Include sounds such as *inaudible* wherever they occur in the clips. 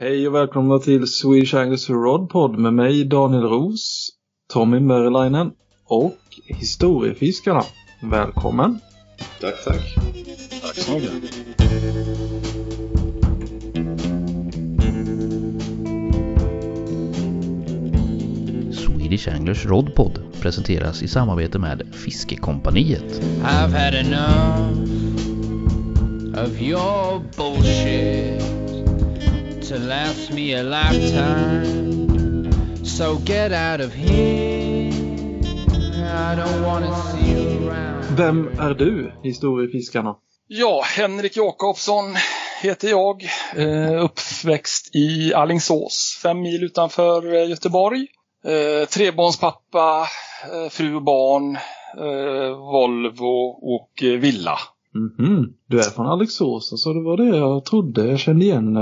Hej och välkomna till Swedish Anglers Rodpod med mig Daniel Ros, Tommy Merilainen och Historiefiskarna. Välkommen! Tack, tack. Tack så mycket. Swedish Anglers Rodpod presenteras i samarbete med Fiskekompaniet. I've had enough of your bullshit to last me a lifetime. So get out of here. I don't wanna see you around. Vem är du, Historiefiskarna? Ja, Henrik Jakobsson heter jag. Eh, uppväxt i Allingsås, fem mil utanför eh, Göteborg. Eh, trebarnspappa, eh, fru och barn, Volvo och villa. Mhm, du är från Alingsås, alltså det var det jag trodde. Jag kände igen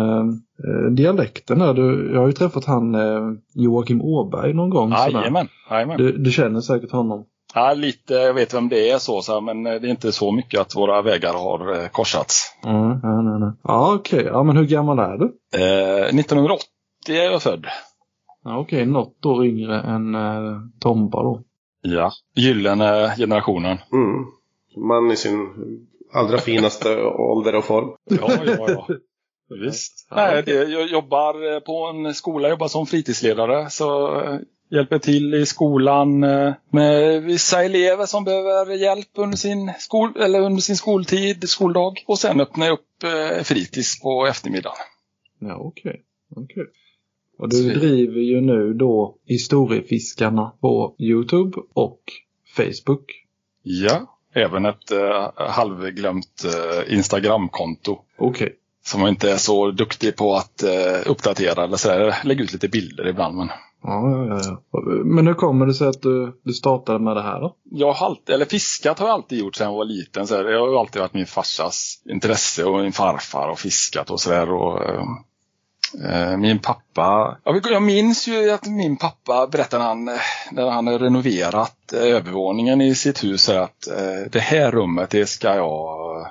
dialekten där. Du, jag har ju träffat han eh, Joakim Åberg någon gång. Jajamän. Du, du känner säkert honom. Ja, lite, jag vet vem det är så, så här, men eh, det är inte så mycket att våra vägar har eh, korsats. Mm, nej, nej, nej. Ja, okej. Ja, men hur gammal är du? Eh, 1980 är jag född. Ja, okej, något år yngre än eh, Tomba då. Ja. Gyllene generationen. Mm. Man i sin allra finaste *laughs* ålder och form. Ja, ja, ja. Visst. Nej, jag jobbar eh, på en skola, jobbar som fritidsledare. Så eh, hjälper till i skolan eh, med vissa elever som behöver hjälp under sin, skol, eller under sin skoltid, skoldag. Och sen öppnar jag upp fritids på eftermiddagen. Ja, okej. okej. Och du driver ju nu då Historiefiskarna på Youtube och Facebook. Ja. Även ett eh, halvglömt eh, Instagramkonto. Okej. Som inte är så duktig på att eh, uppdatera eller så. Lägga ut lite bilder ibland. Men Ja, ja, ja. Men hur kommer det sig att du, du startade med det här då? jag har alltid, eller fiskat har jag alltid gjort sedan jag var liten. Så här, det har alltid varit min farsas intresse och min farfar och fiskat och sådär. Eh, min pappa, jag, minns ju att min pappa berättade när han, när han renoverat eh, övervåningen i sitt hus att eh, det här rummet det ska jag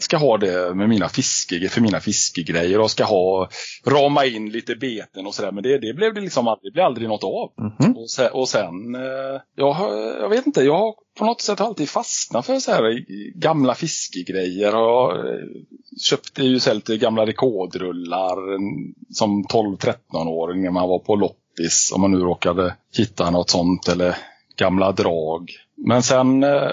ska ha det med mina fiske, för mina fiskegrejer och ska ha rama in lite beten och sådär. Men det, det blev det liksom aldrig, det blev aldrig något av. Mhm. Och sen, och sen eh, jag, har- jag vet inte, jag har på något sätt alltid fastnat för så här gamla fiskegrejer. Och eh, köpte ju så lite gamla rekordrullar mm, som 12-13-åring när man var på loppis. Om man nu råkade hitta något sånt eller gamla drag. Men sen eh,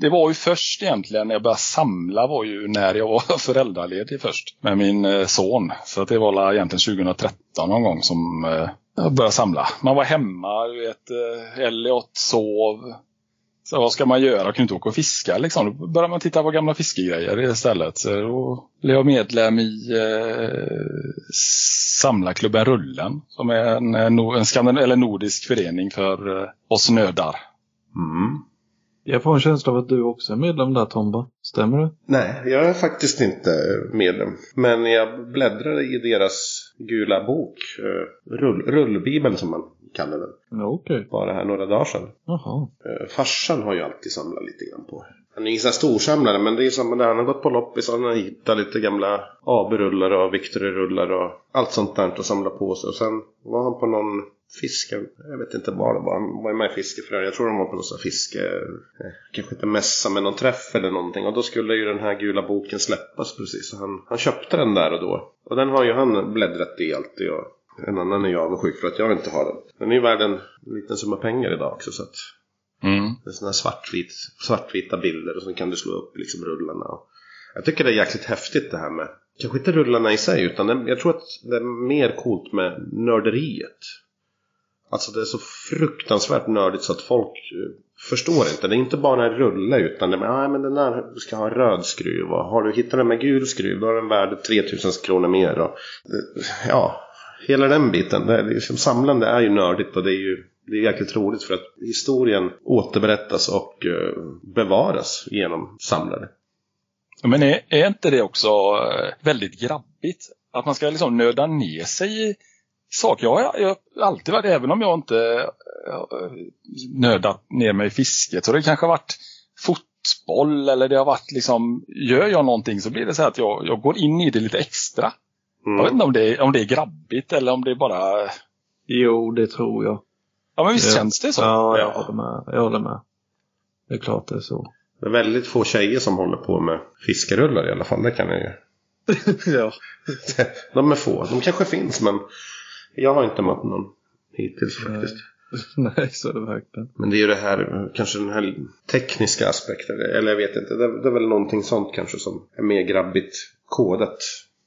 det var ju först egentligen när jag började samla var ju när jag var *laughs* föräldraledig först med min eh, son. Så det var egentligen 2013 någon gång som eh, jag började samla. Man var hemma, du vet, eh, Elliot sov. Så vad ska man göra? Jag kunde inte åka och fiska liksom. Då började man titta på gamla fiskegrejer istället. Så då blev jag medlem i eh, samlarklubben Rullen. Som är en, en, en eller nordisk förening för eh, oss nördar. Mm. Jag får en känsla av att du också är medlem där Tomba. Stämmer det? Nej, jag är faktiskt inte medlem. Men jag bläddrade i deras gula bok. eh, Rull, rullbibeln som man kallar den. Okej. Bara här några dagar sedan. Jaha. Eh, Farsan har ju alltid samlat lite grann på. Han är ingen sån här storsamlare men det är samma där. Han har gått på loppis och han har hittat lite gamla AB-rullar och Victory-rullar och allt sånt där och samlat på sig. Och sen var han på någon fiske, jag vet inte vad det var. Han var ju med i fiskefrön. Jag tror han var på någon sån här fiske, eh, kanske inte mässa men någon träff eller någonting. Och då skulle ju den här gula boken släppas precis. Så han, han köpte den där och då. Och den har ju han bläddrat i alltid. Och en annan är jag avundsjuk för att jag inte har den. Den är ju värd en liten summa pengar idag också så att Mm. det är sådana här svartvit, svartvita bilder och så kan du slå upp liksom rullarna. Och jag tycker det är jäkligt häftigt det här med, kanske inte rullarna i sig utan det, jag tror att det är mer coolt med nörderiet. Alltså det är så fruktansvärt nördigt så att folk eh, förstår inte. Det är inte bara en rulle utan det är ah, men den här ska ha röd skruv och har du hittat den med gul skruv då är den värd 3000 kronor mer. Och, ja, hela den biten. Det är liksom, samlande är ju nördigt och det är ju det är jäkligt roligt för att historien återberättas och eh, bevaras genom samlare. Men är, är inte det också eh, väldigt grabbigt? Att man ska liksom nöda ner sig i saker. Jag har, jag har alltid varit, även om jag inte eh, nördat ner mig i fisket, så det kanske har varit fotboll eller det har varit liksom, gör jag någonting så blir det så här att jag, jag går in i det lite extra. Mm. Jag vet inte om det, är, om det är grabbigt eller om det är bara... Jo, det tror jag. Ja men visst Ja. känns det så? Ja, jag Ja. håller med. Jag håller med. Det är klart det är så. Det är väldigt få tjejer som håller på med fiskerullar i alla fall. Det kan jag ju. *laughs* ja. *laughs* De är få. De kanske finns men jag har inte mött någon hittills faktiskt. *laughs* Nej, så är det verkligen. Men det är ju det här, kanske den här tekniska aspekten. Eller jag vet inte. Det är, det är väl någonting sånt kanske som är mer grabbigt kodat.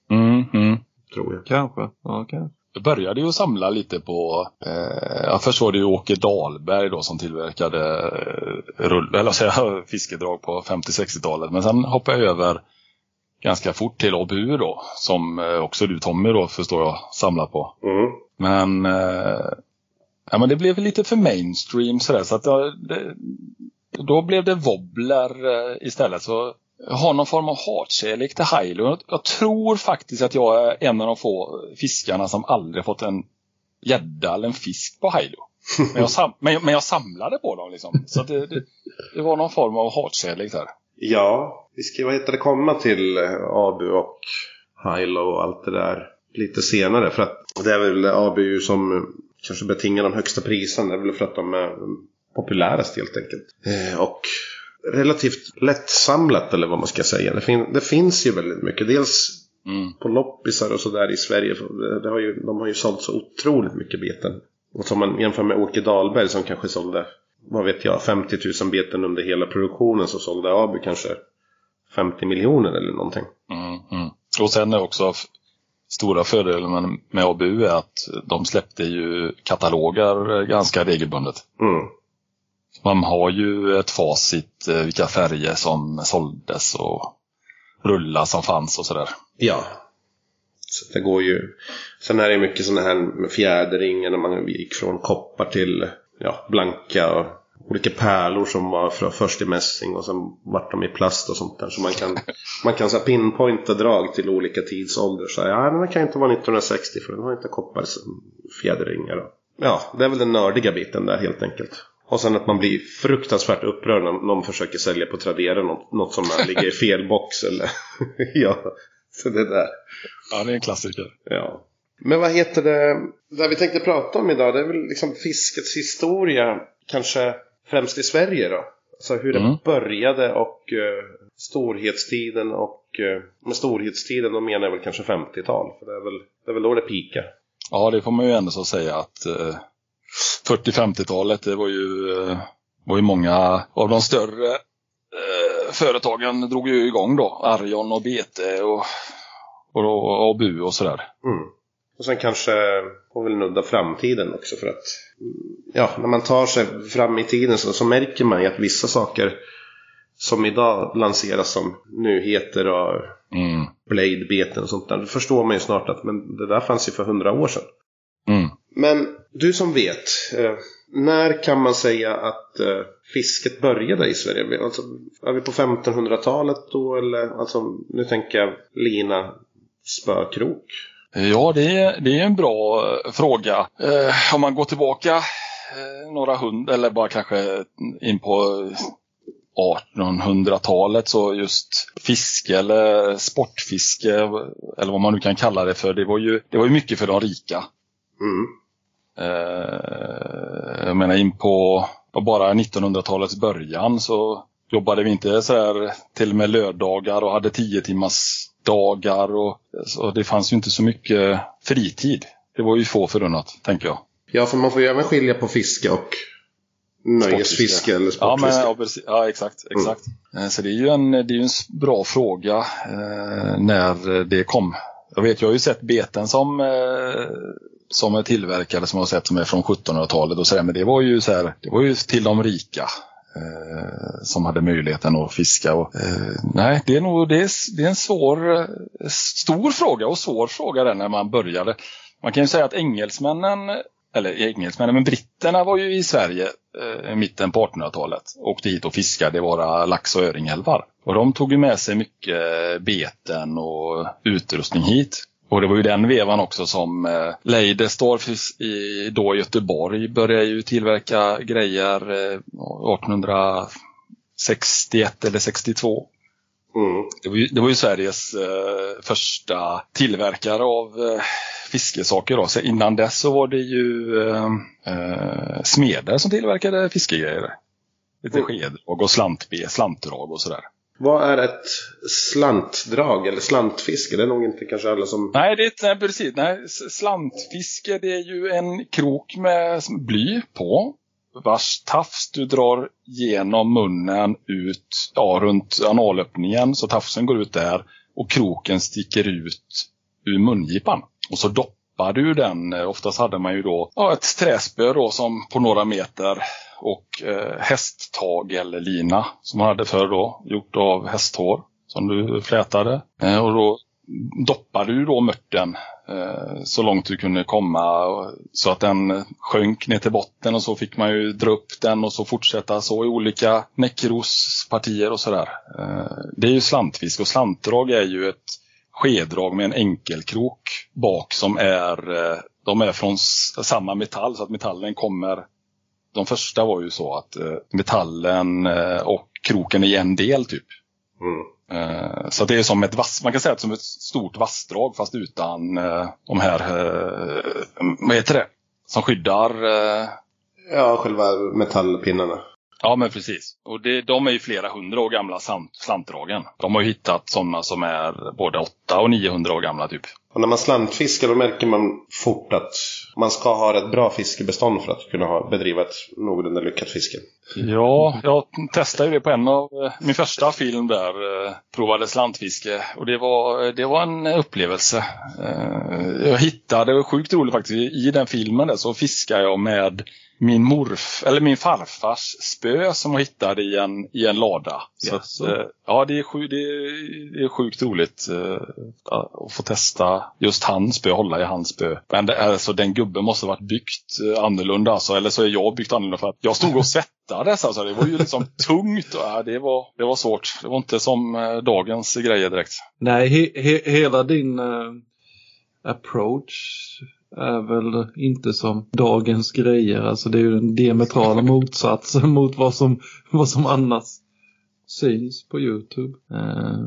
Mm, mm. Tror jag. Kanske. Ja, kanske. Jag började ju samla lite på, eh, först var det ju Åke Dahlberg då som tillverkade eh, rull, eller jag, *laughs* fiskedrag på 50-60-talet. Men sen hoppade jag över ganska fort till ABU då, som eh, också du Tommy då förstår jag samlar på. Mm. Men, eh, ja, men det blev lite för mainstream sådär så att jag, det, då blev det wobbler eh, istället. Så jag har någon form av hatkärlek till Hilo. Jag, tror faktiskt att jag är en av de få fiskarna som aldrig fått en gädda eller en fisk på Hilo. *laughs* Men jag, sam, men, men jag samlade på dem liksom. Så det, det, det var någon form av hatkärlek där. Ja, vi ska vad heter det, komma till eh, ABU och Hilo och allt det där lite senare. För att det är väl ABU som eh, kanske betingar de högsta priserna. Det är väl för att de är mm, populärast helt enkelt. Eh, och relativt lättsamlat eller vad man ska säga. Det, fin- det finns ju väldigt mycket. Dels Mm. på loppisar och sådär i Sverige. Det har ju, de har ju sålt så otroligt mycket beten. Och som man jämför med Åke Dahlberg som kanske sålde, vad vet jag, 50 000 beten under hela produktionen. Så sålde Abu kanske 50 miljoner eller någonting. Mm, mm. Och sen är också stora fördelen med, med ABU är att de släppte ju kataloger eh, ganska regelbundet. Mm. Man har ju ett facit eh, vilka färger som såldes och rullar som fanns och sådär. Ja. Så det går ju. Sen är det mycket sådana här med fjädringen när man gick från koppar till ja, blanka och olika pärlor som var för, först i mässing och sen vart de i plast och sånt där. Så man kan, *laughs* man kan så här pinpointa drag till olika tidsåldrar. Så här, ja, den här kan inte vara 1960 för den har inte koppar som fjäderringar. Ja, det är väl den nördiga biten där helt enkelt. Och sen att man blir fruktansvärt upprörd när någon försöker sälja på Tradera något, något som ligger i fel box eller *laughs* ja, så det där. Ja, det är en klassiker. Ja. Men vad heter det? Det vi tänkte prata om idag det är väl liksom fiskets historia. Kanske främst i Sverige då. Alltså hur det Mm. började och uh, storhetstiden och uh, med storhetstiden då menar jag väl kanske 50-tal. För det är väl, det är väl då det pikar. Ja, det får man ju ändå så säga att eh, 40-50-talet, det var ju, eh, var ju många av de större eh, företagen drog ju igång då. Arjon och BT och, och ABU och sådär. Mm. Och sen kanske får väl nudda framtiden också för att mm, ja, när man tar sig fram i tiden så, så märker man ju att vissa saker som idag lanseras som nyheter och Mm. bladebeten och sånt där. Då förstår man ju snart att men det där fanns ju för hundra år sedan. Mm. Men du som vet, eh, när kan man säga att eh, fisket började i Sverige? Alltså, är vi på 1500-talet då eller? Alltså, nu tänker jag lina, spökrok. Ja, det är, det är en bra eh, fråga. Eh, om man går tillbaka eh, några hundra, eller bara kanske in på 1800-talet så just fiske eller sportfiske eller vad man nu kan kalla det för. Det var ju, det var ju mycket för de rika. Mm. Eh, jag menar in på, på bara 1900-talets början så jobbade vi inte så här till och med lördagar och hade 10 timmars dagar och så det fanns ju inte så mycket fritid. Det var ju få förunnat, tänker jag. Ja, för man får ju även skilja på fiske och nöjesfiske eller Ja, men, sportfiske. ja, precis. ja exakt. exakt. Eh, Så det är ju en, det är en bra fråga eh, när det kom. Jag vet, jag har ju sett beten som, eh, som är tillverkade som jag har sett som är från 1700-talet och sådär. men det var ju så här, det var ju till de rika. Eh, som hade möjligheten att fiska. Och, eh, nej, det är nog det är, det är en svår, eh, stor fråga och svår fråga där när man började. Man kan ju säga att engelsmännen eller engelsmännen, men britterna var ju i Sverige eh, i mitten på 1800-talet. Åkte hit och fiskade i våra lax och öringälvar. Och de tog ju med sig mycket eh, beten och utrustning hit. Och det var ju den vevan också som eh, Leidestorff i, då Göteborg började ju tillverka grejer eh, 1861 eller 62. Mm. Det var ju, det var ju Sveriges eh, första tillverkare av eh, fiskesaker. Då. Så innan dess så var det ju eh, eh, smeder som tillverkade fiskegrejer. Lite Mm. skeddrag och slantbe, slantdrag och sådär. Vad är ett slantdrag eller slantfiske? Det är nog inte kanske alla som... Nej, det är inte, nej, precis. Nej, slantfiske det är ju en krok med bly på. Vars tafs du drar genom munnen ut, ja, runt analöppningen. Så tafsen går ut där och kroken sticker ut ur mungipan. Och så doppar du den. Oftast hade man ju då ja, ett träspö då som på några meter och eh, hästtag eller lina som man hade förr då, gjort av hästhår som du flätade. Eh, och då doppade du då mörten eh, så långt du kunde komma så att den sjönk ner till botten och så fick man ju dra upp den och så fortsätta så i olika näckrospartier och sådär. Eh, det är ju slantfisk och slantdrag är ju ett skeddrag med en enkelkrok bak som är, eh, de är från samma metall så att metallen kommer de första var ju så att eh, metallen eh, och kroken är en del typ. Mm. Så det är som ett vass, man kan säga att som ett stort vassdrag fast utan de här, vad heter det, som skyddar. Ja, själva metallpinnarna. Ja men precis. Och det, de är ju flera hundra år gamla slant, slantdragen. De har ju hittat sådana som är både 800 och 900 år gamla typ. Och när man slantfiskar då märker man fort att man ska ha ett bra fiskebestånd för att kunna ha, bedriva ett någorlunda lyckat fiske. Ja, jag testade ju det på en av eh, min första film där. Eh, provade slantfiske och det var, det var en upplevelse. Eh, jag hittade, det var sjukt roligt faktiskt, i den filmen där så fiskade jag med min morf, eller min farfars spö som jag hittade i en, i en lada. Så att, eh, ja, det är, sju, det, är, det är sjukt roligt eh, att få testa just hans spö, hålla i hans spö. Men det, alltså, den gubben måste ha varit byggt eh, annorlunda, alltså, eller så är jag byggt annorlunda för att jag stod och *laughs* svettades. Alltså, det var ju liksom tungt och ja, det, var, det var svårt. Det var inte som dagens grejer direkt. Nej, he, he, hela din eh, approach är väl inte som dagens grejer. Alltså det är ju den diametrala motsatsen *laughs* mot vad som, vad som annars syns på Youtube. Eh,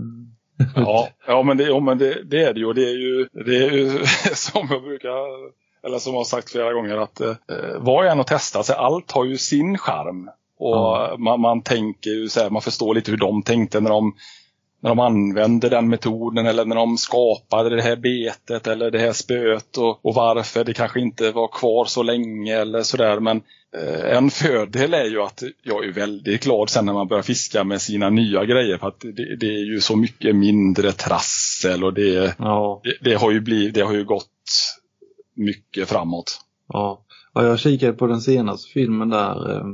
Ja, *laughs* ja men, det, ja, men det, det är det ju. Det är ju, det är ju *laughs* som jag brukar, eller som jag har sagt flera gånger, att eh, var jag än och testar, så allt har ju sin charm. Och Ja. man, man tänker ju så här, man förstår lite hur de tänkte när de, när de använde den metoden eller när de skapade det här betet eller det här spöet och, och varför det kanske inte var kvar så länge eller sådär. Men eh, en fördel är ju att jag är väldigt glad sen när man börjar fiska med sina nya grejer för att det, det är ju så mycket mindre trassel och det, ja, det, det, har ju blivit, det har ju gått mycket framåt. ja. ja, jag kikade på den senaste filmen där eh,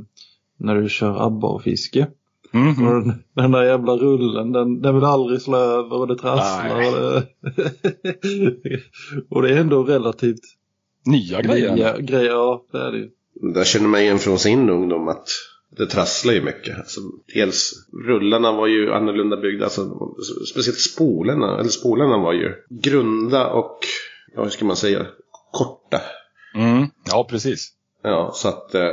när du kör abborrfiske. Mhm. Och den, den där jävla rullen, den, den vill aldrig slå över och det trasslar. Och *laughs* det, och det är ändå relativt Nya grejer. nya grejer. Ja, det är det ju. Där känner man igen från sin ungdom att det trasslar ju mycket. Alltså, dels rullarna var ju annorlunda byggda. Alltså, speciellt spolarna. Eller spolarna var ju grunda och, ja, hur ska man säga, korta. Mm. Ja, precis. Ja, så att eh,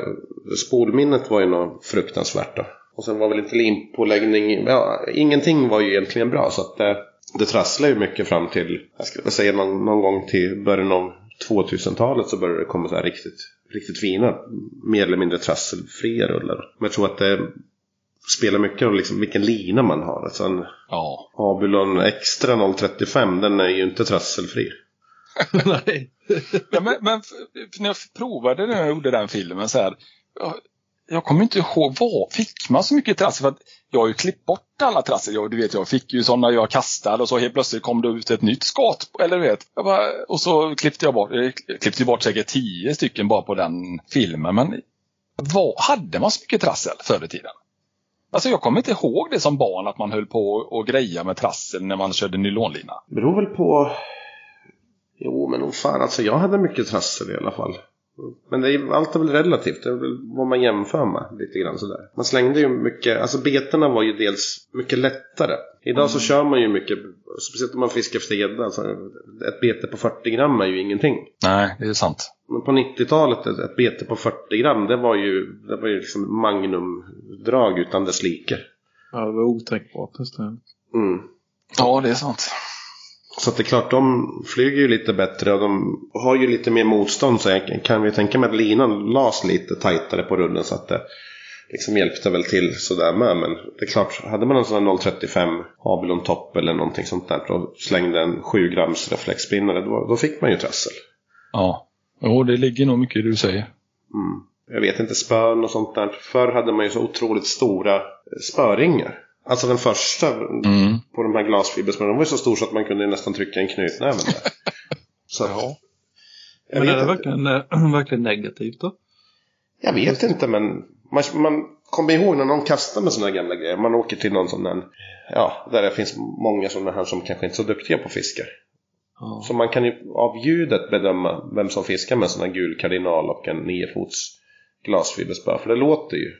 spolminnet var ju något fruktansvärt då. Och sen var väl inte limpåläggning, ja, ingenting var ju egentligen bra. Så att eh, det trasslar ju mycket fram till, jag ska säga någon, någon gång till början av 2000-talet så började det komma så här riktigt, riktigt fina, mer eller mindre trasselfria rullar. Men jag tror att det spelar mycket roll liksom vilken lina man har. Alltså en Ja. Abulon Extra 035, den är ju inte trasselfri. *laughs* Nej. ja men, men när jag provade när jag gjorde den filmen så här. Jag, kommer inte ihåg, vad fick man så mycket trassel? För att jag har ju klippt bort alla trassel. Jag, du vet, jag fick ju sådana jag kastade och så helt plötsligt kom det ut ett nytt skat. Eller du vet. Jag bara, och så klippte jag bort, jag klippte ju bort säkert tio stycken bara på den filmen. Men vad, hade man så mycket trassel förr i tiden? Alltså jag kommer inte ihåg det som barn att man höll på och greja med trassel när man körde nylonlina. beror väl på... Jo, men nog fan alltså jag hade mycket trassel i alla fall. Men det är, allt är väl relativt. Det är väl vad man jämför med lite grann sådär. Man slängde ju mycket, alltså betorna var ju dels mycket lättare. Idag så kör man ju mycket, speciellt om man fiskar efter gädda. Alltså, ett bete på 40 gram är ju ingenting. Nej, det är sant. Men på 90-talet, ett, ett bete på 40 gram, det var ju, det var ju liksom magnumdrag utan dess like. Ja, det var otänkbart. Mm. Ja, det är sant. Så att det är klart, de flyger ju lite bättre och de har ju lite mer motstånd. Så jag kan vi tänka mig att linan las lite tajtare på rullen så att det liksom hjälpte väl till sådär med. Men det är klart, hade man en sån här 035 Abilon Top eller någonting sånt där och slängde en 7 grams reflexspinnare, då, då fick man ju trassel. Ja. Jo, det ligger nog mycket i det du säger. Mm. Jag vet inte, spön och sånt där. Förr hade man ju så otroligt stora spöringar. Alltså den första Mm. på de här glasfiberspöna, de var ju så stor så att man kunde nästan trycka en knytnäve där. Så att, Ja. jag, Men är det verkligen, eh, *clears throat* verkligen negativt då? jag vet inte men man, man kommer ihåg när någon kastar med sådana här gamla grejer. Man åker till någon sån här, ja, där det finns många sådana här som kanske inte är så duktiga på fiskar. Ja. Så man kan ju av ljudet bedöma vem som fiskar med en sån här gul kardinal och en niofots glasfiberspö. För det låter ju.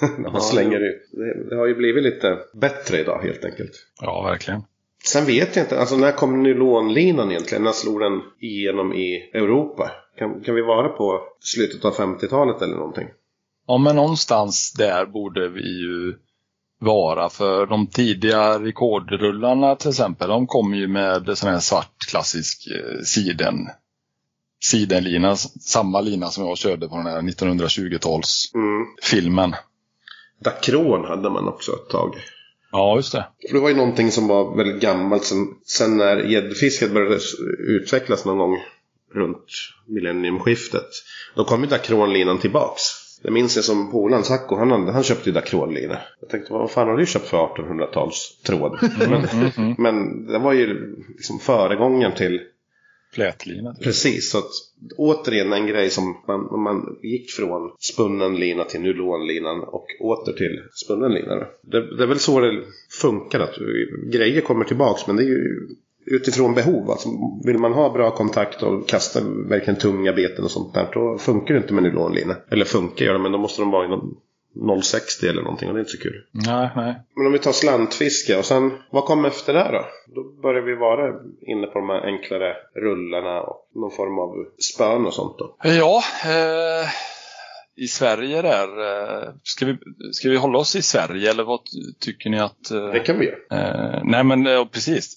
*laughs* när man slänger ut. Det, det har ju blivit lite bättre idag helt enkelt. ja, verkligen. Sen vet jag inte, alltså när kom nylonlinan egentligen? När slog den igenom i Europa? Kan, kan vi vara på slutet av 50-talet eller någonting? Ja, men någonstans där borde vi ju vara. För de tidiga rekordrullarna till exempel, de kom ju med sån här svart klassisk eh, siden sidenlina, samma lina som jag körde på den här 1920-talsfilmen. Mm. Dacron hade man också ett tag. Ja, just det. För det var ju någonting som var väldigt gammalt. Sen, sen när gäddfisket började utvecklas någon gång runt millenniumskiftet. Då kom ju Dacronlinan tillbaks. Det minns jag som polaren Sacco, han, han köpte ju Dacronlina. Jag tänkte, vad fan har du köpt för 1800-tals tråd? Men, Mm, mm. men det var ju liksom föregångaren till Flätlina. Precis, så att återigen en grej som man, man gick från spunnen lina till nylonlinan och åter till spunnen lina. Det, det är väl så det funkar, att grejer kommer tillbaks men det är ju utifrån behov. Alltså, vill man ha bra kontakt och kasta verkligen tunga beten och sånt där då funkar det inte med nylonlina. Eller funkar gör det men då måste de vara i någon 0,60 eller någonting och det är inte så kul. Nej, nej. Men om vi tar slantfiske och sen, vad kom efter det då? Då börjar vi vara inne på de här enklare rullarna och någon form av spön och sånt då. Ja, eh, i Sverige där. Eh, ska, vi, ska vi hålla oss i Sverige eller vad tycker ni att... Eh, Det kan vi göra. Eh, nej men eh, precis.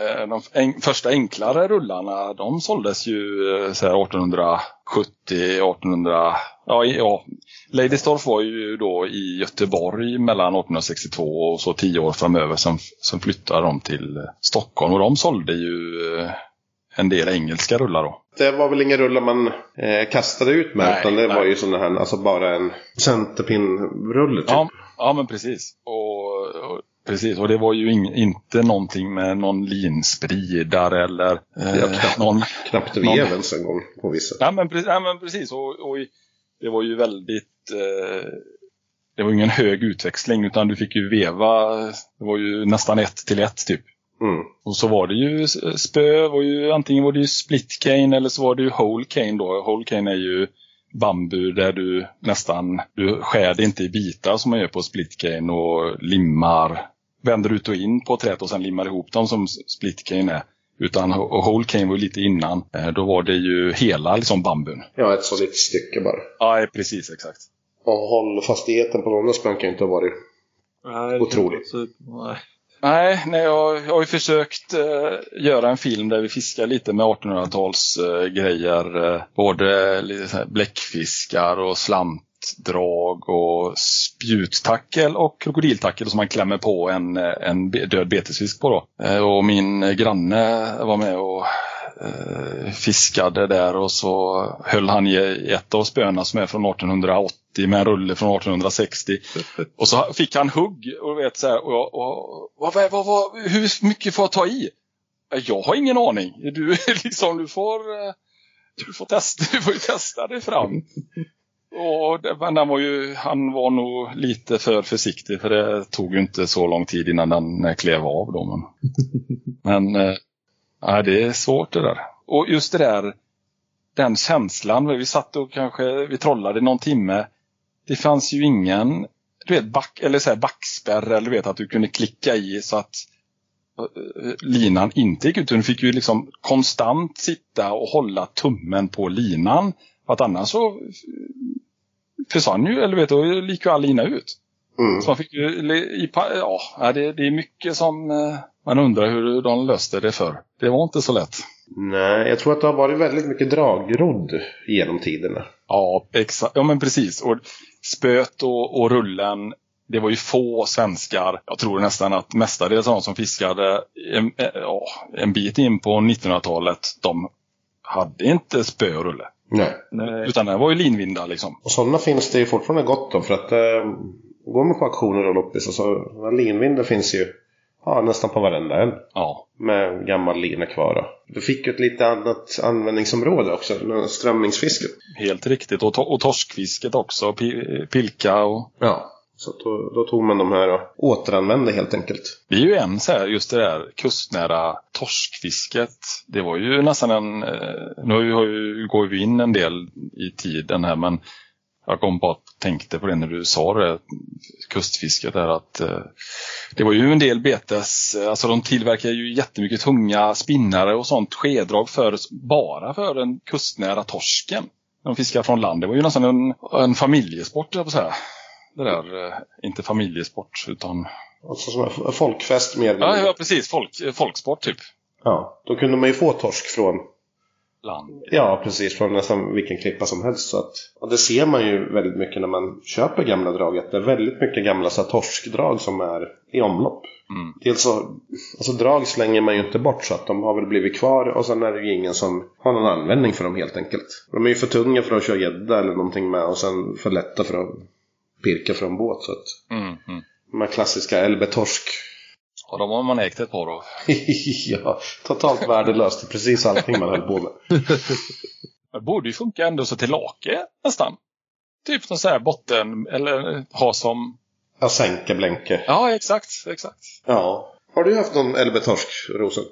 Eh, de en, första enklare rullarna de såldes ju så här 1870, 1800... Ja, i- ja. Ladystorff var ju då i Göteborg mellan 1862 och så tio år framöver. Sen, sen flyttade de till eh, Stockholm och de sålde ju eh, en del engelska rullar då. Det var väl inga rullar man eh, kastade ut med Nej, utan det nej. var ju sådana här, alltså bara en centerpinnrulle typ. Ja, ja men precis. Och, och, precis. och det var ju ing, inte någonting med någon linspridare eller eh, Ja, knappt. någon Knappt Någon- en gång på vissa. Ja men, pre- ja, men precis. Och, och i- det var ju väldigt... Eh, det var ingen hög utväxling utan du fick ju veva. Det var ju nästan ett till ett typ. Mm. Och så var det ju spö. Var ju, antingen var det ju split cane eller så var det ju whole cane då. Whole cane är ju bambu där du nästan... Du skär det inte i bitar som man gör på split cane och limmar. Vänder ut och in på träet och sen limmar ihop dem som split cane är. Utan och whole cane var lite innan. Eh, Då var det ju hela liksom bambun. Ja, ett solitt stycke bara. Ja, precis exakt. Och hållfastigheten på sådana spön kan ju inte ha varit... Nej, super- Nej. Nej, nej jag, jag har ju försökt eh, göra en film där vi fiskar lite med 1800-tals eh, grejer. Eh, både här bläckfiskar och slantdrag och spjuttackel och krokodiltackel som man klämmer på en, eh, en död betesfisk på. Då. Eh, och min granne var med och eh, fiskade där och så höll han i ett av spöna som är från 1880 med en rulle från 1860. *laughs* Och så fick han hugg och vet så här, och, jag- och, vad, vad, vad, vad, hur mycket får jag ta i? Jag har ingen aning. Du, *laughs* liksom, du, får, eh, du, får testa, du får testa dig fram. *laughs* Och det, men den var ju, han var nog lite för försiktig för det tog ju inte så lång tid innan den eh, klev av. Då, men *laughs* men ja, det är svårt det där. Och just det där, den känslan. Vi satt och kanske, vi trollade någon timme. Det fanns ju ingen du vet, back, eller så här backspärr eller du vet att du kunde klicka i så att eh, linan inte gick ut. Du fick ju liksom konstant sitta och hålla tummen på linan. För att annars så försvann ju, eller vet du, gick ju all lina ut. Mm. Så man fick ju, i, ja, det, det är mycket som eh, man undrar hur de löste det för. Det var inte så lätt. Nej, jag tror att det har varit väldigt mycket dragrodd genom tiderna. Ja, exakt. Ja, men precis. Och spöet och, och rullen, det var ju få svenskar. Jag tror nästan att mestadels av de som fiskade en, eh, en bit in på 1900-talet, de hade inte spö och rulle. Nej. Nej. Utan det var ju linvindar liksom. Och sådana finns det ju fortfarande gott om för att eh, går man på auktioner och loppis och så linvindar finns ju ja, nästan på varenda en. Ja, Med gammal lina kvar då. Du fick ju ett lite annat användningsområde också, strömmingsfisket. helt riktigt. Och, to- och torskfisket också, pi- pilka och... Ja. Så att då, då tog man de här och återanvände helt enkelt. Vi är ju en här, just det där kustnära torskfisket. Det var ju nästan en, eh, nu har ju- ju, går vi in en del i tiden här men jag kom bara att tänkte på det när du sa det, kustfisket där att eh, det var ju en del betes, eh, alltså de tillverkar ju jättemycket tunga spinnare och sånt skedrag för, bara för den kustnära torsken. När de fiskar från land. Det var ju nästan en, en familjesport, jag på säga. Det där, eh, inte familjesport utan Alltså som folkfest mer Ja, ja precis. Folk, folksport typ. ja. Då kunde man ju få torsk från Land. Ja, precis. Från nästan vilken klippa som helst. Så att, och det ser man ju väldigt mycket när man köper gamla drag. Att det är väldigt mycket gamla så här, torskdrag som är i omlopp. Mm. Dels så, alltså drag slänger man ju inte bort så att de har väl blivit kvar. Och sen är det ju ingen som har någon användning för dem helt enkelt. De är ju för tunga för att köra gädda eller någonting med. Och sen för lätta för att pirka från båt. Så att Mm, mm. de här klassiska LB-torsk. Och de har man ägt ett par då. *laughs* ja, totalt värdelöst i precis allting man höll på med. *laughs* Det borde ju funka ändå så till lake nästan. Typ någon sån här botten eller ha som... Ja, sänka blänke. Ja, exakt, exakt. Ja. Har du haft någon LB-torsk, Rosen?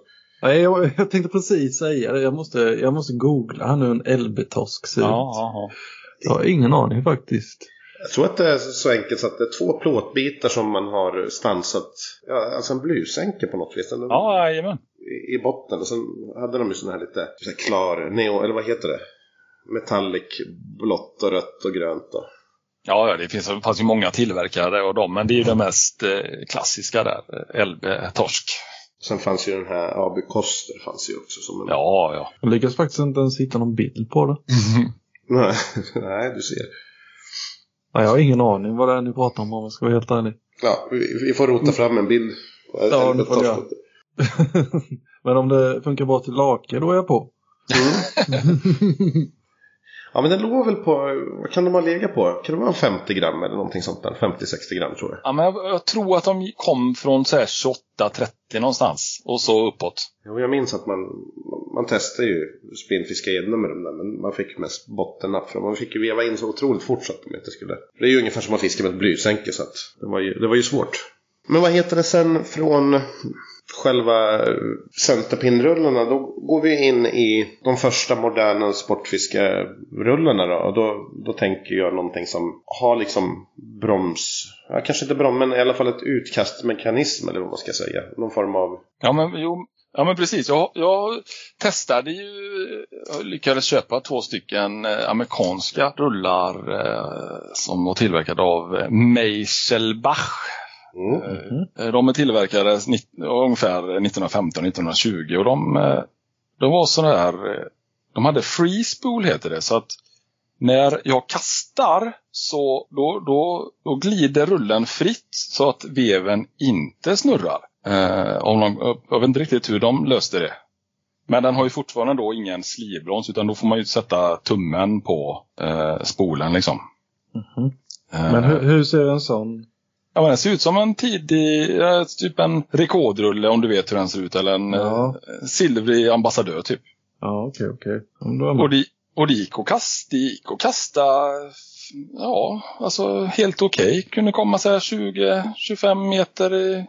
Nej, jag, jag tänkte precis säga det. Jag måste, jag måste googla här nu en LB-torsk ser ut. Ja, ja, Jag har ingen aning faktiskt. Jag tror att det är så enkelt så att det är två plåtbitar som man har stansat. Ja, alltså en blysänke på något vis. Den- ja. jajamän. I, I botten. Och sen hade de ju sån här lite så här klar, neo, eller vad heter det? Metallic, blått och rött och grönt då. Ja, ja, det finns, det fanns ju många tillverkare och dem, men det är ju det mest eh, klassiska där. eh, LB-torsk. Sen fanns ju den här Abu Koster fanns ju också som en... Ja, ja. Jag lyckas faktiskt inte ens hitta någon bild på det. Nej, *laughs* nej, du ser. Nej, jag har ingen aning vad det är ni pratar om om jag ska vara helt ärlig. Ja, vi, vi får rota fram en bild. Ja, det får LB-torsk. *laughs* Men om det funkar bra till lake, då är jag på. *laughs* Ja, men den låg väl på, vad kan de ha legat på? Kan det vara 50 gram eller någonting sånt där? 50-60 gram tror jag. ja men jag, jag tror att de kom från så här 28-30 någonstans och så uppåt. Jo, jag minns att man, man testade ju spinnfiska gäddor med dem där, men man fick mest bottennapp. För man fick ju veva in så otroligt fort så att de inte skulle... Det är ju ungefär som att fiska med ett blysänke, så att det var ju, det var ju svårt. Men vad heter det sen från själva eh, centerpinrullarna Då går vi in i de första moderna sportfiskerullarna då. Och då, då tänker jag någonting som har liksom broms... Ja, kanske inte broms, men i alla fall ett utkastmekanism eller vad man ska säga. Någon form av... Ja men, jo, ja, men precis. Jag, jag testade ju, jag lyckades köpa två stycken eh, amerikanska rullar eh, som var tillverkade av eh, Meiselbach. Mm. Eh, De är tillverkade nitt- ungefär 1915-1920 och de, eh, de var sådana här, eh, de hade free spool heter det. Så att när jag kastar så då, då, då glider rullen fritt så att veven inte snurrar. Eh, om de, jag vet inte riktigt hur de löste det. Men den har ju fortfarande då ingen slivbroms utan då får man ju sätta tummen på eh, spolen liksom. Mhm. Eh, Men hur, hur ser en sån? Ja, men den ser ut som en tidig, typ en rekordrulle om du vet hur den ser ut. Eller en Ja. eh, silvrig ambassadör typ. Ja, okej, okej. Då är man- Och det, och det gick att kasta, det gick att kasta ja, alltså helt okej. Kunde komma så här 20-25 meter i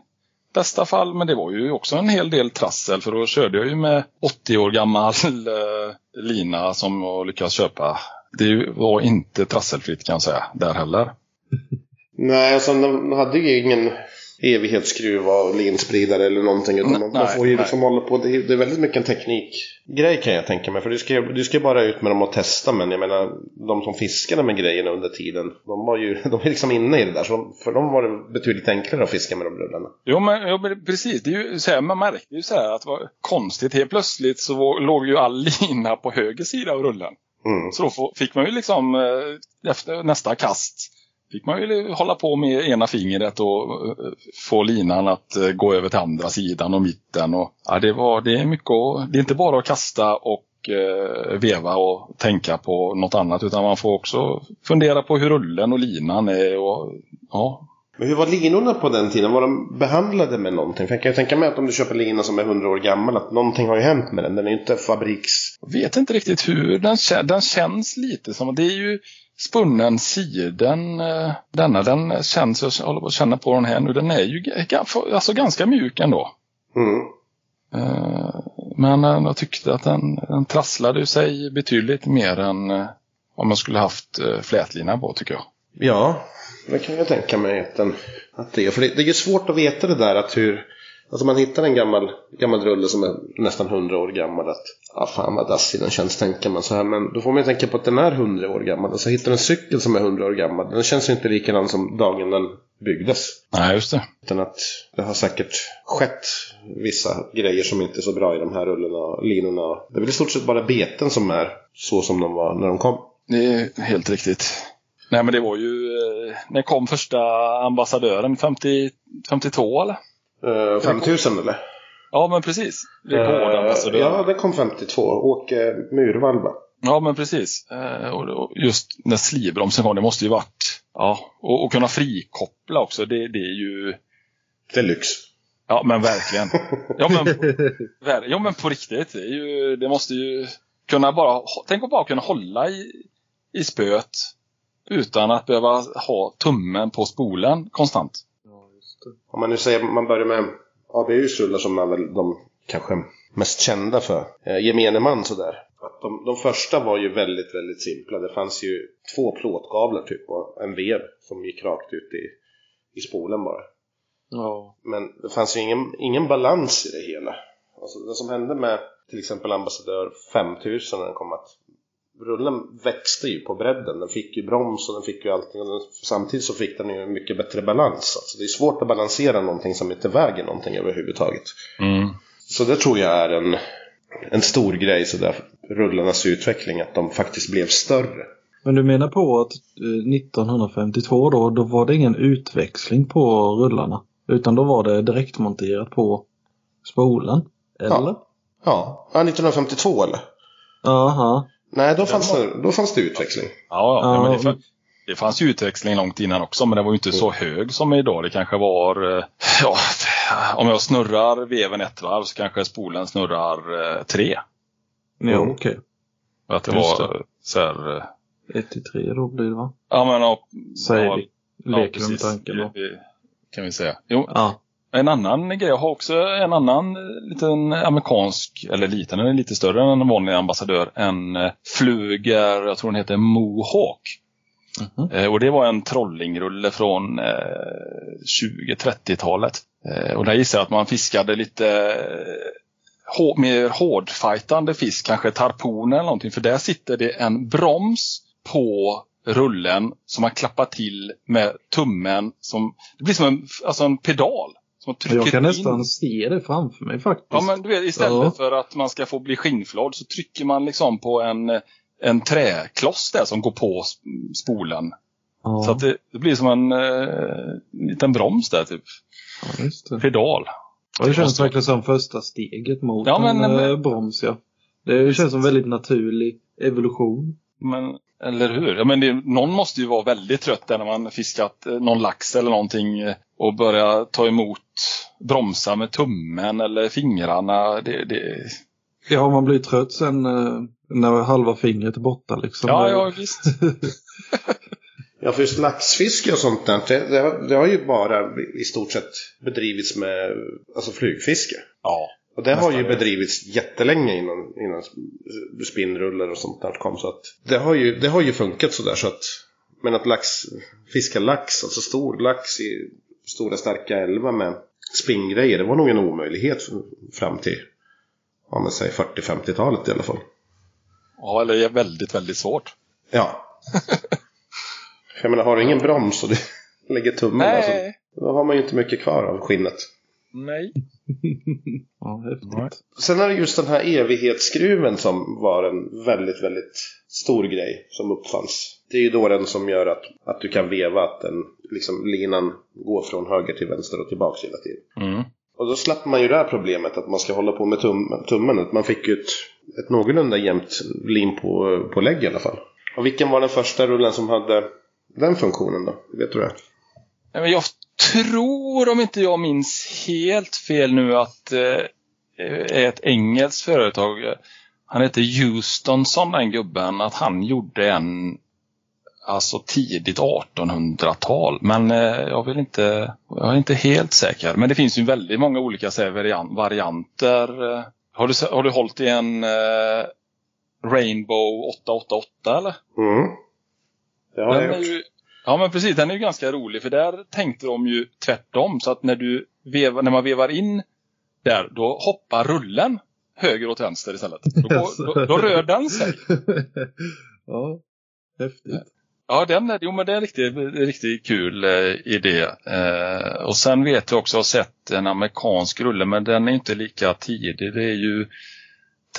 bästa fall. Men det var ju också en hel del trassel för då körde jag ju med 80 år gammal eh, lina som jag lyckades köpa. Det var inte trasselfritt kan jag säga, där heller. *laughs* Nej, alltså de hade ju ingen evighetsskruva och linspridare eller någonting. Utan Nej, man, man får ju nej. liksom hålla på. Det är, det är väldigt mycket en teknikgrej kan jag tänka mig. För du ska, du ska bara ut med dem och testa. Men jag menar, de som fiskade med grejerna under tiden. De var ju *laughs* de är liksom inne i det där. Så för dem var det betydligt enklare att fiska med de rullarna. Jo men, jo, men precis, det är ju så här, man märkte ju så här att det var konstigt. Helt plötsligt så låg ju all lina på höger sida av rullen. Mm. Så då fick man ju liksom eh, efter nästa kast fick man ju hålla på med ena fingret och eh, få linan att eh, gå över till andra sidan och mitten. Och, ja, det, var, det är mycket att, Det är inte bara att kasta och eh, veva och tänka på något annat utan man får också fundera på hur rullen och linan är. Och, ja, Men hur var linorna på den tiden? Var de behandlade med någonting? För jag kan ju tänka mig att om du köper lina som är 100 år gammal att någonting har ju hänt med den. Den är ju inte fabriks... Jag vet inte riktigt hur den, den känns lite som. Det är ju spunnen siden. eh, Denna den känns, jag håller på att känna på den här nu. Den är ju alltså ganska mjuk ändå. Mm. Eh, Men eh, jag tyckte att den, den trasslade sig betydligt mer än om man skulle haft flätlina på tycker jag. Ja, det kan jag tänka mig att, den, att det är. För det, det är ju svårt att veta det där att hur... Alltså man hittar en gammal, gammal rulle som är nästan 100 år gammal. Att, ja fan vad dassig den känns tänker man så här. Men då får man ju tänka på att den är 100 år gammal. Alltså hittar en cykel som är 100 år gammal. Den känns ju inte likadan som dagen den byggdes. Nej, just det. Utan att det har säkert skett vissa grejer som inte är så bra i de här rullorna och linorna. Det är väl i stort sett bara beten som är så som de var när de kom. Det är helt riktigt. Nej men det var ju, eh, när kom första ambassadören? 50, 52 eller? Uh, 5000 eller? Ja men precis. Rekordambassadör. Eh, Ja, det kom 52. Åke Myrvall va? Ja, men precis. Eh, och, just när slivbromsen kom, det måste ju varit... Ja, och, och kunna frikoppla också, det, det är ju... Det är lyx. Ja, men verkligen. *laughs* Ja, men, ja, men på riktigt. Det, är ju, det måste ju kunna bara... Tänk att bara kunna hålla i, i spöet utan att behöva ha tummen på spolen konstant. Om man nu säger, man börjar med ABUs rullar som är väl de kanske mest kända för eh, gemene man sådär. Att de, de första var ju väldigt, väldigt simpla. Det fanns ju två plåtgavlar typ och en vev som gick rakt ut i, i spolen bara. Ja. Men det fanns ju ingen, ingen balans i det hela. Alltså det som hände med till exempel Ambassadör 5000 när den kom att rullen växte ju på bredden. Den fick ju broms och den fick ju allting. Och den, samtidigt så fick den ju en mycket bättre balans. Alltså det är svårt att balansera någonting som inte väger någonting överhuvudtaget. Mm. Så det tror jag är en, en stor grej sådär. Rullarnas utveckling, att de faktiskt blev större. Men du menar på att eh, 1952 då, då var det ingen utväxling på rullarna? Utan då var det direktmonterat på spolen? Eller? Ja. Ja, ja 1952 eller? Aha. Nej, då fanns, det, då fanns det utväxling. Ja, ja, Ja, men det, det fanns ju utväxling långt innan också, men det var ju inte så hög som idag. Det kanske var, eh, ja, om jag snurrar veven ett varv så kanske spolen snurrar eh, tre. Ja, Mm. okej. För att det Just var eh, så här, eh, 1 till 3 då blir det va? ja men ja, Säger ja, vi. ja, Leker med precis. tanken då. Det- det Kan vi säga. Jo, Ja. En annan grej, jag har också en annan eh, liten amerikansk, eller liten, den är lite större än en vanlig ambassadör, en eh, Fluger, jag tror den heter Mohawk. Mhm. Eh, och det var en trollingrulle från eh, 20-30-talet. Eh, och där gissar jag att man fiskade lite eh, hå- mer hårdfightande fisk, kanske tarponer eller någonting. För där sitter det en broms på rullen som man klappar till med tummen. Som, det blir som en, alltså en pedal. Jag kan in. nästan se det framför mig faktiskt. Ja men du vet istället Ja. för att man ska få bli skinnflådd så trycker man liksom på en, en träkloss där som går på sp- spolen. ja. Så att det, det blir som en eh, liten broms där typ. ja, just det. Pedal. Och det känns verkligen som första steget mot Ja, men- en men- eh, broms ja. Det känns som väldigt naturlig evolution. Men, eller hur? Ja, men det, någon måste ju vara väldigt trött där när man fiskat eh, någon lax eller någonting eh, och börja ta emot bromsa med tummen eller fingrarna. Det, det, Ja, man blir trött sen eh, när halva fingret är borta liksom. ja, ja, visst. *laughs* Ja, för just laxfiske och sånt där, det, det, har, det har ju bara i stort sett bedrivits med alltså flugfiske. Ja. Och det har ju bedrivits jättelänge innan, innan spinnrullar och sånt där kom. Så att det har ju, det har ju funkat sådär så att men att lax, fiska lax, alltså stor lax i stora starka 11 med spinngrejer. Det var nog en omöjlighet fram till ja, men säg 40-50-talet i alla fall. Ja, eller det är väldigt, väldigt svårt. Ja. *laughs* jag menar, har du ingen broms och du *laughs* lägger tummen Nej. så då har man ju inte mycket kvar av skinnet. Nej. *laughs* Ja, häftigt. Sen är det just den här evighetsskruven som var en väldigt, väldigt stor grej som uppfanns. Det är ju då den som gör att, att du kan veva att den, liksom, linan går från höger till vänster och tillbaks hela tiden. Mm. Och då slapp man ju det här problemet att man ska hålla på med tum tummen. Man fick ju ett, ett någorlunda jämnt lim på, på lägg i alla fall. Och vilken var den första rullen som hade den funktionen då? Vet du det? Jag tror, om inte jag minns helt fel nu, att det är ett engelskt företag. Han heter Houstonson, den gubben, att han gjorde en alltså tidigt 1800-tal. Men eh, jag vill inte, jag är inte helt säker. Men det finns ju väldigt många olika så här, varian- varianter. Eh, Har du, har du hållit i en eh, Rainbow 888 eller? Mm. Det har Den jag gjort. ju, ja men precis, den är ju ganska rolig för där tänkte de ju tvärtom. Så att när, du vevar, när man vevar in där, då hoppar rullen höger åt vänster istället. Då, går, då, då rör den sig. *laughs* ja, häftigt. Ja, den är, jo, men det är riktigt, riktigt kul eh, idé. Eh, och sen vet jag också, jag har sett en amerikansk rulle, men den är inte lika tidig. Det är ju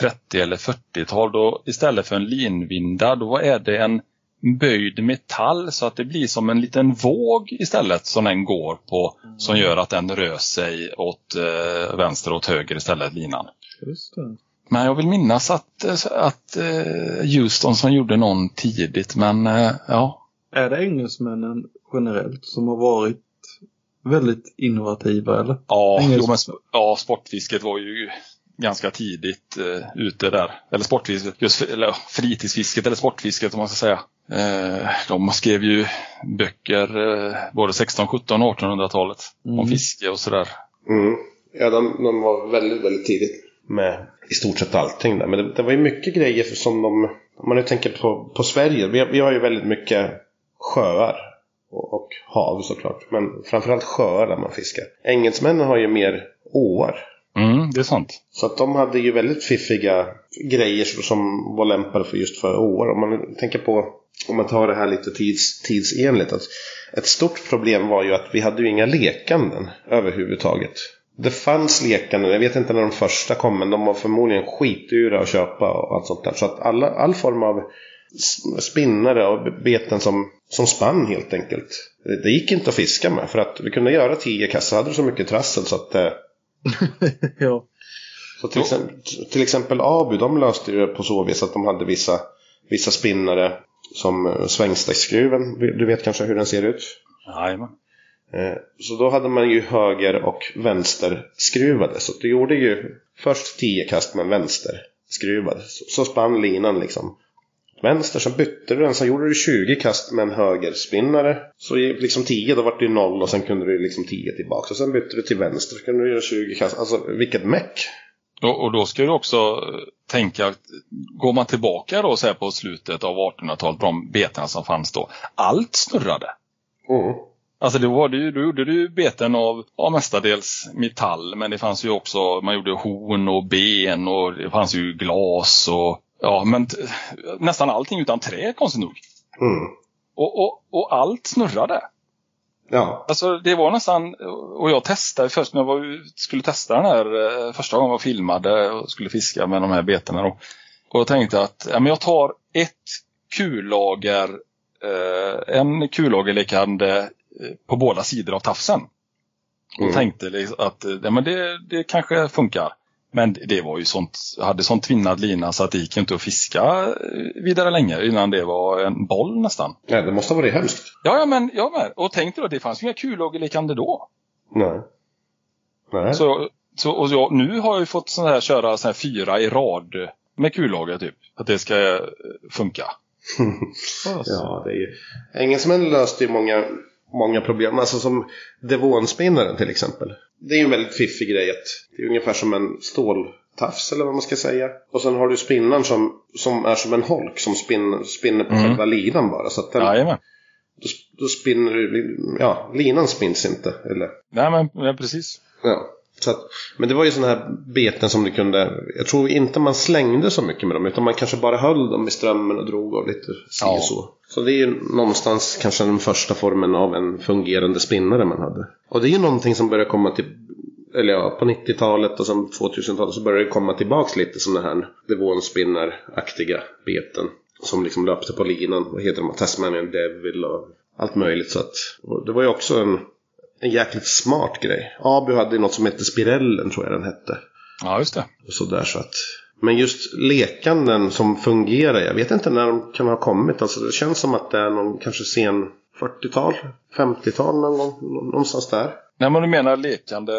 30 eller 40-tal. Då istället för en linvinda, då är det en böjd metall så att det blir som en liten våg istället som den går på. Som gör att den rör sig åt eh, vänster och åt höger istället, linan. Just det. Men jag vill minnas att, eh, att eh, Houston som gjorde någon tidigt, men eh, ja. Är det engelsmännen generellt som har varit väldigt innovativa eller? Ja, Engelsk- jo, ja, sportfisket var ju ganska tidigt eh, ute där. Eller sportfisket, just eller, fritidsfisket eller sportfisket om man ska säga. Eh, de skrev ju böcker eh, både 16, 17 och 1800-talet om Mm. fiske och sådär. Mm. Ja, de, de var väldigt, väldigt tidigt med i stort sett allting där. Men det, det var ju mycket grejer som de, om man nu tänker på, på Sverige, vi, har- vi har ju väldigt mycket sjöar och, och hav såklart. Men framförallt sjöar där man fiskar. Engelsmännen har ju mer åar. Mm, det är sant. Så att de hade ju väldigt fiffiga grejer som var lämpade för just för år. Om man tänker på, om man tar det här lite tids, tidsenligt. Att ett stort problem var ju att vi hade ju inga lekanden överhuvudtaget. Det fanns lekanden, jag vet inte när de första kom, men de var förmodligen skitdyra att köpa och allt sånt där. Så att alla, all form av spinnare och beten som, som spann helt enkelt. Det, det gick inte att fiska med för att vi kunde göra tio kassar, hade så mycket trassel så att eh, *laughs* ja så till, exempel, till exempel Abu, de löste ju det på så vis att de hade vissa, vissa spinnare som eh, svängstacksskruven. Du vet kanske hur den ser ut? Jajamän. Eh, Så då hade man ju höger och vänster skruvade. Så du gjorde ju först 10 kast med vänster skruvad. Så, spann linan liksom. Vänster, så bytte du den, så gjorde du 20 kast med en högerspinnare. Så liksom 10, då var det ju 0 och sen kunde du liksom 10 tillbaka. Och sen bytte du till vänster, så kunde du göra 20 kast. Alltså vilket meck! Och, och då ska du också eh, tänka, går man tillbaka då så här på slutet av 1800-talet, de beten som fanns då, allt snurrade. Mm. Alltså det var det ju, då gjorde du beten av ja, mestadels metall, men det fanns ju också, man gjorde horn och ben och det fanns ju glas och ja, men nästan allting utan trä konstigt nog. Mm. Och, och, och allt snurrade. Ja. Alltså det var nästan, och jag testade först när jag var, skulle testa den här eh, första gången jag filmade och skulle fiska med de här betena då. Och jag tänkte att ja, men jag tar ett kullager, eh, en kullagerlikande eh, på båda sidor av tafsen. Och Mm. tänkte liksom att eh, ja, men det, det kanske funkar. Men det var ju sånt, hade sån tvinnad lina så att det gick inte att fiska eh, vidare länge innan det var en boll nästan. ja, det måste ha varit hemskt. Ja, ja men jag med. Och tänkte då, det fanns ju inga kullagerlikande då. Nej. Nej. Så, så, och jag, nu har jag ju fått sån här, köra sån här fyra i rad med kullager typ. Att det ska eh, funka. *laughs* Ja, det är ju... Engelsmän löste ju många, många problem. Alltså som devonspinnaren till exempel. Det är ju en väldigt fiffig grej. Att det är ungefär som en ståltafs eller vad man ska säga. Och sen har du spinnaren som, som är som en holk som spin, spinner på Mm. själva linan bara. Så att den, Jajamän. då, då spinner du, ja, linan spinns inte. Eller, Nej, men ja, precis. ja. Så att, men det var ju sådana här beten som du kunde, jag tror inte man slängde så mycket med dem utan man kanske bara höll dem i strömmen och drog av lite si och så. Så det är ju någonstans kanske den första formen av en fungerande spinnare man hade. Och det är ju någonting som börjar komma till, eller ja, på 90-talet och sen 2000-talet så börjar det komma tillbaks lite sådana här Devon-spinnaraktiga beten. Som liksom löpte på linan, vad heter de, Tasmanian Devil och allt möjligt. Så att, det var ju också en, en jäkligt smart grej. Abu hade ju något som hette Spirellen tror jag den hette. Ja, just det. Och sådär så att. Men just lekanden som fungerar, jag vet inte när de kan ha kommit. Alltså det känns som att det är någon kanske sen 40-tal, 50-tal någon gång, någonstans där. Nej, men du menar lekande,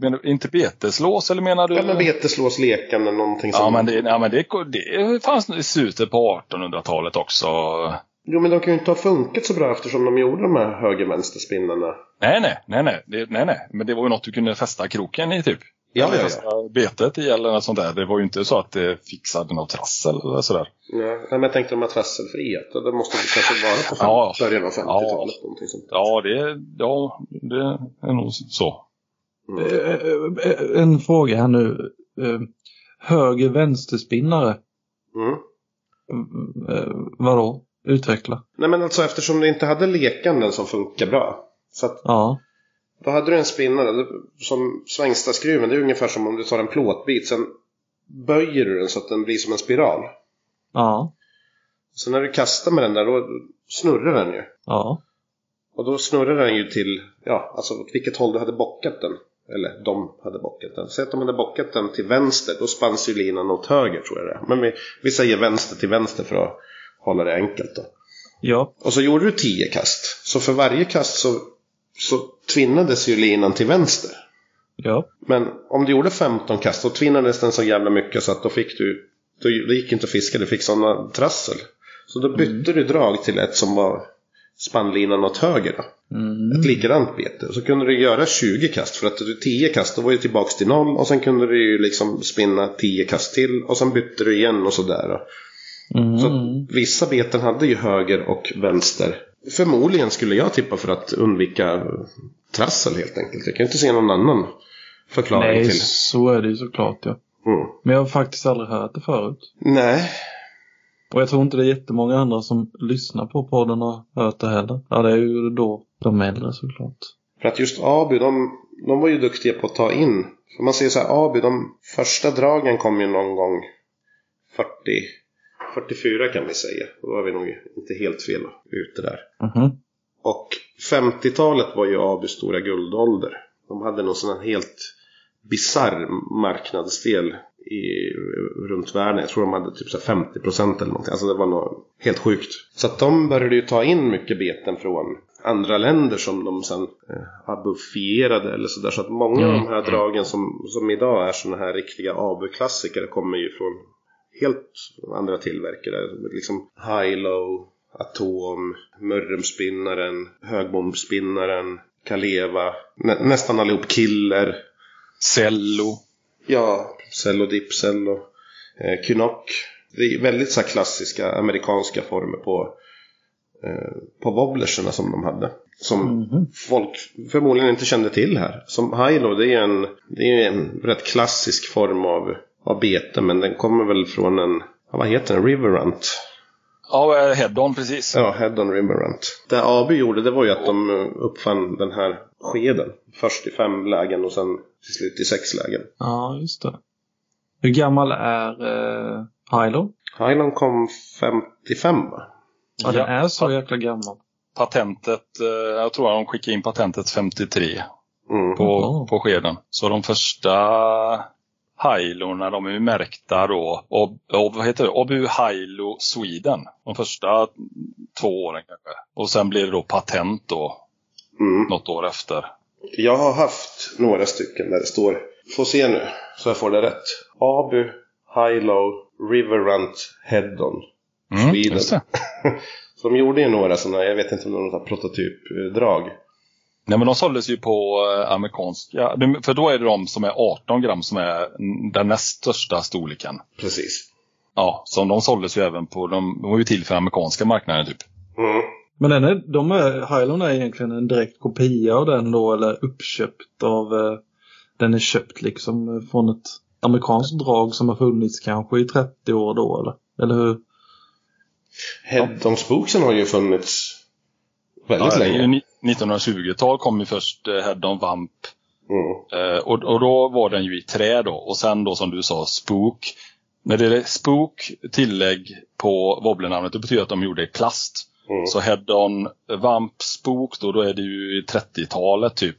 menar, inte beteslås eller menar du? Ja men beteslås lekande, någonting som... Ja, men det, ja, men det, det fanns i slutet på 1800-talet också. Jo men de kan ju inte ha funkat så bra eftersom de gjorde de här höger-vänster-spinnarna. Nej, nej, nej, nej, det, nej, nej. Men det var ju något du kunde fästa kroken i typ. Ja, Eller ja, fästa betet i eller något sånt där. Det var ju inte så att det fixade något trassel eller sådär. Ja, nej, men jag tänkte de här trasselfrihet. Det måste det kanske vara på Ja. början av 50-talet. Ja. Sånt. Ja, det, ja, det är nog så. Mm. Eh, eh, En fråga här nu. Eh, Höger vänsterspinnare. Mm. Eh, Vadå? Utveckla. Nej men alltså eftersom du inte hade lekanden som funkar bra. Så att Ja. Då hade du en spinnare som svängstaskruven. Det är ungefär som om du tar en plåtbit. Sen böjer du den så att den blir som en spiral. Ja. Så när du kastar med den där då snurrar den ju. Ja. Och då snurrar den ju till, ja alltså åt vilket håll du hade bockat den. Eller de hade bockat den. Säg att de hade bockat den till vänster. Då spanns ju linan åt höger tror jag det. Men vi, vi säger vänster till vänster för att hålla det enkelt då. Ja. Och så gjorde du 10 kast. Så för varje kast så, så tvinnades ju linan till vänster. Ja. Men om du gjorde 15 kast då tvinnades den så jävla mycket så att då fick du då, det gick inte att fiska, du fick sådana trassel. Så då bytte du drag till ett som var spannlinan åt höger då. Mm. Ett likadant bete. Så kunde du göra 20 kast för att du 10 kast då var ju tillbaks till noll och sen kunde du ju liksom spinna 10 kast till och sen bytte du igen och sådär. Mm. Så vissa beten hade ju höger och vänster. Förmodligen skulle jag tippa för att undvika trassel helt enkelt. Jag kan inte se någon annan förklaring Nej, till. så är det ju såklart ja. Mm. Men jag har faktiskt aldrig hört det förut. Nej, Och jag tror inte det är jättemånga andra som lyssnar på podden och har hört det heller. Ja, det är ju då de äldre såklart. för att just Abu, de, de var ju duktiga på att ta in. För man säger så här, Abu, de första dragen kom ju någon gång 40, 44 kan vi säga. Då var vi nog inte helt fel ute där. Mhm. Och 50-talet var ju Abus stora guldålder. De hade någon sån här helt bizarr marknadsdel i, runt världen. Jag tror de hade typ så här 50% eller någonting. Alltså det var något helt sjukt. Så att de började ju ta in mycket beten från andra länder som de sen eh, abufierade eller sådär. Så att många av de här dragen som, som idag är såna här riktiga abu-klassiker kommer ju från helt andra tillverkare. Liksom Hilo, Atom, Mörrumspinnaren, Högbombspinnaren, Kaleva, nä, nästan allihop Killer. Cello. Ja, Cello Dipcello, eh, Kynok. Det är väldigt så klassiska amerikanska former på, eh, på wobblerserna som de hade. Som Mhm. folk förmodligen inte kände till här. Som Hilo, det är en, det är en rätt klassisk form av, av bete. Men den kommer väl från en, vad heter den, Riverrunt. Ja, eh, Head-On precis. Ja, Head-on Riverrunt. Det AB gjorde det var ju att de eh, uppfann den här skeden. Först i fem lägen och sen till slut i sex lägen. Ja, just det. Hur gammal är eh, Hilo? Highland kom 55 va? Ja, den är så jäkla gammal. Patentet, eh, jag tror att de skickade in patentet 53 Mm. på, Jaha. på skeden. Så de första Hilorna, de är märkta då. Och, och vad heter det? Obu Hilo Sweden. De första två åren kanske. Och sen blir det då patent då Mm. något år efter. Jag har haft några stycken där det står, får se nu så jag får det rätt. Abu, Hilo, Riverrunt, Head-on. Mm, Sweden. de *laughs* gjorde ju några sådana, jag vet inte om det var något prototypdrag. Nej men de såldes ju på eh, amerikanska, för då är det de som är 18 gram som är den näst största storleken. Precis. Ja, så de såldes ju även på, de, de var ju till för amerikanska marknaden typ. Mm. Men den är, de är, Highland är egentligen en direkt kopia av den då eller uppköpt av eh, den är köpt liksom från ett amerikanskt drag som har funnits kanske i 30 år då eller? Eller hur? Head on Spooksen har ju funnits väldigt Ja, länge. Ju ni- 1920-tal kom ju först eh, Head on Vamp. Mm. Eh, och, och då var den ju i trä då. Och sen då som du sa, Spook. När det är Spook tillägg på wobblenamnet, det betyder att de gjorde i plast. Mm. Så Head on Vamp Spook då, då är det ju i 30-talet typ.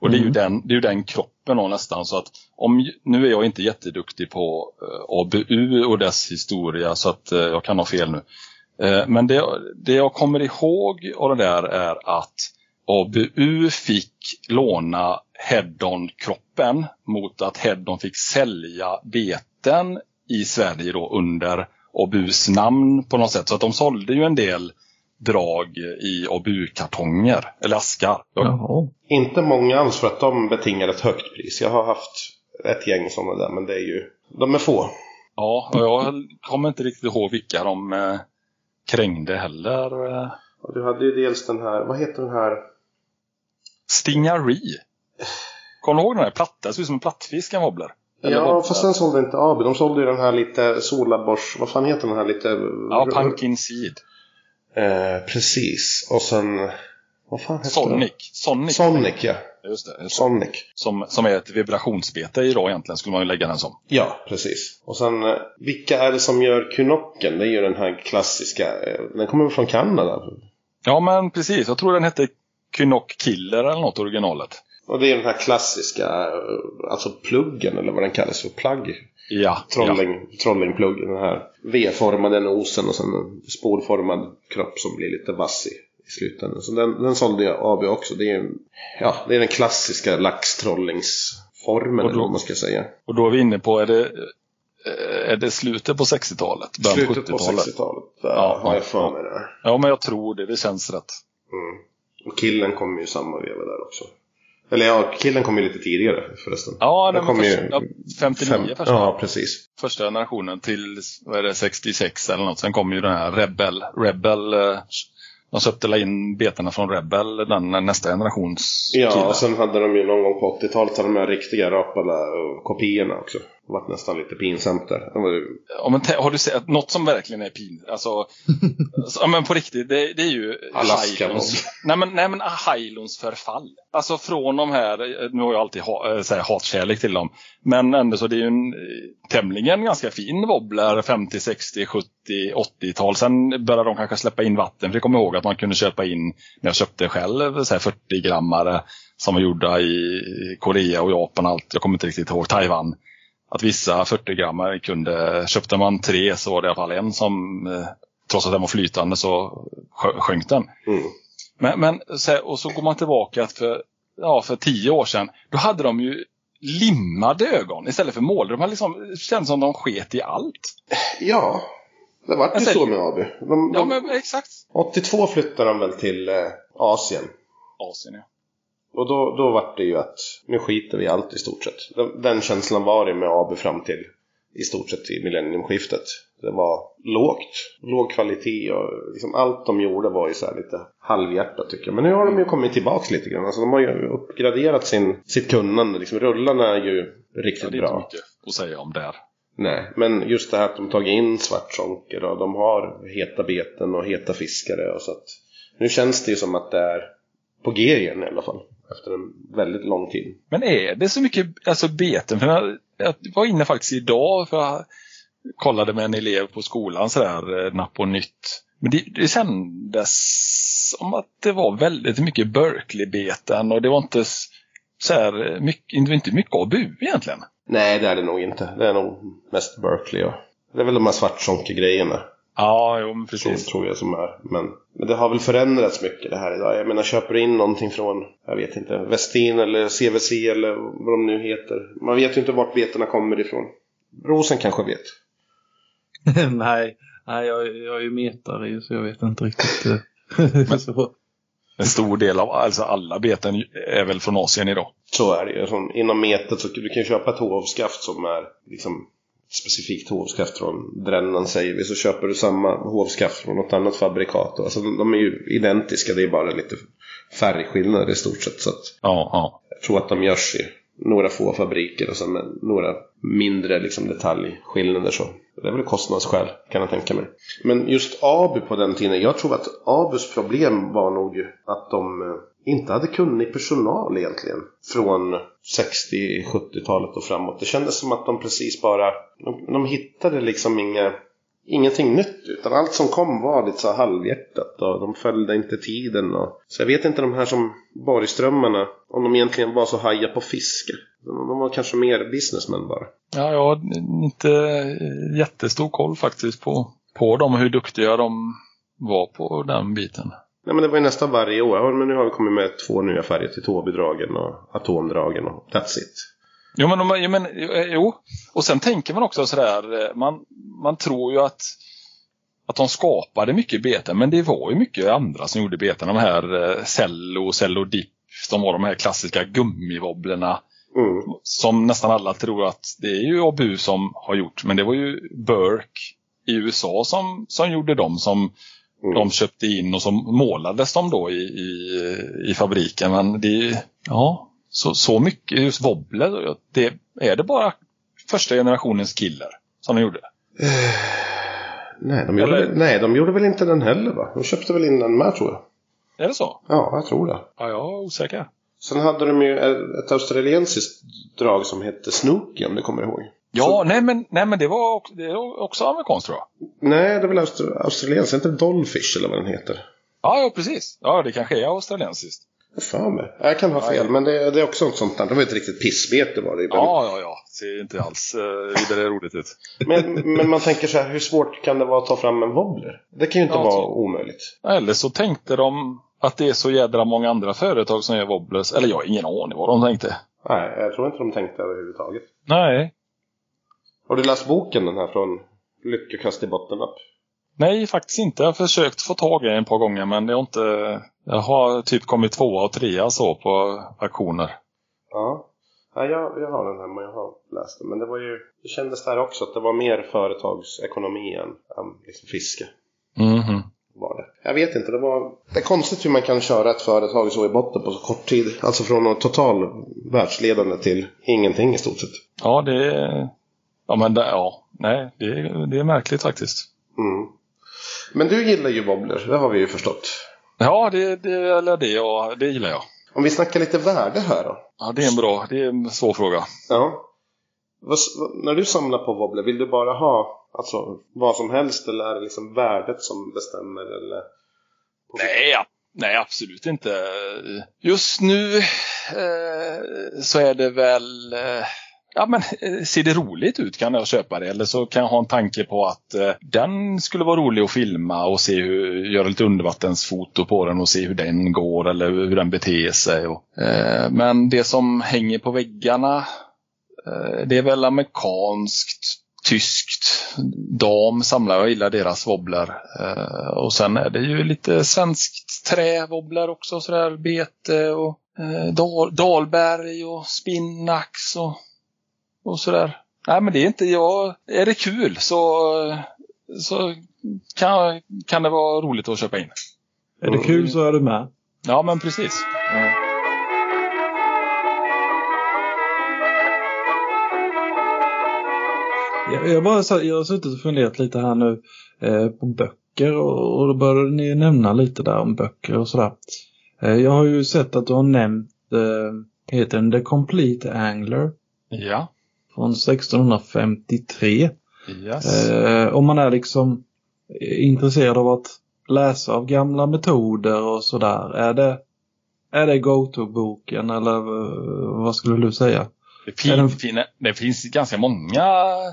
Och det är, ju Mm. den, det är ju den kroppen då nästan. Så att om, nu är jag inte jätteduktig på eh, ABU och dess historia så att eh, jag kan ha fel nu. Eh, men det, det jag kommer ihåg av det där är att ABU fick låna Head-On-kroppen mot att Head-On fick sälja beten i Sverige då under ABUs namn på något sätt. Så att de sålde ju en del drag i ABU-kartonger, eller askar. Jaha. Inte många alls för att de betingar ett högt pris. Jag har haft ett gäng sådana där men det är ju, de är få. ja, och jag kommer inte riktigt ihåg vilka de eh, krängde heller. Och du hade ju dels den här, vad heter den här? Stingari. Kommer du ihåg den här platta? Det ser ut som en plattfisk en wobbler. Eller Ja, vad- fast den sålde inte AB. De sålde ju den här lite Solabors, vad fan heter den här lite? Ja, Pumpkin Seed. Eh, precis. Och sen, vad fan heter Sonic. Sonic. den? Sonic, ja. Just det. Just. Sonic. Som, som är ett vibrationsbete idag egentligen, skulle man ju lägga den som. Ja, precis. Och sen, eh, vilka är det som gör Kunocken? Det är ju den här klassiska, eh, den kommer från Kanada? Ja, men precis. Jag tror den hette Kynok Killer eller något originalet. Och det är den här klassiska, alltså pluggen eller vad den kallas för, plugg. Ja. ja. Trolling, Trollingpluggen, den här V-formade nosen och sen en spolformad kropp som blir lite vass i, i slutändan. Så den, den sålde jag AB också. Det är, ja, det är den klassiska laxtrollingsformen eller vad man ska säga. Och då är vi inne på, är det, eh, är det slutet på 60-talet? Början på Slutet på 70-talet? 60-talet. Där Ja, har jag ja, för ja. mig det. Ja, men jag tror det. Det känns rätt. Mm. Och killen kom ju samma veva där också. Eller ja, killen kom ju lite tidigare förresten. Ja, Den kom ju först, ja, 59 Fem, första, ja, precis. första generationen till vad är det, 66 eller något. Sen kom ju den här Rebel. Rebel eh, de la in betarna från Rebel, den nästa generations Ja, och sen hade de ju någon gång på 80-talet hade de här riktiga rapala och kopiorna också. Det var nästan lite pinsamt där. Ja, men har du sett något som verkligen är pinsamt? Alltså, *laughs* så- ja, men på riktigt, det, det är ju Alaska Hylons, nej men, nej men Hylons förfall. Alltså från de här, nu har jag alltid ha, så här, hatkärlek till dem, men ändå så det är ju en eh, tämligen ganska fin wobbler 50, 60, 70, 80-tal. Sen började de kanske släppa in vatten, för jag kommer ihåg att man kunde köpa in, när jag köpte själv, så här 40 grammare som var gjorda i Korea och Japan och allt. Jag kommer inte riktigt ihåg, Taiwan att vissa 40 grammar kunde, köpte man tre så var det i alla fall en som, eh, trots att den var flytande så sjö- sjönk den. mm. Men, men och så går man tillbaka för, ja, för tio år sedan, då hade de ju limmade ögon istället för mål. De hade liksom, det kändes som de sket i allt. Ja, det vart ju så med AB. De, Ja de, men exakt. 82 flyttade de väl till eh, Asien. Asien ja. Och då, då vart det ju att nu skiter vi i allt i stort sett. Den, den känslan var det med AB fram till i stort sett till millenniumskiftet. Det var lågt, låg kvalitet och liksom allt de gjorde var ju så här lite halvhjärtat tycker jag. Men nu har de ju kommit tillbaks lite grann. Alltså de har ju uppgraderat sin, sitt kunnande. Liksom, rullarna är ju ja riktigt det är inte bra. mycket att säga om där. Nej, men just det här att de tagit in svartsonker och de har heta beten och heta fiskare och så att nu känns det ju som att det är på G igen i alla fall. Efter en väldigt lång tid. Men är det så mycket alltså beten? För jag, jag var inne faktiskt idag för jag kollade med en elev på skolan sådär, eh, napp och nytt. Men det, det kändes som att det var väldigt mycket Berkeley-beten och det var inte så här mycket, det var inte mycket ABU egentligen. Nej, det är det nog inte. Det är nog mest Berkeley och det är väl de här svartsonker-grejerna. Ja, jo men precis. tror jag som är. Men, men det har väl förändrats mycket det här idag. Jag menar, köper du in någonting från, jag vet inte, Westin eller CVC eller vad de nu heter. Man vet ju inte vart betena kommer ifrån. Rosen kanske vet. *laughs* nej, nej jag, jag är ju metare så jag vet inte riktigt. *laughs* så. En stor del av, alltså alla beten är väl från Asien idag. Så är det ju. Inom metet så du kan köpa ett hovskaft som är liksom specifikt hovskaft från Drännan säger vi så köper du samma hovskaft från något annat fabrikat. Alltså de är ju identiska, det är bara lite färgskillnader i stort sett. Så att Ja, ja. jag tror att de görs i några få fabriker och sen några mindre liksom, detaljskillnader. Så. Det är väl kostnadsskäl kan jag tänka mig. Men just Abu på den tiden, jag tror att Abus problem var nog att de eh, inte hade kunnig personal egentligen. Från 60-70-talet och framåt. Det kändes som att de precis bara, de, de hittade liksom inga ingenting nytt utan allt som kom var lite så här halvhjärtat och de följde inte tiden. Och, så jag vet inte de här som Borgströmmarna om de egentligen var så haja på fiske. De, var kanske mer businessmen bara. Ja, jag har inte jättestor koll faktiskt på, på dem och hur duktiga de var på den biten. Nej men det var ju nästan varje år. Men nu har vi kommit med två nya färger till Tåbydragen och Atomdragen och that's it. Jo, men, ja, men eh, jo. Och sen tänker man också sådär, eh, man, man tror ju att, att de skapade mycket beten, men det var ju mycket andra som gjorde beten. De här eh, Cello, Cello Dip, de var de här klassiska gummiwobblerna Mm. som nästan alla tror att det är ju ABU som har gjort. Men det var ju Burke i USA som, som gjorde dem som Mm. de köpte in och som målades de då i, i, i fabriken. Men det, ja, så, så mycket just wobbler, det är det bara första generationens killer som de gjorde. Nej, de gjorde, Eller- väl, nej, de gjorde väl inte den heller va? De köpte väl in den med tror jag. Är det så? Ja, jag tror det. Ja, jag är osäker. Sen hade de ju ett australiensiskt drag som hette Snooky om du kommer ihåg. Ja, nej men, nej men det var också, det var också amerikanskt tror jag. Nej, det är väl austro- australiensiskt, inte Dollfish eller vad den heter. Ja, ja precis. Ja, det kanske är australiensiskt. För mig. Jag kan ha fel, ja. men det, det är också något sånt där. Det var ett riktigt pissbete var det ju. Ja, ja, ja. Ser inte alls eh, vidare roligt ut. *laughs* men, men man tänker så här, hur svårt kan det vara att ta fram en wobbler? Det kan ju inte Ja, vara så- omöjligt. Eller så tänkte de att det är så jädra många andra företag som gör wobblers. Eller jag har ingen aning vad de tänkte. Nej, jag tror inte de tänkte överhuvudtaget. Nej. Har du läst boken den här från Lyckokast i bottenlapp? Nej, faktiskt inte. Jag har försökt få tag i den ett par gånger men det har inte... Jag har typ kommit tvåa och trea så på auktioner. Ja. ja jag, jag har den hemma, jag har läst den. Men det var ju, det kändes där också att det var mer företagsekonomi än, än liksom fiske. Mhm. Var det. Jag vet inte, det var... Det är konstigt hur man kan köra ett företag så i botten på så kort tid. Alltså från total världsledande till ingenting i stort sett. Ja, det är... Ja, men ja. Nej, det är, det är märkligt faktiskt. Mm. Men du gillar ju wobbler, det har vi ju förstått. Ja, det, det, eller det, ja, det gillar jag. Om vi snackar lite värde här då. Ja, det är en bra, det är en svår fråga. Ja. Vad, när du samlar på wobbler, vill du bara ha alltså, vad som helst eller är det liksom värdet som bestämmer? Eller? Nej, ja. Nej, absolut inte. Just nu eh, så är det väl... Eh, ja, men eh, ser det roligt ut kan jag köpa det. Eller så kan jag ha en tanke på att eh, den skulle vara rolig att filma och se hur, göra lite undervattensfoto på den och se hur den går eller hur den beter sig. Och, eh, men det som hänger på väggarna, eh, det är väl amerikanskt, tyskt. Dam samlar, jag gillar deras wobbler. Eh, och sen är det ju lite svenskt träwobbler också, sådär bete och eh, dal, dalberg och spinnax och, och sådär. Nej men det är inte jag. Är det kul så, så kan, kan det vara roligt att köpa in. Är det kul så är du med. Ja men precis. Ja. Jag, bara, jag har suttit och funderat lite här nu eh, på böcker och, och då började ni nämna lite där om böcker och sådär. Eh, jag har ju sett att du har nämnt, eh, heter den The Complete Angler Ja. Från 1653. Yes. Eh, om man är liksom intresserad av att läsa av gamla metoder och sådär. Är det, är det go-to-boken eller eh, vad skulle du säga? Det, Är den- fin, fin, det finns ganska många eh,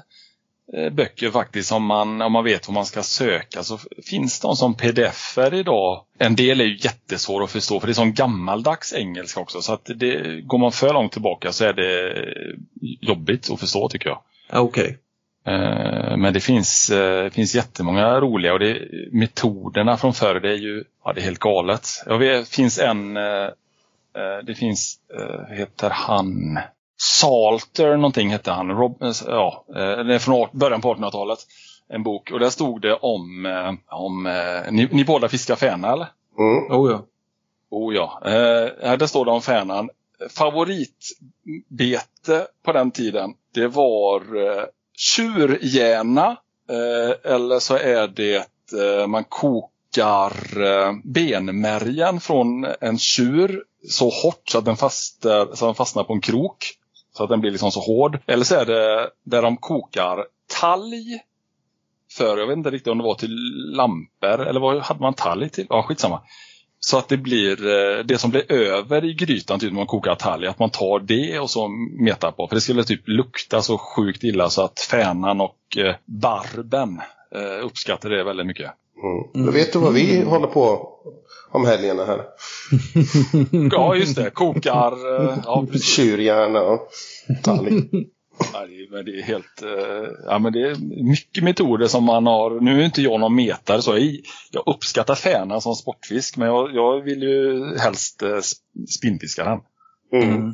böcker faktiskt om man, om man vet vad man ska söka. Så finns de som pdf-er idag. En del är ju jättesvår att förstå för det är sån gammaldags engelska också. Så att det, går man för långt tillbaka så är det jobbigt att förstå tycker jag. Ja, Okej. Eh, Men det finns, eh, finns jättemånga roliga och det, metoderna från förr det är ju ja, det är helt galet. Jag vet, det finns en, eh, eh, det finns, eh, heter han, Salter någonting hette han. Rob, eh, ja, eh, det är från början på 1800-talet. En bok. Och där stod det om, eh, om ni, ni båda fiskar fäna eller? Mm. Oh ja. Oh ja. Eh, här där står det om fänan. Favoritbete på den tiden, det var eh, tjurgärna. Eh, eller så är det eh, man kokar eh, benmärgen från en tjur så hårt så att den fastnar, så att den fastnar på en krok. Så att den blir liksom så hård. Eller så är det där de kokar talg för, jag vet inte riktigt om det var till lampor eller vad hade man talg till? Ja, skitsamma. Så att det blir eh, det som blir över i grytan typ när man kokar talg, att man tar det och så metar på. För det skulle typ lukta så sjukt illa så att fänan och eh, barben eh, uppskattar det väldigt mycket. Mm. Då vet du vad vi håller på om helgerna här. *laughs* Ja, just det. Kokar. eh, Ja. Tjurhjärna och talg. *laughs* Ja, det, är- men det är helt... eh, Ja, men det är mycket metoder som man har. Nu är inte jag någon metare så. Jag, jag uppskattar fänan som sportfisk men jag, jag vill ju helst eh, sp- spinnfiska den. Mm. Mm.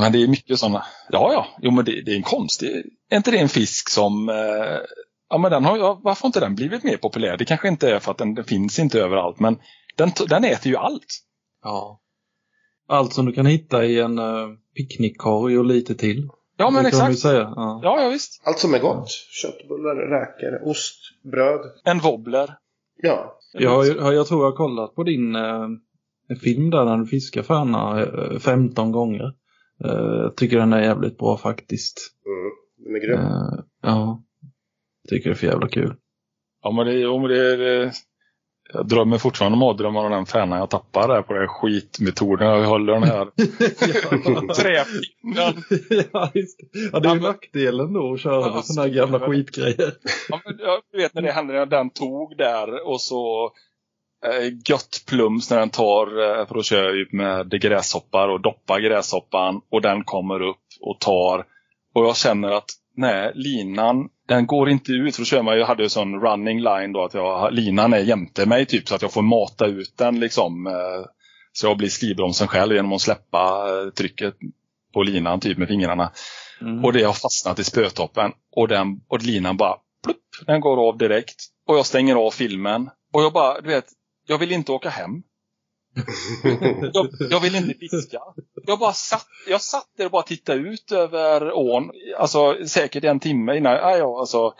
Men det är mycket sådana. Ja, ja. Jo, men det, det är en konst. Det, är inte det en fisk som... Ja, men den har, ja, varför har inte den blivit mer populär? Det kanske inte är för att den, den finns inte överallt men den, den äter ju allt. Ja. Allt som du kan hitta i en uh, picknickkorg och lite till. Ja, men exakt. säga. Ja. Ja, ja, visst. Allt som är gott. Köttbullar, räkor, ost, bröd. En wobbler. Ja. Jag, har ju- jag tror jag har kollat på din eh, film där när du fiskar färna eh, 15 gånger. Jag tycker den är jävligt bra faktiskt. Mm. Den är grym. Ja. Tycker det är för jävla kul. Ja, men det, men det, det Jag drömmer fortfarande mardrömmar om den färnan jag tappar där på den här skitmetoden. Jag håller den här *laughs* träpinnen. ja, just det. ja, det är ju nackdelen då att köra Ja, sådana här gamla skitgrejer. Ja, men jag vet när det hände när den tog där och så eh, gött plums när den tar, eh, för då kör jag ju med gräshoppar och doppar gräshoppan och den kommer upp och tar. Och jag känner att nej, linan den går inte ut. För då kör man, jag hade ju sån running line då att jag, linan är jämte mig typ så att jag får mata ut den liksom. Eh, så jag blir skrivbromsen själv genom att släppa eh, trycket på linan typ med fingrarna. Mm. Och det har fastnat i spötoppen. Och, den, och linan bara plupp, den går av direkt. Och jag stänger av filmen. Och jag bara, du vet, jag vill inte åka hem. Jag, jag vill inte fiska. Jag bara satt, jag satt där och bara tittade ut över ån. Alltså säkert en timme innan, nej, jag, alltså,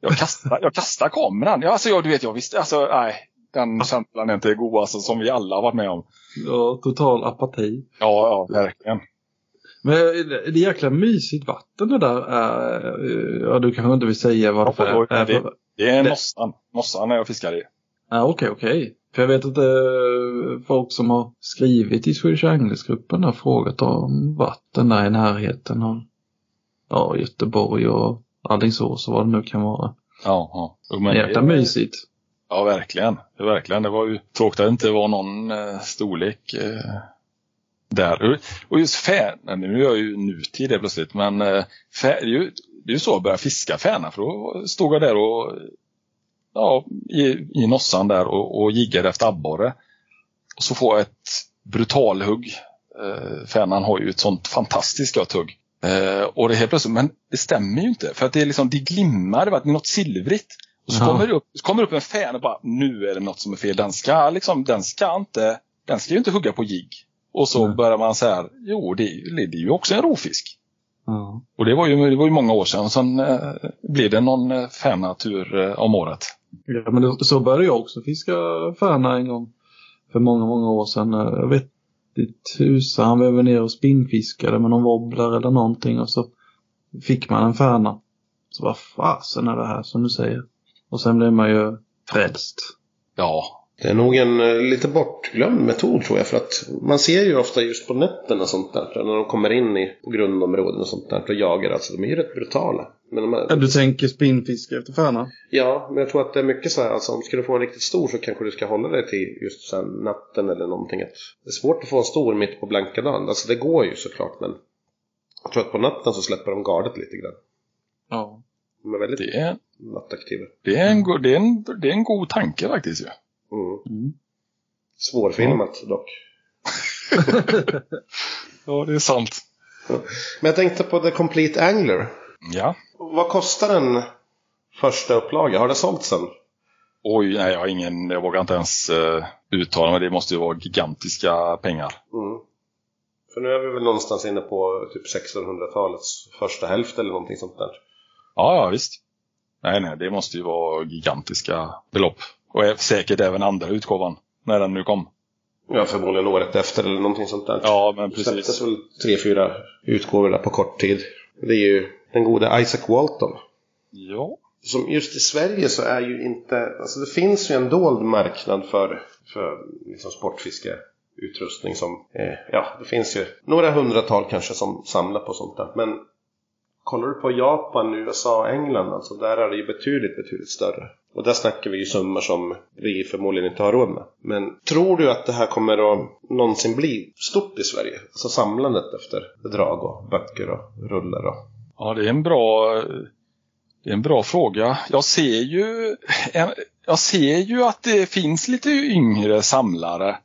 jag kastar, jag kastar kameran. Ja, alltså, jag, du vet, jag visste, alltså, nej. Den känslan är inte god alltså, som vi alla har varit med om. Ja, total apati. Ja, ja, verkligen. Men det är jäkla mysigt vatten det där är. Ja, du kanske inte vill säga det Ja, det- är. Det är mossan, mossan när jag fiskar i. Ja, okej, okej. För jag vet att är folk som har skrivit i Swedish Anglers-gruppen har frågat om vatten där i närheten av ja, Göteborg och Alingsås och vad det nu kan vara. Ja, ja. Men Jäkla det- mysigt. Ja, verkligen. Det, verkligen. det var ju tråkigt att det inte var någon eh, storlek eh, där. Och just färna, nu är jag ju nutid det plötsligt, men eh, fär, det, är ju, så att börja fiska färna. För då stod jag där och ja, i, i nossan där och, och jiggade efter abborre. Och så får jag ett brutalhugg. Eh, färnan har ju ett sånt fantastiskt gött hugg. Eh, och det är helt plötsligt, men det stämmer ju inte. För att det är liksom, det glimmar, det är något silvrigt. Och så Ja. kommer det upp, så kommer det upp en färn och bara, nu är det något som är fel. Den ska liksom, den ska inte, den ska ju inte hugga på jigg. Och så Nej. börjar man så här, jo det, är ju- det är ju också en rovfisk. Ja. Och det var ju, det var ju många år sedan. Sen eh, blev det någon eh, färnatur eh, om året. Ja, men det, så började jag också fiska färna en gång. För många, många år sedan. Jag vet inte tusan, han var över ner och spinnfiskade med någon wobbler eller någonting och så fick man en färna. Så vad fasen är det här som du säger? Och sen blev man ju frälst. Ja, Det är nog en eh, lite bortglömd metod tror jag. För att man ser ju ofta just på nätterna och sånt där. När de kommer in i på grundområden och sånt där och jagar. Alltså de är ju rätt brutala. Men de Ja, är, du tänker spinnfiske efter färna? ja, men jag tror att det är mycket så här. Alltså om ska du få en riktigt stor så kanske du ska hålla dig till just så här natten eller någonting. Att det är svårt att få en stor mitt på blanka dagen. Alltså det går ju såklart men. Jag tror att på natten så släpper de gardet lite grann. Ja. De är väldigt det är, nattaktiva. det är, en, go- det är, en, det är en god tanke faktiskt ju. Mm. Mm. Svårfilmat dock. *laughs* Ja, det är sant. Men jag tänkte på The Complete Angler. Ja. Vad kostar den första upplaga? Har det sålts sen? Oj, nej jag har ingen, jag vågar inte ens uh, uttala mig. Det måste ju vara gigantiska pengar. Mm. För nu är vi väl någonstans inne på typ 1600-talets första hälft eller någonting sånt där. Ja, ja visst. Nej, nej, det måste ju vara gigantiska belopp. Och säkert även andra utgåvan, när den nu kom. Ja, förmodligen året efter eller någonting sånt där. Ja, men Det precis. släpptes väl tre, fyra utgåvor där på kort tid. Det är ju den gode Isaac Walton. Ja. Som just i Sverige så är ju inte, alltså det finns ju en dold marknad för, för liksom sportfiskeutrustning som, eh, ja det finns ju några hundratal kanske som samlar på sånt där. Men kollar du på Japan, USA och England alltså, där är det ju betydligt, betydligt större. Och där snackar vi ju summor som vi förmodligen inte har råd med. Men tror du att det här kommer att någonsin bli stort i Sverige? Alltså samlandet efter drag och böcker och rullar och... Ja, det är en bra, det är en bra fråga. Jag ser ju, jag ser ju att det finns lite yngre samlare.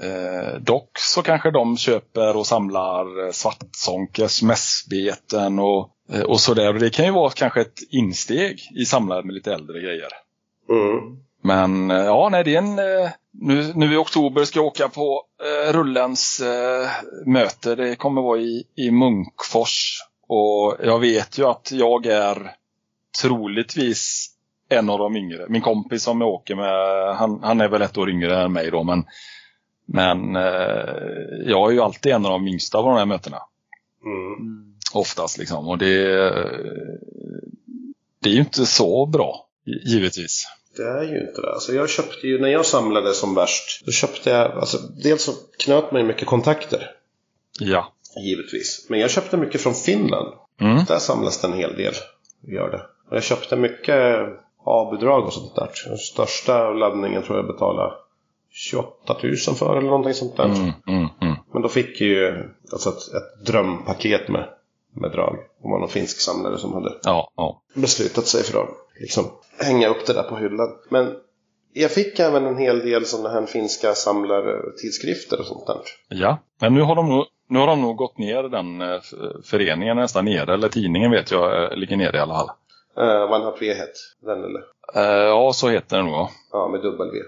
Eh, dock så kanske de köper och samlar svartsonkers, mässbeten och, eh, och sådär. Det kan ju vara kanske ett insteg i samlare med lite äldre grejer. Mm. Men eh, ja, nej, det är en... eh, Nu, nu i oktober ska jag åka på eh, Rullens eh, möte. Det kommer vara i, i Munkfors. Och jag vet ju att jag är troligtvis en av de yngre. Min kompis som jag åker med, han, han är väl ett år yngre än mig då. Men, men eh, jag är ju alltid en av de yngsta på de här mötena. Mm. Oftast liksom. Och det, det är ju inte så bra, givetvis. Det är ju inte det. Alltså jag köpte ju, när jag samlade som värst, då köpte jag, alltså dels så knöt man ju mycket kontakter. Ja. Givetvis. Men jag köpte mycket från Finland. Mm. Där samlas det en hel del. Gör det. Och jag köpte mycket avbidrag och sånt där. Den största laddningen tror jag betalade 28 000 för eller någonting sånt där. Mm, mm, mm. Men då fick jag ju alltså ett, ett drömpaket med, med drag. Det var någon finsk samlare som hade Ja, ja. beslutat sig för att liksom hänga upp det där på hyllan. Men jag fick även en hel del sådana här finska samlartidskrifter och sånt där. Ja, men nu har de nu har de nog gått ner den eh, föreningen nästan nere, eller tidningen vet jag eh, ligger nere i alla fall. Uh, Van har frihet, den eller? Eh, ja, så heter den nog. ja. Med W.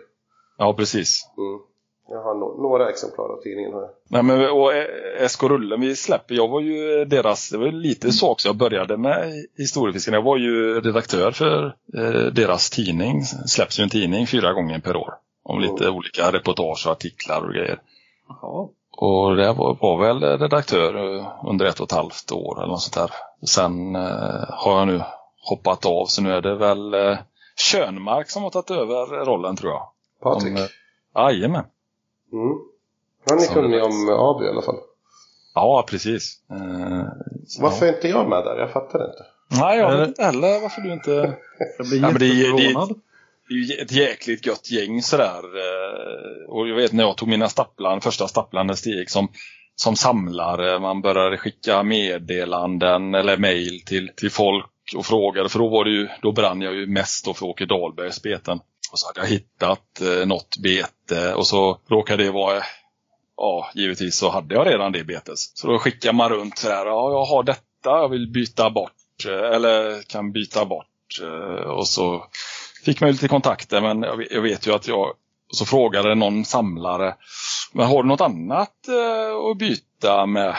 Ja, precis. Mm. Jag har no- några exemplar av tidningen. Här. Nej, men, och SK Rullen vi släpper, jag var ju deras, det var lite så också jag började med historiefisken. Jag var ju redaktör för eh, deras tidning, släpps ju en tidning fyra gånger per år. Om lite olika reportage och artiklar och grejer. Jaha. Och det var, var väl redaktör eh, under ett och ett halvt år eller något sånt där. Sen eh, har jag nu hoppat av så nu är det väl eh, Könmark som har tagit över rollen tror jag. Patrik. Eh, Jajamän. Mm. Han är kunnig det om Abu i alla fall. Ja, precis. Eh, Varför ja. är inte jag med där? Jag fattar inte. Nej, jag Eller- vet inte heller varför du inte... Jag blir Ja, men det är- ju ett jäkligt gött gäng sådär. Eh, och jag vet när jag tog mina stapplan, första stapplande steg som, som samlare. Man började skicka meddelanden eller mejl till, till folk och frågade. För då var det ju, då brann jag ju mest då för Åke Dahlbergs beten. Och så hade jag hittat eh, något bete och så råkade det vara Ja, givetvis så hade jag redan det betet. Så då skickar man runt sådär, ja jag har detta, jag vill byta bort, eh, eller kan byta bort. Eh, och så fick man lite kontakter men jag vet- ju att jag så frågade någon samlare Men har du något annat eh, att byta med?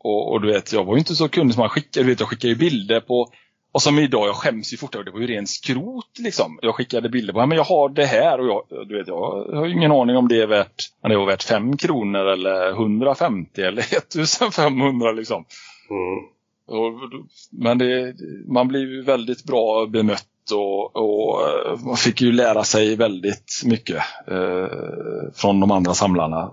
Och, och du vet, jag var ju inte så kunnig som man skickade. Du vet, jag skickade ju bilder på och som idag, jag skäms ju fortfarande. Det var ju ren skrot liksom. Jag skickade bilder på, ja, men jag har det här och jag, du vet, jag har ju ingen aning om det är värt, om det var värt 5 kronor eller 150 eller *laughs* 1500 liksom. Mm. Och, men det, man blir ju väldigt bra bemött och, och eh, man fick ju lära sig väldigt mycket eh, från de andra samlarna.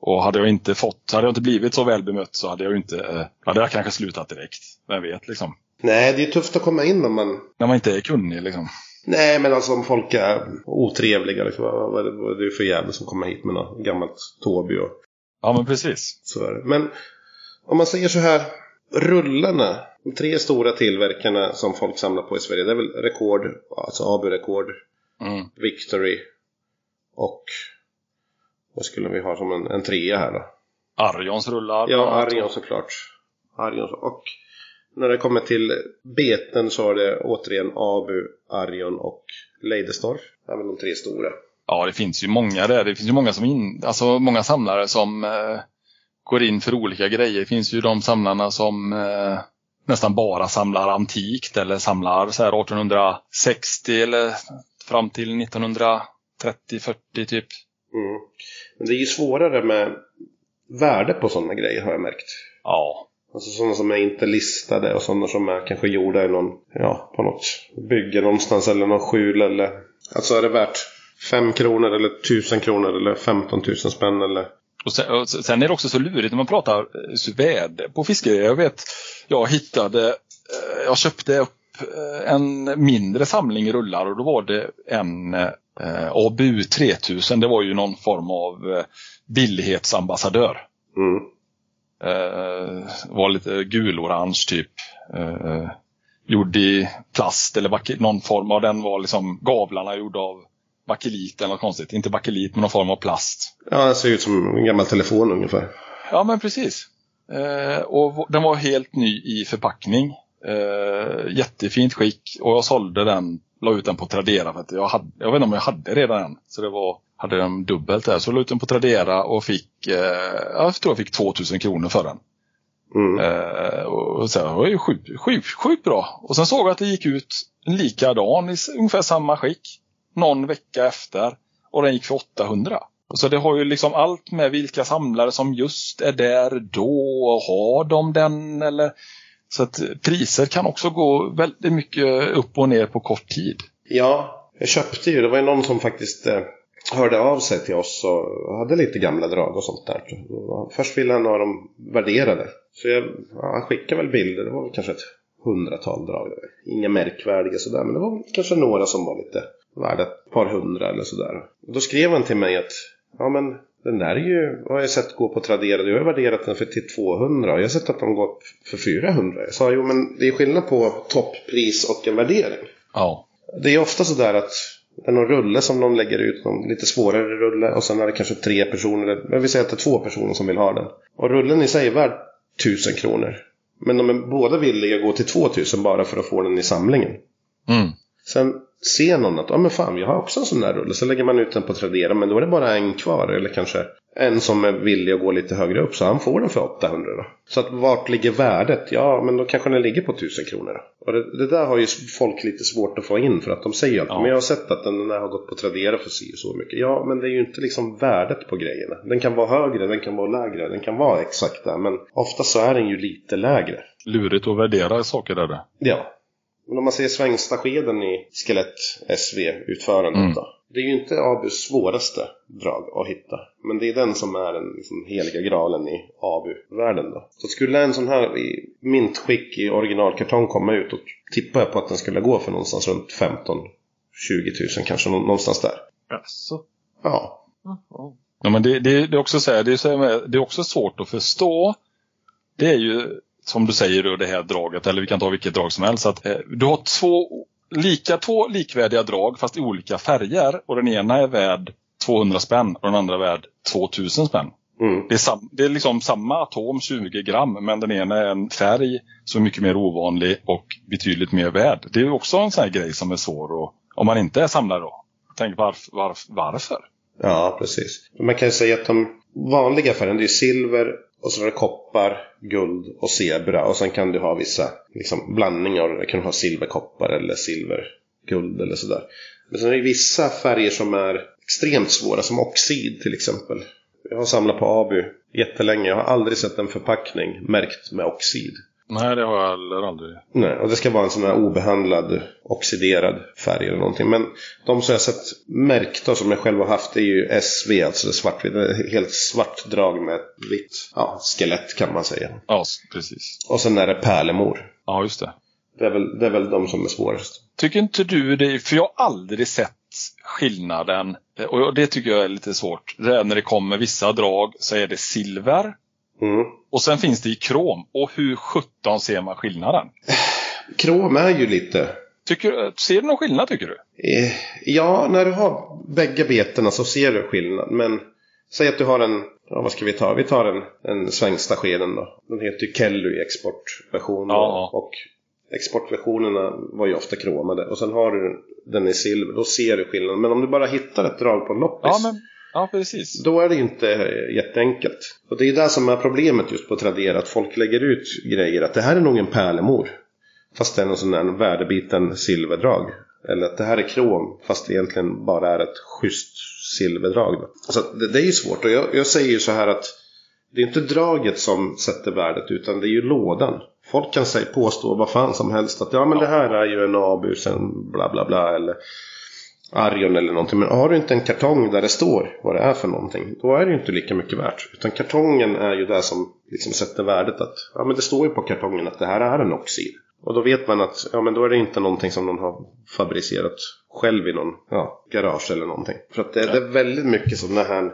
Och hade jag inte fått, hade jag inte blivit så väl bemött så hade jag inte, eh, hade jag kanske slutat direkt. Vem vet liksom. Nej, det är tufft att komma in om man... När man inte är kunnig liksom. Nej, men alltså om folk är otrevliga. Liksom, vad, är det för jävel som kommer hit med något gammalt Toby och Ja men precis. så är det. Men om man säger så här. Rullarna. De tre stora tillverkarna som folk samlar på i Sverige. Det är väl Rekord, alltså Abu-rekord, Mm. Victory och vad skulle vi ha som en, en trea här då? Arions rullar. Ja, Arion såklart. Arion och när det kommer till beten så har det återigen Abu, Arion och Leidestorff. Det är väl de tre stora. Ja, det finns ju många där. Det finns ju många som in, alltså många samlare som eh, går in för olika grejer. Det finns ju de samlarna som eh, nästan bara samlar antikt eller samlar så här 1860 eller fram till 1930-40 typ. Mm. Men det är ju svårare med värde på sådana grejer har jag märkt. Ja, Alltså sådana som är inte listade och sådana som är kanske gjorda i någon, ja, på något bygge någonstans eller någon skjul eller... Alltså är det värt 5 kronor eller 1000 kronor eller 15 000 spänn eller... Och sen, och sen är det också så lurigt när man pratar eh, värde på fiske. Jag vet, jag hittade, eh, jag köpte upp eh, en mindre samling rullar och då var det en eh, ABU 3000. Det var ju någon form av billighetsambassadör. Mm. Eh, var lite gulorange typ. Eh, gjord i plast eller någon form av den var liksom gavlarna gjorda av bakelit eller något konstigt. Inte bakelit men någon form av plast. Ja, det ser ut som en gammal telefon ungefär. Ja men precis. Eh, och den var helt ny i förpackning. Eh, jättefint skick och jag sålde den, la ut den på Tradera för att jag, hade, jag vet inte om jag hade redan en. Så det var, hade den dubbelt där. Så jag la ut den på Tradera och fick, eh, jag tror jag fick 2000 kronor för den. Mm. Eh, och så här, det var ju sjukt sjuk, sjuk bra. Och sen såg jag att det gick ut en likadan i ungefär samma skick. Någon vecka efter. Och den gick för 800. Så det har ju liksom allt med vilka samlare som just är där då. Och har de den eller? Så att priser kan också gå väldigt mycket upp och ner på kort tid. Ja, jag köpte ju. Det var ju någon som faktiskt eh, hörde av sig till oss och hade lite gamla drag och sånt där. Först ville han ha dem värderade. Så jag, ja, han skickade väl bilder. Det var väl kanske ett hundratal drag. Inga märkvärdiga sådär. Men det var kanske några som var lite värda ett par hundra eller sådär. Och då skrev han till mig att ja men den där är ju, har jag sett gå på Tradera. Du har värderat den för till 200 och jag har sett att de går upp för 400. Jag sa jo men det är skillnad på topppris och en värdering. Ja. Det är ofta sådär att det är någon rulle som någon lägger ut, någon lite svårare rulle och sen är det kanske tre personer, jag vill säga att det är två personer som vill ha den. Och rullen i sig är värd 1000 kronor. Men de är båda villiga att gå till 2000 bara för att få den i samlingen. Mm. Sen ser någon att, ja men fan, jag har också en sån där rulle. Så lägger man ut den på Tradera, men då är det bara en kvar. Eller kanske en som är villig att gå lite högre upp, så han får den för 800 då. Så att vart ligger värdet? Ja, men då kanske den ligger på 1000 kronor då. Och det, det där har ju folk lite svårt att få in för att de säger alltid, Ja. men jag har sett att den där har gått på Tradera för si och så mycket. Ja, men det är ju inte liksom värdet på grejerna. Den kan vara högre, den kan vara lägre, den kan vara exakt där, men ofta så är den ju lite lägre. Lurigt att värdera saker där. det. Ja. Men om man ser svängstaskeden i skelett-SV-utförandet Mm. då. Det är ju inte Abus svåraste drag att hitta. Men det är den som är den liksom heliga graalen i Abu-världen då. Så skulle en sån här i mintskick i originalkartong komma ut och tippar jag på att den skulle gå för någonstans runt 15 20 000 kanske nå- någonstans där. Jaså? Ja. Ja, men det, det, det, är också så här, det, är så här med, det är också svårt att förstå. Det är ju som du säger då, det här draget, eller vi kan ta vilket drag som helst. Att, eh, du har två, lika, två likvärdiga drag fast i olika färger och den ena är värd 200 spänn och den andra är värd 2000 spänn. Mm. Det är, sam, det är liksom samma atom, 20 gram, men den ena är en färg som är mycket mer ovanlig och betydligt mer värd. Det är också en sån här grej som är svår att, om man inte är samlare då. Tänk varf, varf, varför? Ja, precis. Man kan ju säga att de vanliga färgerna, det är silver och så var det koppar, guld och zebra. Och sen kan du ha vissa liksom, blandningar. Du kan ha silverkoppar eller silverguld eller sådär. Men sen är det vissa färger som är extremt svåra, som oxid till exempel. Jag har samlat på Abu jättelänge. Jag har aldrig sett en förpackning märkt med oxid. Nej, det har jag heller aldrig. Nej, och det ska vara en sån här obehandlad oxiderad färg eller någonting. Men de som jag sett märkta som jag själv har haft är ju SV, alltså det svartvitt. Helt svart drag med ett vitt ja, skelett kan man säga. Ja, precis. Och sen är det pärlemor. Ja, just det. Det är väl, det är väl de som är svårast. Tycker inte du det? För jag har aldrig sett skillnaden. Och det tycker jag är lite svårt. Det är när det kommer vissa drag så är det silver. Mm. Och sen finns det i krom. Och hur sjutton ser man skillnaden? Krom är ju lite... Tycker, ser du någon skillnad tycker du? Eh, ja, när du har bägge betena så ser du skillnad. Men säg att du har en Ja, vad ska vi ta? Vi tar en, en svängsta skeden då. Den heter ju Kelly i exportversion. Ja. Och exportversionerna var ju ofta kromade. Och sen har du den i silver, då ser du skillnaden. Men om du bara hittar ett drag på en loppis. Ja, men, ja precis. Då är det inte jätteenkelt. Och det är det som är problemet just på Tradera. Att folk lägger ut grejer. Att det här är nog en pärlemor. Fast det är någon sån där värdebiten silverdrag. Eller att det här är krom. Fast det egentligen bara är ett schysst silverdrag. Så det, det är ju svårt. Och jag, jag säger ju så här att. Det är inte draget som sätter värdet. Utan det är ju lådan. Folk kan säga, påstå vad fan som helst. Att ja men det här är ju en Abu sen bla bla bla. Eller Arion eller någonting. Men har du inte en kartong där det står vad det är för någonting. Då är det ju inte lika mycket värt. Utan kartongen är ju det som liksom sätter värdet. att Ja men det står ju på kartongen att det här är en oxid. Och då vet man att ja, men då är det inte någonting som någon har fabricerat själv i någon ja, garage eller någonting. För att det, det är väldigt mycket sådana här,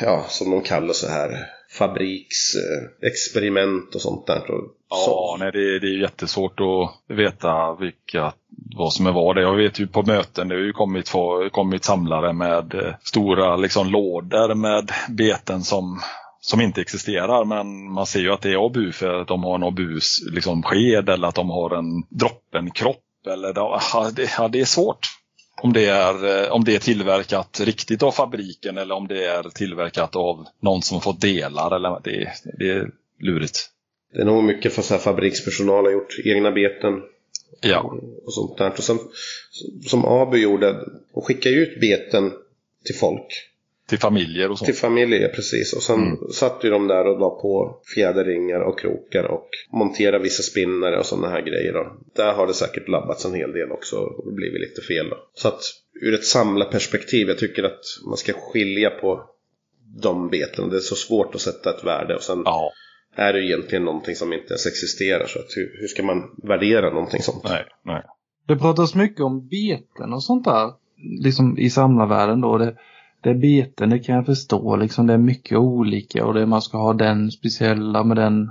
ja, som de kallar så här fabriksexperiment och sånt där. Ja, nej, det, det är jättesvårt att veta vilka, vad som är vad. det. Jag vet ju på möten, det har ju kommit, kommit samlare med eh, stora liksom, lådor med beten som, som inte existerar. Men man ser ju att det är ABU för att de har en ABUs liksom, sked eller att de har en droppenkropp. Eller, ja, det, ja, det är svårt. Om det, är, eh, om det är tillverkat riktigt av fabriken eller om det är tillverkat av någon som fått delar. Eller, det, det är lurigt. Det är nog mycket för så här fabrikspersonal har gjort egna beten Ja. och sånt där. Och sen, som Abu gjorde, de skickade ut beten till folk. Till familjer och så. Till familjer, precis. Och sen Mm. satt ju de där och la på fjäderringar och krokar och monterade vissa spinnare och sådana här grejer. Då. Där har det säkert labbats en hel del också och blivit lite fel. Då. Så att ur ett samlarperspektiv, jag tycker att man ska skilja på de beten. Det är så svårt att sätta ett värde och sen Ja, är det egentligen någonting som inte ens existerar. Så att hur, hur ska man värdera någonting sånt? nej, nej. Det pratas mycket om beten och sånt där. Liksom i samlarvärlden då. Det, det är beten, det kan jag förstå. Liksom det är mycket olika och det man ska ha den speciella med den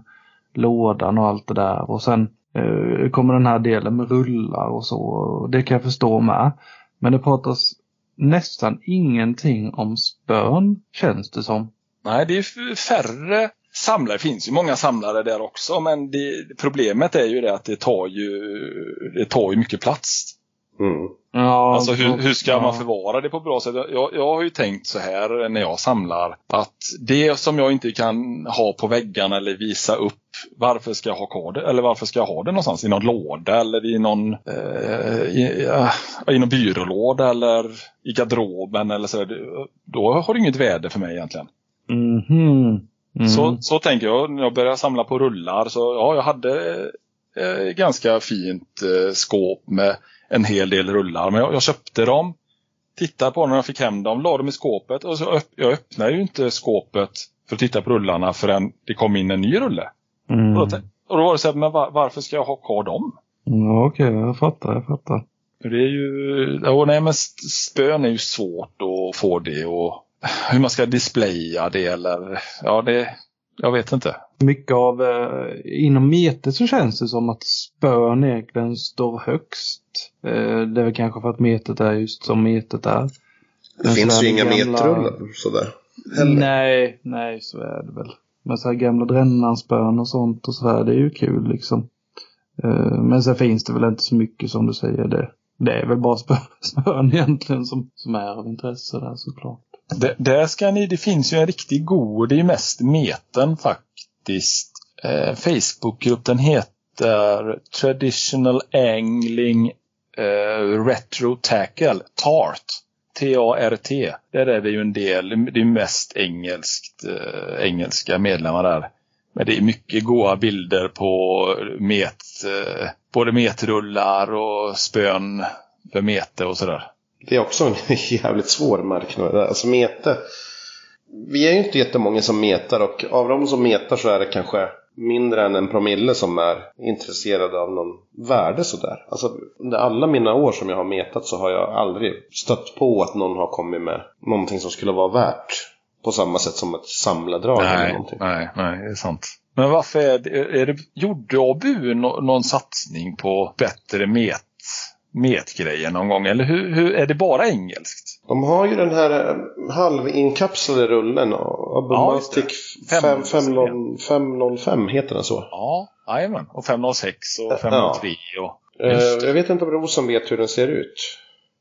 lådan och allt det där. Och sen eh, kommer den här delen med rullar och så. Och det kan jag förstå med. Men det pratas nästan ingenting om spön känns det som. Nej, det är färre samlare. Det finns ju många samlare där också. Men det, problemet är ju det att det tar ju, det tar ju mycket plats. Mm. Ja, Alltså hur, hur ska ja. man förvara det på bra sätt? Jag, jag har ju tänkt så här när jag samlar att det som jag inte kan ha på väggarna eller visa upp varför ska jag ha kvar det? Eller varför ska jag ha det någonstans? I någon låda eller i någon, eh, i, ja, i någon byrålåda eller i garderoben eller så. Då har det inget värde för mig egentligen. Mhm. Mm. Så, så tänker jag när jag började samla på rullar. Så ja, jag hade eh, ganska fint eh, skåp med en hel del rullar. Men jag, jag köpte dem, tittade på dem när jag fick hem dem, la dem i skåpet och så öpp, jag öppnade ju inte skåpet för att titta på rullarna förrän det kom in en ny rulle. Mm. Och, då, och då var det så här, men var, varför ska jag ha kvar dem? Ja, okej, jag fattar, jag fattar. Det är ju, ja, nej men spön är ju svårt att få det och hur man ska displaya det eller, ja det, jag vet inte. Mycket av, eh, inom meter så känns det som att spön egentligen står högst. Eh, det är väl kanske för att metet är just som metet är. Det finns ju inga gamla- metrullar sådär. Heller. Nej, nej så är det väl. Men så här gamla Drännanspön och sånt och sådär, det är ju kul liksom. Eh, men sen finns det väl inte så mycket som du säger. Det, det är väl bara spön, *laughs* spön egentligen som, som är av intresse där såklart. Det, där ska ni, det finns ju en riktigt god, det är ju mest meten faktiskt. Eh, Facebookgrupp, den heter Traditional Angling eh, Retro Tackle, TART. T-A-R-T. Där är det ju en del, det är mest engelskt, eh, engelska medlemmar där. Men det är mycket goa bilder på met, eh, både metrullar och spön för mete och sådär. Det är också en *laughs* jävligt svår marknad. Alltså mete. Vi är ju inte jättemånga som metar och av de som metar så är det kanske mindre än en promille som är intresserade av någon värde sådär. Alltså under alla mina år som jag har metat så har jag aldrig stött på att någon har kommit med någonting som skulle vara värt. På samma sätt som ett samlardrag eller Nej, någonting. nej, nej, det är sant. Men varför är det, är det gjorde ABU nå- någon satsning på bättre met, metgrejer någon gång? Eller hur, hur, är det bara engelskt? De har ju den här eh, halvinkapslade rullen. Abumatic Ja, ja, just det. 505 heter den så. Ja, jajamän. Och 506 och Ja. 503 och... Eh, Just det. jag vet inte om Rosen vet hur den ser ut.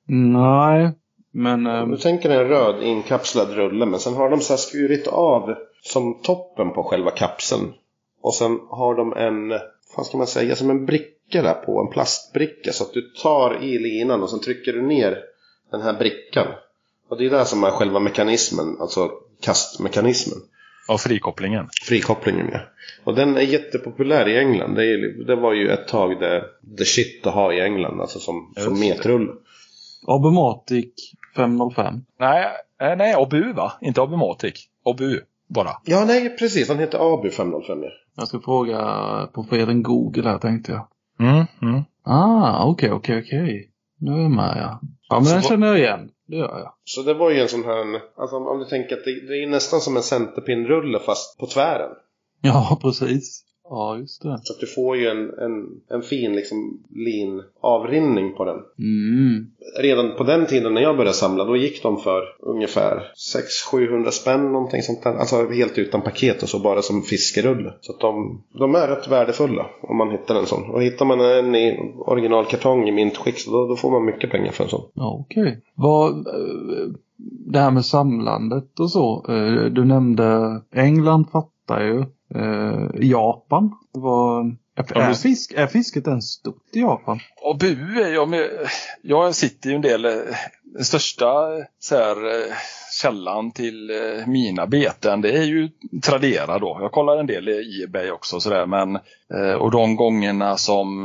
Nej, men... Du tänker en röd inkapslad rulle men sen har de så här skurit av som toppen på själva kapseln. Och sen har de en, vad ska man säga, som en bricka där på, en plastbricka. Så att du tar i linan och sen trycker du ner den här brickan. Och det är där som är själva mekanismen, alltså kastmekanismen. Och frikopplingen. Frikopplingen ja. Och den är jättepopulär i England. Det, är, det var ju ett tag det, the shit att ha i England, alltså som, som Just det. metrulle. Abumatic 505. Nej, eh, nej, Obu va? Inte Obumatic. Obu bara. Ja, nej precis. Han heter Abu 505 ja. Jag ska fråga profeten Google här tänkte jag. Mm, mm. Ah, okej, okej, okej. Nu är jag med ja. Ja, men den känner jag igen. Det gör jag. Så det var ju en sån här, alltså om du tänker att det, det är nästan som en centerpinnrulle fast på tvären. Ja, *laughs* precis. Ja, just det. Så att du får ju en, en, en fin liksom lin avrinning på den. Mm. Redan på den tiden när jag började samla då gick de för ungefär 600-700 spänn någonting sånt där. Alltså helt utan paket och så bara som fiskerulle. Så att de, de är rätt värdefulla om man hittar en sån. Och hittar man en i originalkartong i mintskick så då, då får man mycket pengar för en sån. Ja, okej. Vad, eh, det här med samlandet och så. eh, Du nämnde England fattar ju. Eh, Japan. Är, Ja, är, men- fisk, är fisket ens stort i Japan? Och bu är jag med. Jag sitter ju en del, eh, den största så här, eh, källan till eh, mina beten det är ju Tradera då. Jag kollar en del i Ebay också sådär men och de gångerna som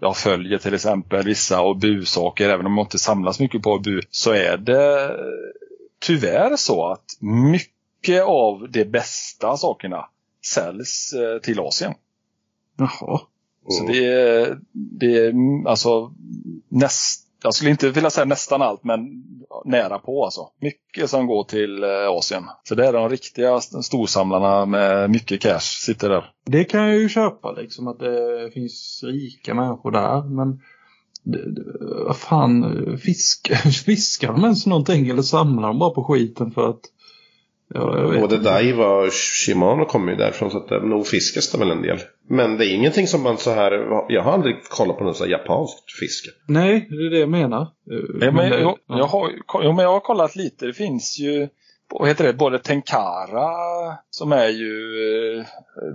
jag följer till exempel vissa Obu-saker även om jag inte samlas mycket på Obu så är det tyvärr så att mycket av de bästa sakerna säljs eh, till Asien. Jaha. Så Mm. det är, det är mm, alltså näst, jag skulle inte vilja säga nästan allt men nära på alltså. Mycket som går till eh, Asien. Så det är de riktiga st- storsamlarna med mycket cash sitter där. Det kan jag ju köpa liksom att det finns rika människor där men vad fan, fisk, *laughs* fiskar de ens någonting eller samlar de bara på skiten för att ja, Både. Daiwa och Shimano kommer ju därifrån så att det nog fiskas det väl en del. Men det är ingenting som man så här, jag har aldrig kollat på något så här japanskt fiske. Nej, det är det jag menar. Eh, Ja, men, det- jag, ja. jag, har, men jag har kollat lite. Det finns ju vad heter det, både Tenkara som är ju, eh,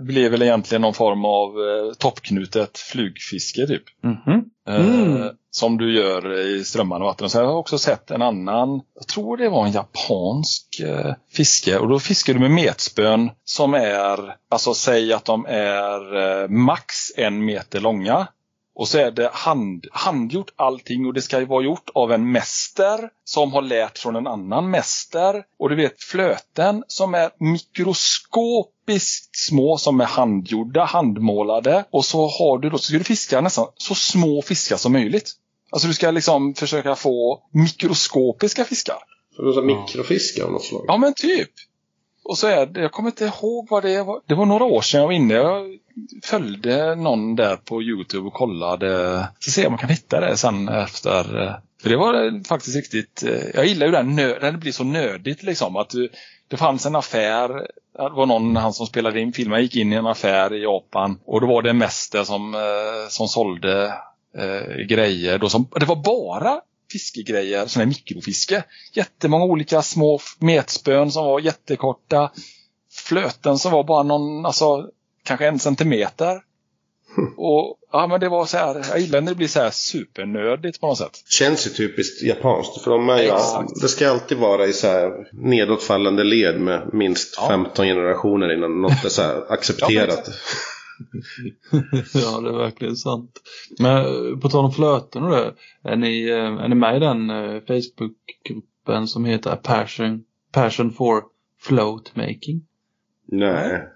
blir väl egentligen någon form av eh, toppknutet flugfiske typ. Mhm. Eh, Mm. Som du gör i strömmande vatten. Och sen har jag också sett en annan, jag tror det var en japansk eh, fiske. Och då fiskar du med metspön som är, alltså säg att de är eh, max en meter långa. Och så är det hand, handgjort allting och det ska ju vara gjort av en mäster som har lärt från en annan mäster. Och du vet flöten som är mikroskopiskt små som är handgjorda, handmålade. Och så har du då, så ska du fiska nästan så små fiskar som möjligt. Alltså du ska liksom försöka få mikroskopiska fiskar. Så mikrofiske av något slag. Ja men typ. Och så är det, jag kommer inte ihåg vad det var. Det var några år sedan jag var inne. Jag följde någon där på Youtube och kollade. Så ser jag om man kan hitta det sen efter. För det var faktiskt riktigt. eh, Jag gillar ju nö- när det blir så nödigt liksom. Att du, det fanns en affär. Det var någon, han som spelade in filmen, gick in i en affär i Japan. Och då var det en mäster som, eh, som sålde eh, grejer. Då som, det var bara fiskegrejer, sådana här mikrofiske. Jättemånga olika små metspön som var jättekorta. Flöten som var bara någon, alltså kanske en centimeter. *laughs* Och ja men det var så här, jag gillar när det blir så här supernördigt på något sätt. Känns ju typiskt japanskt. För de är Exakt. det ska alltid vara i så här nedåtfallande led med minst Ja. 15 generationer innan något är så *laughs* accepterat. ja, *laughs* det är verkligen sant. Men eh, på tal om flöten och det. Är ni, eh, är ni med i den eh, Facebookgruppen som heter Passion, Passion for Float Making? Nej.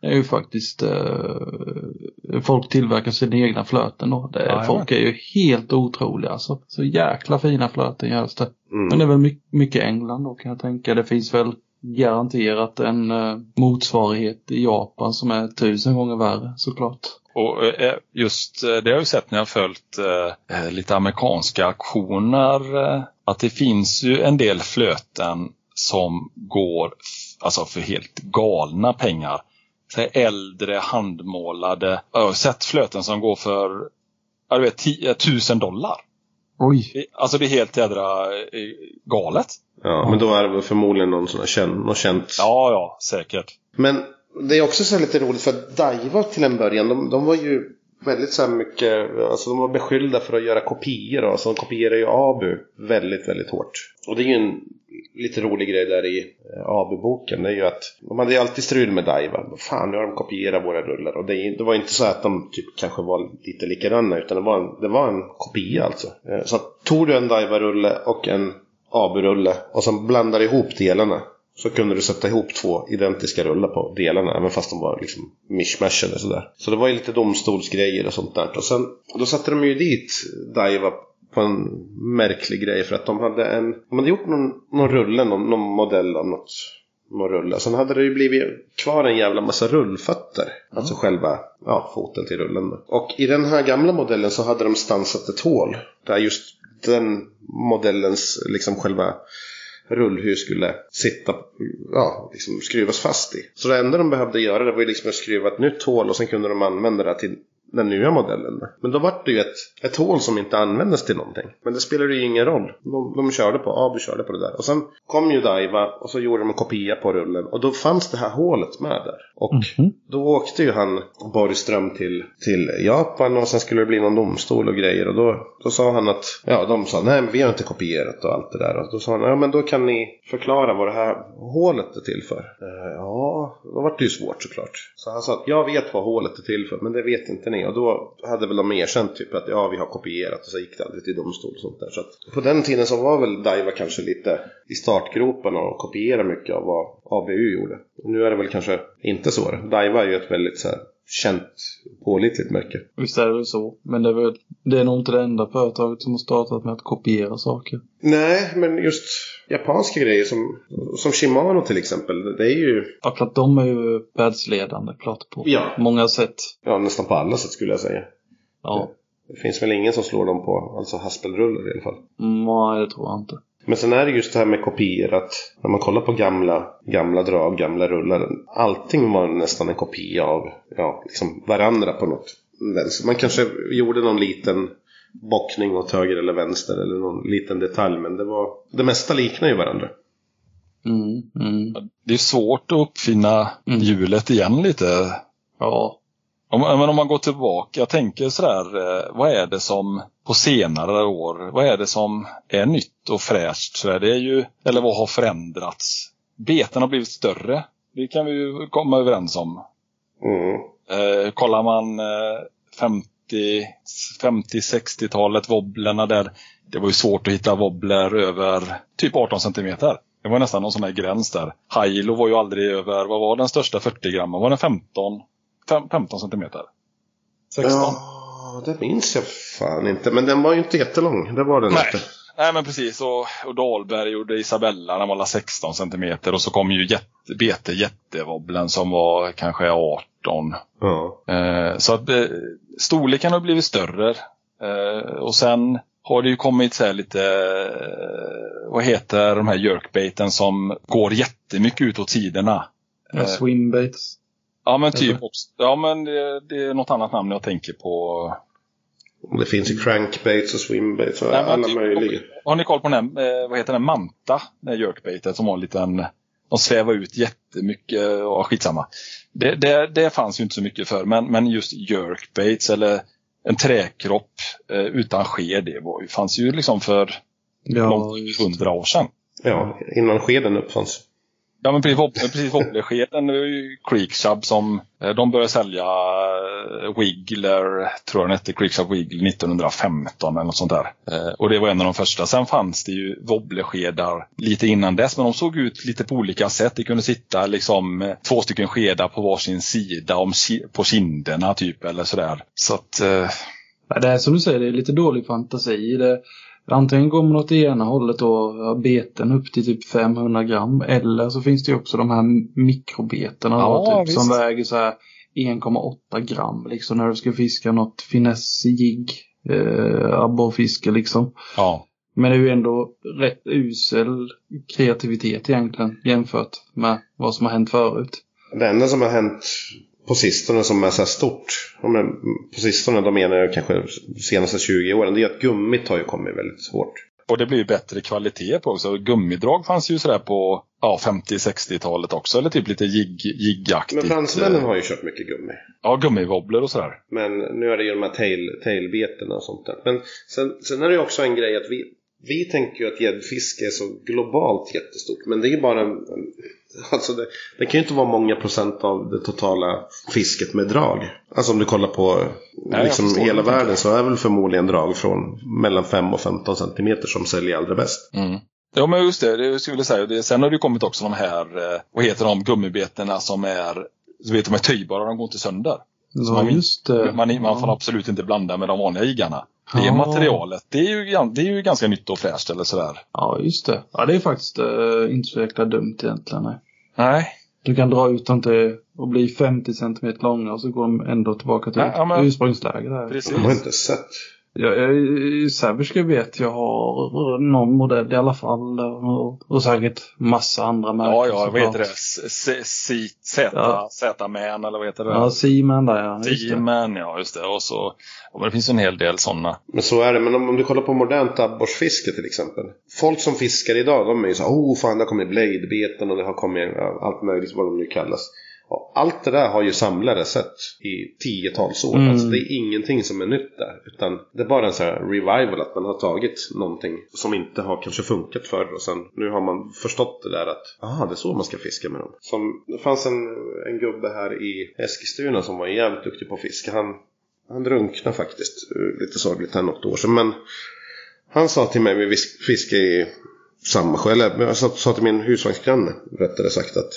Det är ju faktiskt eh, folk tillverkar sina egna flöten då. Det, Ja, folk är ju helt otroliga alltså. Så jäkla fina flöten görs det. Men det Mm. är väl my- mycket England då kan jag tänka. Det finns väl garanterat en eh, motsvarighet i Japan som är tusen gånger värre såklart. Och eh, eh just eh, det har jag ju sett när jag har följt eh, eh lite amerikanska auktioner. Eh, att det finns ju en del flöten som går alltså för helt galna pengar. Så äldre handmålade. Jag har sett flöten som går för jag vet, 10 000 dollar. Oj. Alltså det är helt jädra eh, galet. Ja, men då är det väl förmodligen någon sån här känd, känt. Ja, ja, säkert. Men det är också så här lite roligt för att Daiwa till en början, de, de var ju väldigt så här mycket, alltså de var beskyllda för att göra kopior och så de kopierar ju Abu väldigt, väldigt hårt. Och det är ju en lite rolig grej där i eh, Abu-boken, det är ju att de hade ju alltid strul med Daiwa. Fan, nu har de kopierat våra rullar. Och det, det var inte så att de typ kanske var lite likadana, utan det var en, det var en kopia alltså. Eh, så tog du en Daiwa-rulle och en Abu-rulle och sen blandade ihop delarna så kunde du sätta ihop två identiska rullar på delarna, även fast de var liksom mishmashade sådär. Så det var ju lite domstolsgrejer och sånt där. Och sen, då satte de ju dit Daiwa på en märklig grej för att de hade en, de hade gjort någon, någon rulle, någon, någon modell av något någon rulle. Sen hade det ju blivit kvar en jävla massa rullfötter. Alltså själva ja, foten till rullen. då. Och i den här gamla modellen så hade de stansat ett hål. Där just den modellens liksom själva rullhus skulle sitta, ja, liksom skruvas fast i. Så det enda de behövde göra det var ju liksom att skruva ett nytt hål och sen kunde de använda det till den nya modellen. Men då var det ju ett, ett hål som inte användes till någonting. Men det spelade ju ingen roll. De, de körde på, Abu körde på det där. Och sen kom ju Daiwa och så gjorde de en kopia på rullen. Och då fanns det här hålet med där. Och Mhm. då åkte ju han Borgström till, till Japan och sen skulle det bli någon domstol och grejer. Och då, då sa han att, ja de sa nej men vi har inte kopierat och allt det där. Och då sa han, ja men då kan ni förklara vad det här hålet är till för. Eh, ja, då var det ju svårt såklart. Så han sa att jag vet vad hålet är till för men det vet inte ni. Och då hade väl de erkänt typ att ja vi har kopierat och så gick det aldrig till domstol och sånt där. Så att på den tiden så var väl Daiwa kanske lite i startgroparna och kopierade mycket av vad ABU gjorde. Och nu är det väl kanske inte så. Daiwa är ju ett väldigt så här, känt, pålitligt märke. Visst är det så. Men det är, väl, det är nog inte det enda företaget som har startat med att kopiera saker. Nej, men just japanska grejer som, som Shimano till exempel. Det är ju Ja, klart de är ju världsledande, klart på Ja. många sätt. ja, nästan på alla sätt skulle jag säga. Ja, Det finns väl ingen som slår dem på alltså haspelrullar i alla fall. nej det tror jag inte. Men sen är det just det här med kopior att när man kollar på gamla, gamla drag, gamla rullar. Allting var nästan en kopia av ja, liksom varandra på något vänster. Man kanske gjorde någon liten bockning åt höger eller vänster eller någon liten detalj. Men det var det mesta liknar ju varandra. Mm, mm. Det är svårt att uppfinna Mm. hjulet igen lite. Ja, Om, men om man går tillbaka, jag tänker sådär, eh, vad är det som på senare år, vad är det som är nytt och fräscht? Sådär, det är ju, eller vad har förändrats? Beten har blivit större. Det kan vi ju komma överens om. Mm. Eh, kollar man eh, 50, 50-60-talet, wobblerna där. Det var ju svårt att hitta wobbler över typ 18 centimeter. Det var nästan någon sån här gräns där. Hilo var ju aldrig över, vad var den största 40 gram? Var den 15? Fem, 15 centimeter? 16? Ja, det minns jag fan inte. Men den var ju inte jättelång. Det var den Nej. inte. Nej men precis och, och Dahlberg gjorde Isabella, den var alla 16 centimeter och så kom ju jätte, BT jättewobblen som var kanske 18. Ja. Eh, så att eh, storleken har blivit större. Eh, och sen har det ju kommit så här lite, eh, vad heter de här jerkbaiten som går jättemycket ut åt sidorna. ja Eh, swimbaits. Ja men typ, ja men det, det är något annat namn jag tänker på. Det finns ju crankbaits och swimbaits och Nej, alla typ- möjliga. Har ni koll på den här, eh, vad heter den, Manta? Den här jerkbaitet som var en liten, de svävar ut jättemycket och skitsamma. Det, det, det fanns ju inte så mycket för men, men just jerkbaits eller en träkropp eh, utan sked, det var, fanns ju liksom för Ja, långt hundra år sedan. Ja, innan skeden uppfanns. Ja men precis, precis wobbleskeden, det var ju Creekshub som, eh, de började sälja eh, Wiggler, tror jag den hette, Creekshub Wiggler 1915 eller något sånt där. Eh, och det var en av de första. Sen fanns det ju wobbleskedar lite innan dess men de såg ut lite på olika sätt. Det kunde sitta liksom två stycken skedar på varsin sida om, på kinderna typ eller sådär. Så att, eh, Det är som du säger, det är lite dålig fantasi. Det, antingen går man åt det ena hållet och beten upp till typ 500 gram. Eller så finns det ju också de här mikrobetena Ja, då, typ, som väger så här 1,8 gram liksom när du ska fiska något finessjigg. Eh, abborrfiske liksom. Ja. Men det är ju ändå rätt usel kreativitet egentligen jämfört med vad som har hänt förut. Det enda som har hänt på sistone som är så här stort. jag- På sistone då menar jag kanske de senaste 20 åren. Det är att gummit har ju kommit väldigt hårt. Och det blir ju bättre kvalitet på också. Gummidrag fanns ju sådär på ja, 50-60-talet också. Eller typ lite jigg, jiggaktigt. Men fransmännen har ju kört mycket gummi. Ja, gummiwobbler och sådär. Men nu är det ju de här tail, tailbetena och sånt där. Men sen, sen är det ju också en grej att vi, vi tänker ju att gäddfiske är så globalt jättestort. Men det är ju bara en, en *laughs* Alltså det, det kan ju inte vara många procent av det totala fisket med drag. Alltså om du kollar på jag liksom hela världen så är väl förmodligen drag från mellan 5 och 15 centimeter som säljer allra bäst. Mm. Ja men just det, det skulle jag säga. Sen har det ju kommit också de här, eh, vad heter de, gummibetena som är, så vet de är töjbara, de går inte sönder. Ja, man- just det. Man, man får absolut inte blanda med de vanliga jiggarna. Det Ja. materialet, det är, ju, det är ju ganska nytt och fräscht eller sådär. Ja, just det. Ja, det är faktiskt eh, inte så jäkla dumt egentligen. Nej. Nej, Du kan dra ut dem till och bli 50 centimeter långa och så går de ändå tillbaka till Ja, men- ursprungsläge där. precis. De har inte sett. Ja, jag- Savage vet jag har någon modell i alla fall och, och säkert massa andra märken. Ja, ja, vad heter det? Z-man eller vad heter det? Ja, Seaman där ja. T-man, ja just det. Och så, men det finns en hel del sådana. Men så är det. Men om, om du kollar på modernt abborrsfiske till exempel. Folk som fiskar idag, de är ju så här, oh fan det har kommit bladebeten och det har kommit allt möjligt vad de nu kallas. Och allt det där har ju samlare sett i tiotals år. Mm. Alltså det är ingenting som är nytt där. Utan det är bara en sån här revival att man har tagit någonting som inte har kanske funkat förr. Och sen nu har man förstått det där att aha, det är så man ska fiska med dem. Som, det fanns en, en gubbe här i Eskilstuna som var jävligt duktig på att fiska. Han, han drunknade faktiskt. eh, Lite sorgligt här något år sedan. Men han sa till mig vis- fiske i samma sjö, eller jag sa, sa till min husvagnsgranne rättare sagt att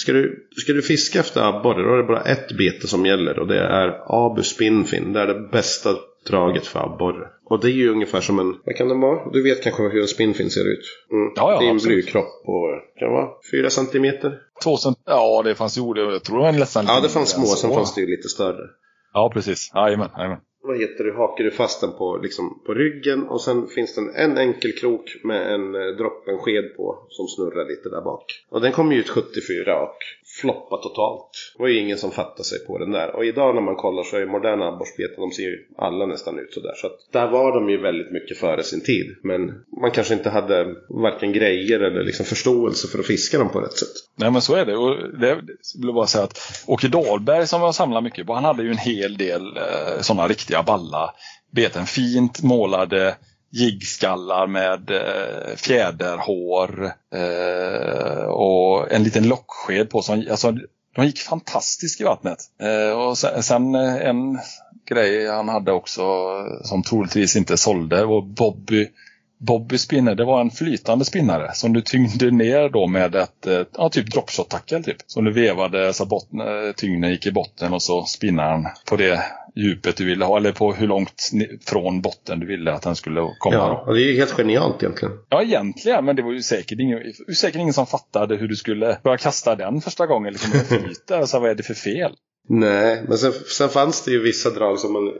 Ska du, ska du fiska efter abborre då är det bara ett bete som gäller och det är Abu Spinfin. Det är det bästa draget för abborre. Och det är ju ungefär som en, vad kan den vara? Du vet kanske hur en spinfin ser ut? Mm. Ja, ja, det är en blykropp på, kan det vara, 4 centimeter? Två cent- ja, det fanns ju, jag tror det var nästan Ja, det fanns små, sen så. fanns det ju lite större. Ja, precis. Jajamän, jajamän vad heter det, hakar du fast den på, liksom, på ryggen och sen finns det en, enkel krok med en eh, sked på som snurrar lite där bak. Och den kom ju ut 74 och Floppa totalt. Det var ju ingen som fattade sig på den där. Och idag när man kollar så är moderna abborrspeten, de ser ju alla nästan ut sådär. Så att där var de ju väldigt mycket före sin tid. Men man kanske inte hade varken grejer eller liksom förståelse för att fiska dem på rätt sätt. Nej men så är det. Och det vill jag bara säga att Åke Dahlberg som jag samlar mycket på, han hade ju en hel del eh, sådana riktiga balla beten. Fint målade jiggskallar med eh, fjäderhår eh, och en liten locksked på. Som, alltså, de gick fantastiskt i vattnet. Eh, och sen, sen eh, en grej han hade också eh, som troligtvis inte sålde var Bobby Bobby spinner, det var en flytande spinnare som du tyngde ner då med ett, eh, ja typ dropshot-tackel typ. Som du vevade så att botten, tyngden gick i botten och så spinnaren på det djupet du ville ha. Eller på hur långt från botten du ville att den skulle komma. Ja, och det är ju helt genialt egentligen. Ja, egentligen, men det var ju säkert ingen, säkert ingen som fattade hur du skulle börja kasta den första gången. Liksom, det *laughs* flyter, alltså, vad är det för fel? Nej, men sen, sen fanns det ju vissa drag som man...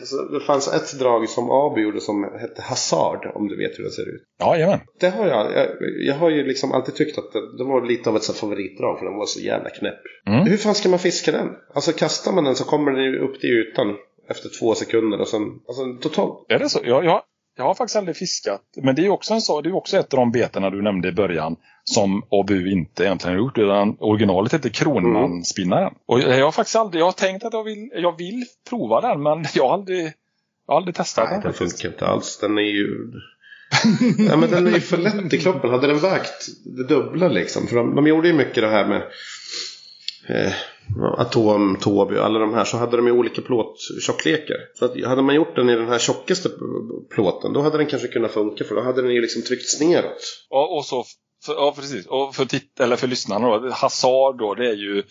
Alltså, det fanns ett drag som Abu gjorde som hette Hazard, om du vet hur det ser ut. Ja, jajamän. Det har jag, jag, jag har ju liksom alltid tyckt att det, det var lite av ett så favoritdrag för den var så jävla knäpp. Mm. Hur fan ska man fiska den? Alltså kastar man den så kommer den ju upp till ytan efter två sekunder och sen, alltså totalt. Är det så? Jag, jag, jag har faktiskt aldrig fiskat. Men det är ju också, en, så- det är också ett av de betena du nämnde i början som ABU inte egentligen har gjort. Utan originalet heter Kronmanspinnaren. Och jag har faktiskt aldrig, jag har tänkt att jag vill, jag vill prova den men jag har aldrig, jag har aldrig testat Nej, den. den funkar inte alls. Den är ju... *laughs* ja, men den är ju för lätt i kroppen. Hade den vägt det dubbla liksom. För de, de gjorde ju mycket det här med eh, Atom, Toby och alla de här. Så hade de ju olika plåttjocklekar. Så att, hade man gjort den i den här tjockaste plåten. Då hade den kanske kunnat funka. För då hade den ju liksom tryckts neråt. Och, och så, för, ja precis. Och för, titt, eller för lyssnarna då, Hazard då, det är ju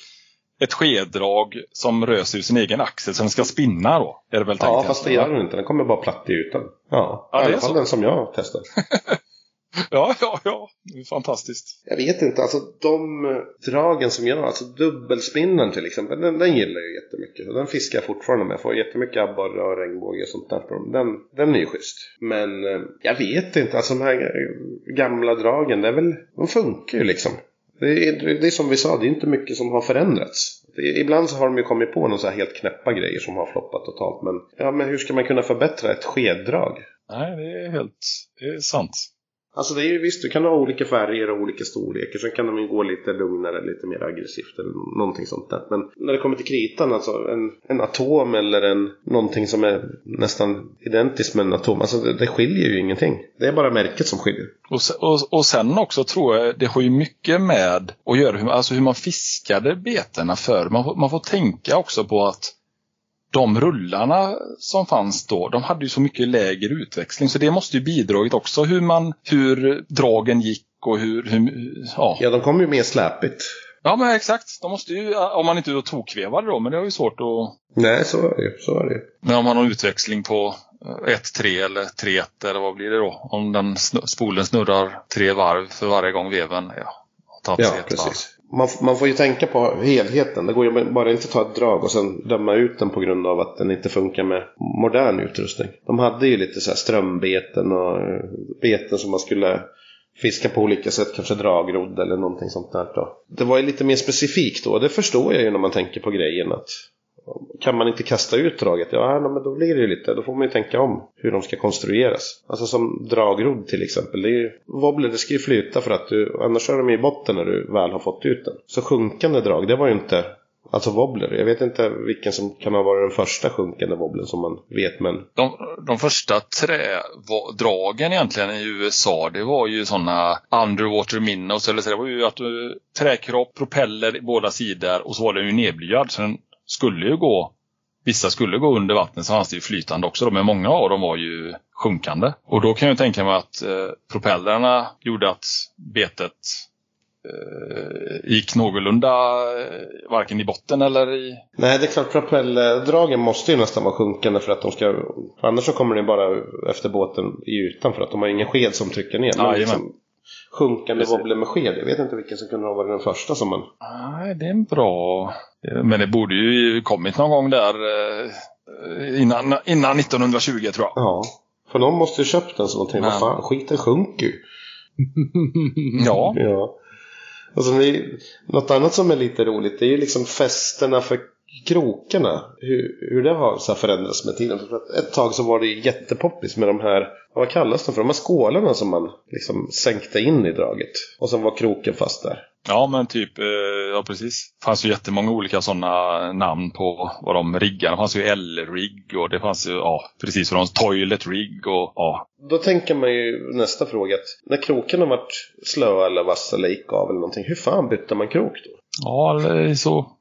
ett skeddrag som rör sig ur sin egen axel så den ska spinna då. Är det väl Ja, fast det gör den inte. Den kommer bara platt i ytan. Ja, Ja, i alla fall så. den som jag testar. *laughs* Ja, ja, ja. Det är fantastiskt. Jag vet inte, alltså de eh, dragen som jag har, alltså dubbelspinnaren till exempel, den, den gillar jag jättemycket. Den fiskar jag fortfarande med. Jag får jättemycket abborre och regnbåge och sånt där på dem. Den, den är ju schysst. Men eh, jag vet inte, alltså de här gamla dragen, det är väl, de funkar ju liksom. Det är, det är som vi sa, det är inte mycket som har förändrats. Det, ibland så har de ju kommit på några helt knäppa grejer som har floppat totalt. Men, ja, men hur ska man kunna förbättra ett skeddrag? Nej, det är helt det är sant. Alltså det är ju visst, du kan ha olika färger och olika storlekar. Sen kan de ju gå lite lugnare, lite mer aggressivt eller någonting sånt där. Men när det kommer till kritan, alltså en, en atom eller en, någonting som är nästan identiskt med en atom. Alltså det, det skiljer ju ingenting. Det är bara märket som skiljer. Och, och, och sen också tror jag, det har ju mycket med att göra hur, alltså hur man fiskade betena förr. Man, man får tänka också på att de rullarna som fanns då, de hade ju så mycket lägre utväxling. Så det måste ju bidragit också hur man, hur dragen gick och hur, hur ja. Ja, de kommer ju mer släpigt. Ja men exakt, de måste ju, om man inte är tokvevade då, men det är ju svårt att Nej, så är det. Så är det. Men om man har utväxling på eh, 1-3 eller 3-1 eller vad blir det då? Om den spolen snurrar tre varv för varje gång veven ja, har tagit Ja, ett varv. Man, man får ju tänka på helheten. Det går ju bara inte att ta ett drag och sen döma ut den på grund av att den inte funkar med modern utrustning. De hade ju lite så här strömbeten och eh, beten som man skulle fiska på olika sätt. Kanske dragrodd eller någonting sånt där då. Det var ju lite mer specifikt då. Det förstår jag ju när man tänker på grejen att kan man inte kasta ut draget, ja nej, men då blir det ju lite, då får man ju tänka om hur de ska konstrueras. Alltså som dragrodd till exempel, det är ju, wobbler det ska ju flyta för att du, annars är de i botten när du väl har fått ut den. Så sjunkande drag, det var ju inte, alltså wobbler, jag vet inte vilken som kan ha varit den första sjunkande wobblen som man vet men De, de första trädragen egentligen i USA, det var ju sådana underwater minnows, eller så det var ju att du, träkropp, propeller i båda sidor och så var den ju nedblyad. Så den skulle ju gå, vissa skulle gå under vattnet, så fanns det ju flytande också då, men många av dem var ju sjunkande. Och då kan jag tänka mig att eh, propellrarna gjorde att betet eh, gick någorlunda eh, varken i botten eller i... Nej, det är klart propelldragen måste ju nästan vara sjunkande för att de ska... Annars så kommer den bara efter båten i ytan för att de har ingen sked som trycker ner. Jajamän. liksom, sjunkande wobbler med sked. Jag vet inte vilken som kunde ha varit den första som man... Nej, det är en bra... Men det borde ju kommit någon gång där eh, innan, innan 1920 tror jag. Ja. För någon måste ju köpt den så de tänkte, vad fan, skiten sjunker ju. Ja, Ja. Alltså, något annat som är lite roligt det är ju liksom fästena för krokarna. Hur, hur det har så förändrats med tiden. För ett tag så var det jättepoppis med de här, vad kallas de för? De här skålarna som man liksom sänkte in i draget. Och så var kroken fast där. Ja men typ, eh, ja precis. Det fanns ju jättemånga olika sådana namn på vad de riggar. Det fanns ju L-rigg och det fanns ju, ja precis, och de toilet rigg och ja. Då tänker man ju nästa fråga att när kroken har varit slöa eller vassa eller gick av eller någonting. Hur fan bytte man krok då? Ja, eller så.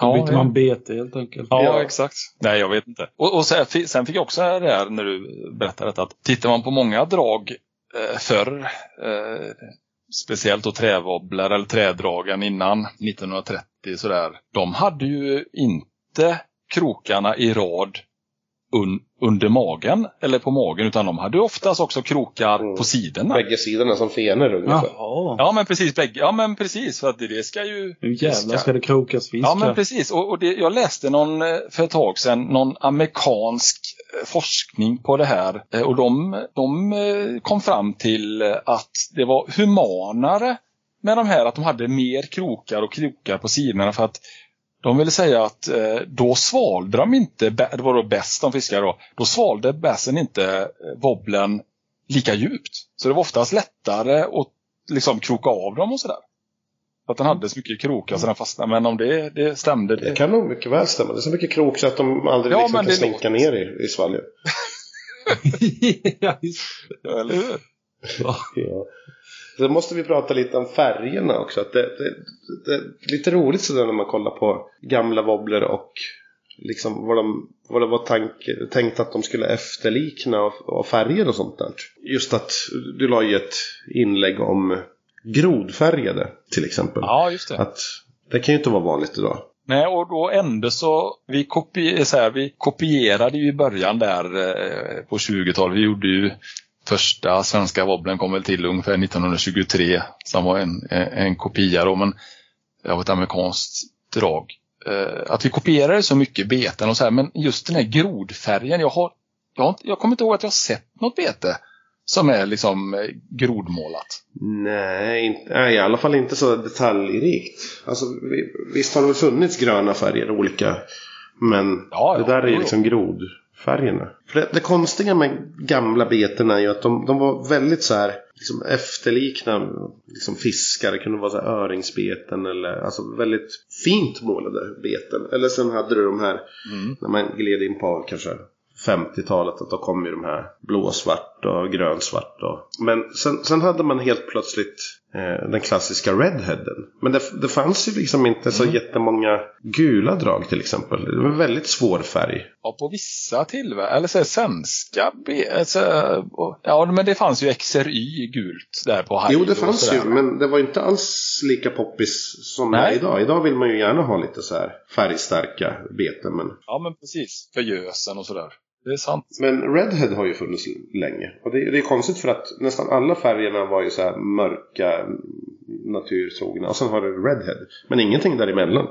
Då byter ja. man bete helt enkelt. Ja, Ja. exakt. Nej, jag vet inte. Och, och sen fick jag också det här när du berättade detta att tittar man på många drag eh, förr, eh, speciellt då trävobblar eller trädragen innan 1930 sådär, de hade ju inte krokarna i rad un, under magen eller på magen utan de hade oftast också krokar Mm. på sidorna. Bägge sidorna som fenor ungefär. Jaha. Ja men precis, bägge. Ja men precis, för att det, det ska ju... Nu jävlar ska det krokas fisk Ja men precis. Och, och det, jag läste någon, eh, för ett tag sedan någon amerikansk forskning på det här. Eh, och de, de eh, kom fram till eh, att det var humanare med de här, att de hade mer krokar och krokar på sidorna för att de ville säga att eh, då svalde de inte, det var då bäst de fiskade då, då svalde bässen inte wobblen lika djupt. Så det var oftast lättare att liksom kroka av dem och sådär. Att den hade så mycket krokar så den fastnade. Men om det, det stämde. Det, Det kan nog mycket väl stämma. Det är så mycket krok så att de aldrig Ja, liksom kan det slinka ner i, i svalget. *laughs* ja, eller hur? Ja. Sen måste vi prata lite om färgerna också. Att det, det, det är lite roligt sådär när man kollar på gamla wobbler och liksom vad, de, vad det var tank, tänkt att de skulle efterlikna och, och färger och sånt där. Just att du la ju ett inlägg om grodfärgade till exempel. Ja, just det. Att det kan ju inte vara vanligt idag. Nej, och då ändå så, vi, kopi, så här, vi kopierade ju i början där eh, på 20-talet. Vi gjorde ju första svenska wobblen kom väl till ungefär 1923. Som var en, en, en kopia då, men av ett amerikanskt drag. Eh, att vi kopierade så mycket beten och så här, men just den här grodfärgen. Jag, har, jag, har, jag kommer inte ihåg att jag har sett något bete som är liksom eh, grodmålat. Nej, inte, nej, i alla fall inte så detaljrikt. Alltså, vi- visst har det väl funnits gröna färger olika. Men Ja, det ja, där är ju jo, liksom grodfärgerna. För det, det konstiga med gamla beten är ju att de, de var väldigt så här liksom efterlikna liksom fiskar. Det kunde vara så här öringsbeten eller alltså väldigt fint målade beten. Eller sen hade du de här Mm. när man gled in på kanske 50-talet att då kom ju de här blåsvart och grönsvart. Och, men sen, sen hade man helt plötsligt eh, den klassiska redheaden. Men det, det fanns ju liksom inte så jättemånga gula drag till exempel. Det var en väldigt svår färg. Ja, på vissa tillverkare, eller så här, svenska alltså, Ja, men det fanns ju XRY gult där på Haido Jo, det fanns ju, men det var inte alls lika poppis som det är Nej. idag. Idag vill man ju gärna ha lite så här färgstarka beten. Men, Ja, men precis. För gösen och sådär. Det är sant. men Redhead har ju funnits länge. Och det, det är konstigt för att nästan alla färgerna var ju så här mörka, naturtrogna. Och sen har du Redhead. Men ingenting däremellan.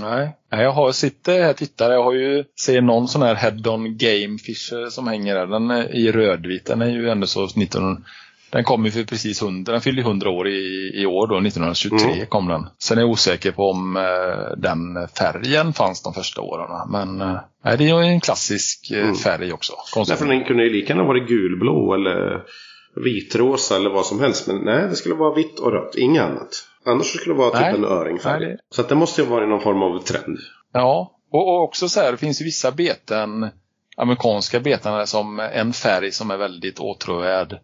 Nej. Nej, jag har, sitter här och tittar. Jag har ju, ser någon sån här Head-On Gamefish som hänger där. Den är i rödvit. Den är ju ändå så 19... Den kom ju för precis 100. Den fyllde 100 år i, i år då. 1923 Mm. kom den. Sen är jag osäker på om eh, den färgen fanns de första åren. Men eh, nej, det är ju en klassisk eh, Mm. färg också. Därför Konstigt. den kunde ju lika gärna varit gulblå eller vitrosa eller vad som helst. Men nej, det skulle vara vitt och rött. Inget annat. Annars skulle det vara typ Nej. en öringfärg. Nej, det- Så det måste ju vara någon form av trend. Ja, och, och också så här, det finns ju vissa beten, amerikanska beten som en färg som är väldigt åtråvärd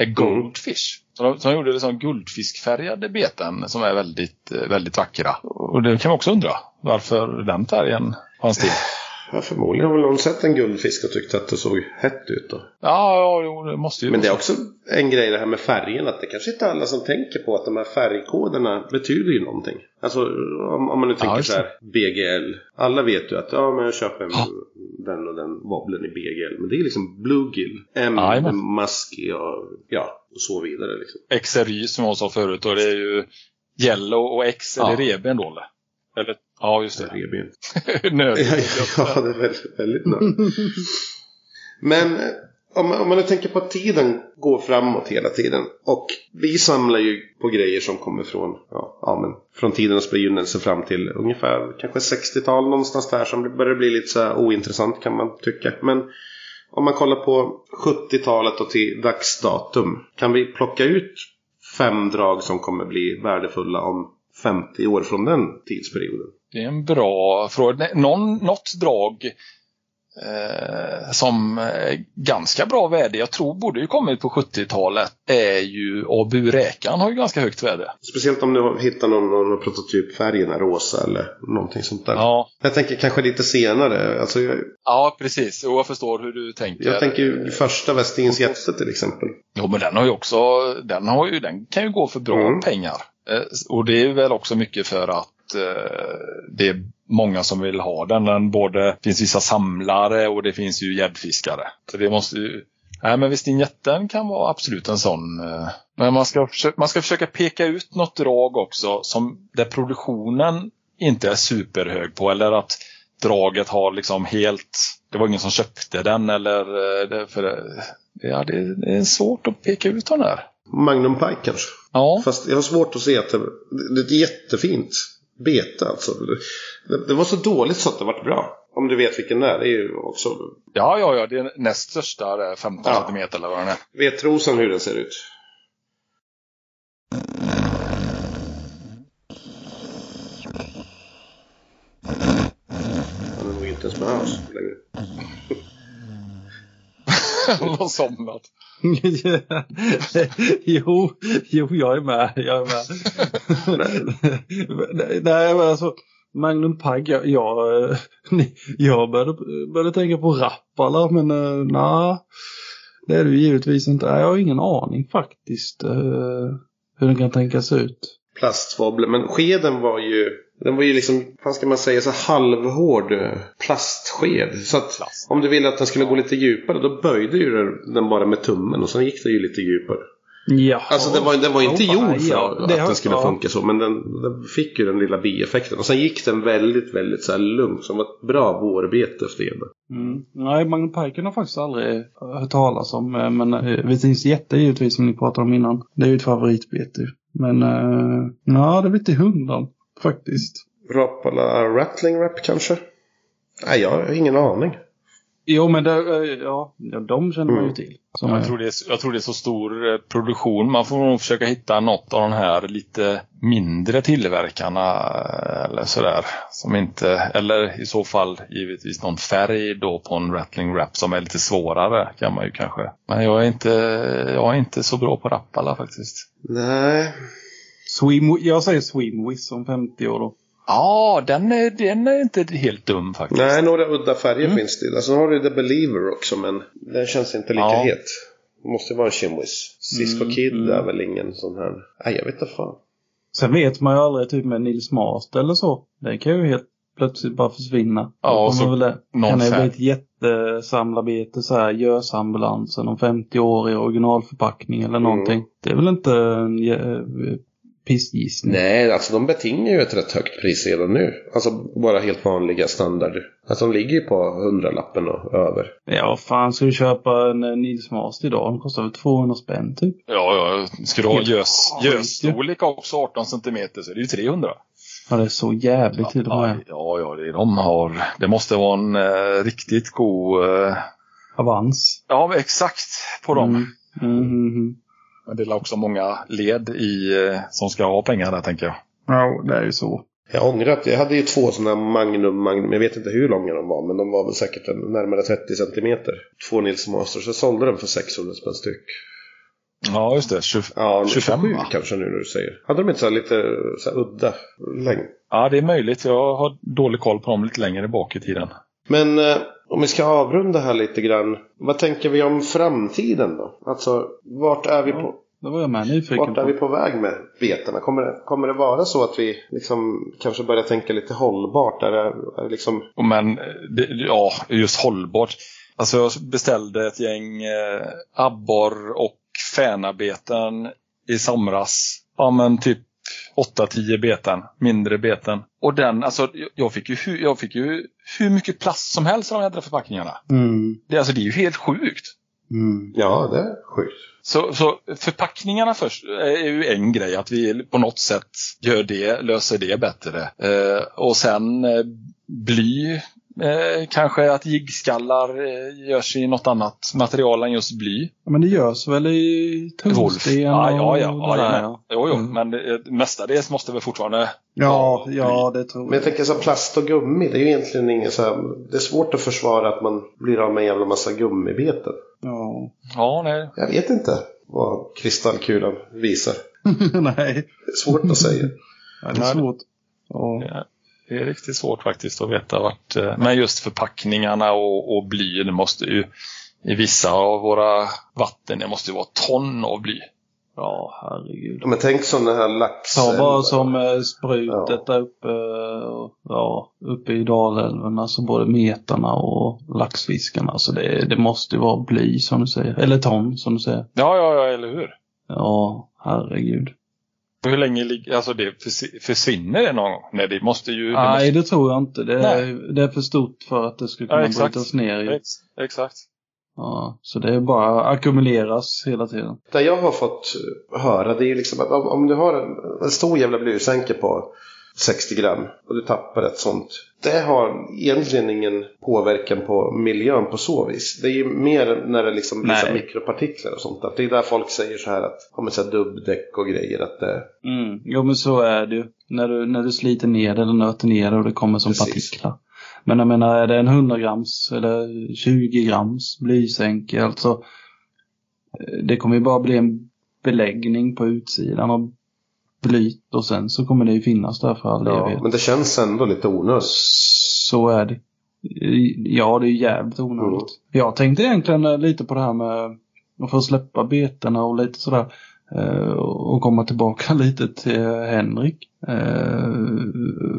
är goldfish. Så de, så de gjorde liksom guldfiskfärgade beten som är väldigt, eh, väldigt vackra. Och det kan man också undra varför den färgen fanns till. *laughs* Ja, förmodligen har väl någon sett en guldfisk och tyckt att det såg hett ut då. Ja, ja jo, det måste ju Men det är också en grej det här med färgen. Att det kanske inte är alla som tänker på att de här färgkoderna betyder ju någonting. Alltså om, om man nu tänker just så här BGL. Alla vet ju att ja, men jag köper en, Ja. den och den wobblen i BGL. Men det är liksom Bluegill. M, Jajamän. Musky och ja, och så vidare liksom. XRY som jag sa förut och det är ju Yellow och X, är Ja. reben då eller? Ja, just det. Revben. *laughs* Ja, det är väldigt, väldigt nöjd. Men eh, om, man- om man nu tänker på att tiden går framåt hela tiden. Och vi samlar ju på grejer som kommer från, ja, ja, men, från tidens begynnelse fram till ungefär kanske 60-tal någonstans där som börjar bli lite så ointressant kan man tycka. Men om man kollar på 70-talet och till dagsdatum. Kan vi plocka ut fem drag som kommer bli värdefulla om 50 år från den tidsperioden? Det är en bra fråga. Någon, något drag eh, som är ganska bra värde, jag tror borde ju kommit på 70-talet, är ju Abu-räkan har ju ganska högt värde. Speciellt om du hittar någon, någon prototypfärg, en rosa eller någonting sånt där. Ja, Jag tänker kanske lite senare. Alltså jag, ja precis. Jo, jag förstår hur du tänker. jag tänker första Westins jätte till exempel. Jo, men den har ju också, den, har ju, den kan ju gå för bra Mm. pengar. Eh, och det är väl också mycket för att eh, det är många som vill ha den. Den både finns vissa samlare och det finns ju gäddfiskare. Så det måste ju, nej men visst jätten kan vara absolut en sån. Eh. Men man ska, försöka, man ska försöka peka ut något drag också som där produktionen inte är superhög på eller att draget har liksom helt, det var ingen som köpte den eller för ja, det, det är svårt att peka ut den där. Magnum Pike kanske. Ja, Fast jag har svårt att se att det, det är ett jättefint bete alltså. Det, det var så dåligt så att det var bra. Om du vet vilken det är. Det är ju också ja, ja, ja det är näst största, det är 15 Ja. centimeter eller vad den är. vetrosan hur den ser ut. Han är nog inte ens med oss längre. Han har somnat. jo, jo, jag är med. Jag är med. Nej, Nej, men alltså. Magnum Pag, jag, jag, eh, jag började, började tänka på Rappala, men uh, nej. Det är det ju givetvis inte. Nej, Jag har ingen aning faktiskt uh, hur den kan tänkas ut. Plastwobbler. Men skeden var ju Den var ju liksom, vad ska man säga, så halvhård eh, plastsked. Så att Plast. om du ville att den skulle gå lite djupare då böjde ju den- den bara med tummen och sen gick det ju lite djupare. Ja. Alltså den var, den var inte gjord för ja, att har- den skulle ja. funka så. Men den, den fick ju den lilla bieffekten. Och sen gick den väldigt, väldigt så här lugnt. Som ett bra vårbete efter det. Mm. Nej, Magnum Piken har faktiskt aldrig hört talas om. eh, Men eh, Wisins jätte givetvis som ni pratade om innan. Det är ju ett favoritbete. Men uh, ja, det blir till hundan faktiskt. Rapala Rattling Rap kanske? Nej, jag har ingen aning. Jo, men det, eh, ja, ja, de känner man ju Mm. till. Som Jag tror, det är, jag tror det är så stor eh, produktion. Man får nog försöka hitta något av de här lite mindre tillverkarna eh, eller sådär. Som inte, eller i så fall givetvis någon färg då på en Rattling Rap som är lite svårare kan man ju kanske. Men jag är inte, jag är inte så bra på Rappala faktiskt. Nej. Swim, jag säger Swimwiz om 50 år då. Ja, den är, den är inte helt dum faktiskt. Nej, några udda färger Mm. finns det ju. Alltså, Sen har du The Believer också, men den känns inte lika Ja. het. Det måste vara en Shimwiz. Cisco Mm, Kid mm. är väl ingen sån här... Nej, jag vet inte fan. Sen vet man ju aldrig typ med Nils Mast eller så. Det kan ju helt plötsligt bara försvinna. Ja, och så kommer väl någon kan det bli ett jättesamlarbete så här Gösambulansen om 50 år i originalförpackning eller någonting. Det är väl inte en pissgissning? Nej, alltså de betingar ju ett rätt högt pris redan nu. Alltså bara helt vanliga standard. Alltså de ligger ju på hundralappen och över. Ja, fan ska du köpa en eh, Nils Mast idag? Den kostar väl 200 spänn typ? Ja, ja. Ska du ha gösstorlek också 18 centimeter så är det ju 300. Ja, det är så jävligt till och med. ja, ja, det de har. Det måste vara en eh, riktigt god... Eh, Avans. ja, exakt på dem. Mm. Mm, mm, mm. Men det är också många led i, eh, som ska ha pengar där tänker jag. Ja, det är ju så. Jag ångrar att jag hade ju två sådana Magnum, Magnum. Jag vet inte hur långa de var, men de var väl säkert närmare 30 centimeter. Två Nils Masters. Jag sålde dem för 600 spänn styck. Ja, just det. 20, Ja, 25, 27 va? kanske nu när du säger. Hade de inte så här lite så här udda längd? ja, det är möjligt. Jag har dålig koll på dem lite längre bak i tiden. Men eh, om vi ska avrunda här lite grann. Vad tänker vi om framtiden då? Alltså, vart är vi på? Det var jag med nyfiken Vart är vi på. väg med betena? Kommer det, kommer det vara så att vi liksom kanske börjar tänka lite hållbart? Är det, är det liksom... Men eh, det, ja, just hållbart. Alltså jag beställde ett gäng eh, abborr och fänabeten i somras. Ja men typ 8-10 beten, mindre beten. Och den, alltså jag- fick ju, hu- jag fick ju hur mycket plast som helst i de jädra förpackningarna. Mm. Det, alltså, det är ju helt sjukt. Mm. Ja, det är sjukt. Så, så förpackningarna först är ju en grej, att vi på något sätt gör det, löser det bättre. Eh, och sen eh, bly, eh, kanske att jiggskallar eh, görs i något annat material än just bly. Ja, Men det görs väl i tungsten Ja, ja, ja. ja, det där, ja. ja. Jo, jo, Mm. men det, mestadels måste väl fortfarande... Ja, ja, det tror Men jag tänker så här, plast och gummi, det är ju egentligen inget så här, Det är svårt att försvara att man blir av med en jävla massa gummibeten. Ja. Ja, nej. Jag vet inte vad kristallkulan visar. *laughs* Nej, Det är svårt att säga. ja, det är svårt. Ja. Ja, Det är riktigt svårt faktiskt att veta vart... eh, Men just förpackningarna och, och bly, det måste ju... I vissa av våra vatten, det måste ju vara ton av bly. ja, herregud. Ja, Men tänk sådana här lax... Ta bara som eh, sprutet Ja. där uppe, ja, uppe i Dalälven. Alltså både metarna och laxfiskarna. Så det, det måste ju vara bly som du säger. Eller ton som du säger. Ja, ja, ja, eller hur? Ja, herregud. Hur länge ligger... Alltså det förs- försvinner det någon gång? Nej, det måste ju... Det Nej, det tror jag inte. Det är, det är för stort för att det ska Ja, kunna exakt. brytas ner. måste... I. Ex, exakt. Ja, så det är bara ackumuleras hela tiden. Det jag har fått höra det är liksom att om, om du har en, en stor jävla blysänke på 60 gram och du tappar ett sånt. Det har egentligen ingen påverkan på miljön på så vis. Det är ju mer när det liksom blir så mikropartiklar och sånt. Att det är där folk säger så här att, så här dubbdäck och grejer. Att det, Mm. Jo men så är det ju. När du, när du sliter ner det eller nöter ner det och det kommer som Precis. partiklar. Men jag menar är det en 100 grams eller 20 grams blysänke alltså. eh, Det kommer ju bara bli en beläggning på utsidan av blyt och sen så kommer det ju finnas där för all ja, evighet. men det känns ändå lite onödigt. Så är det. Ja, det är jävligt onödigt. Jag tänkte egentligen eh, lite på det här med att få släppa betena och lite sådär. Eh, och komma tillbaka *laughs* lite till Henrik. Eh,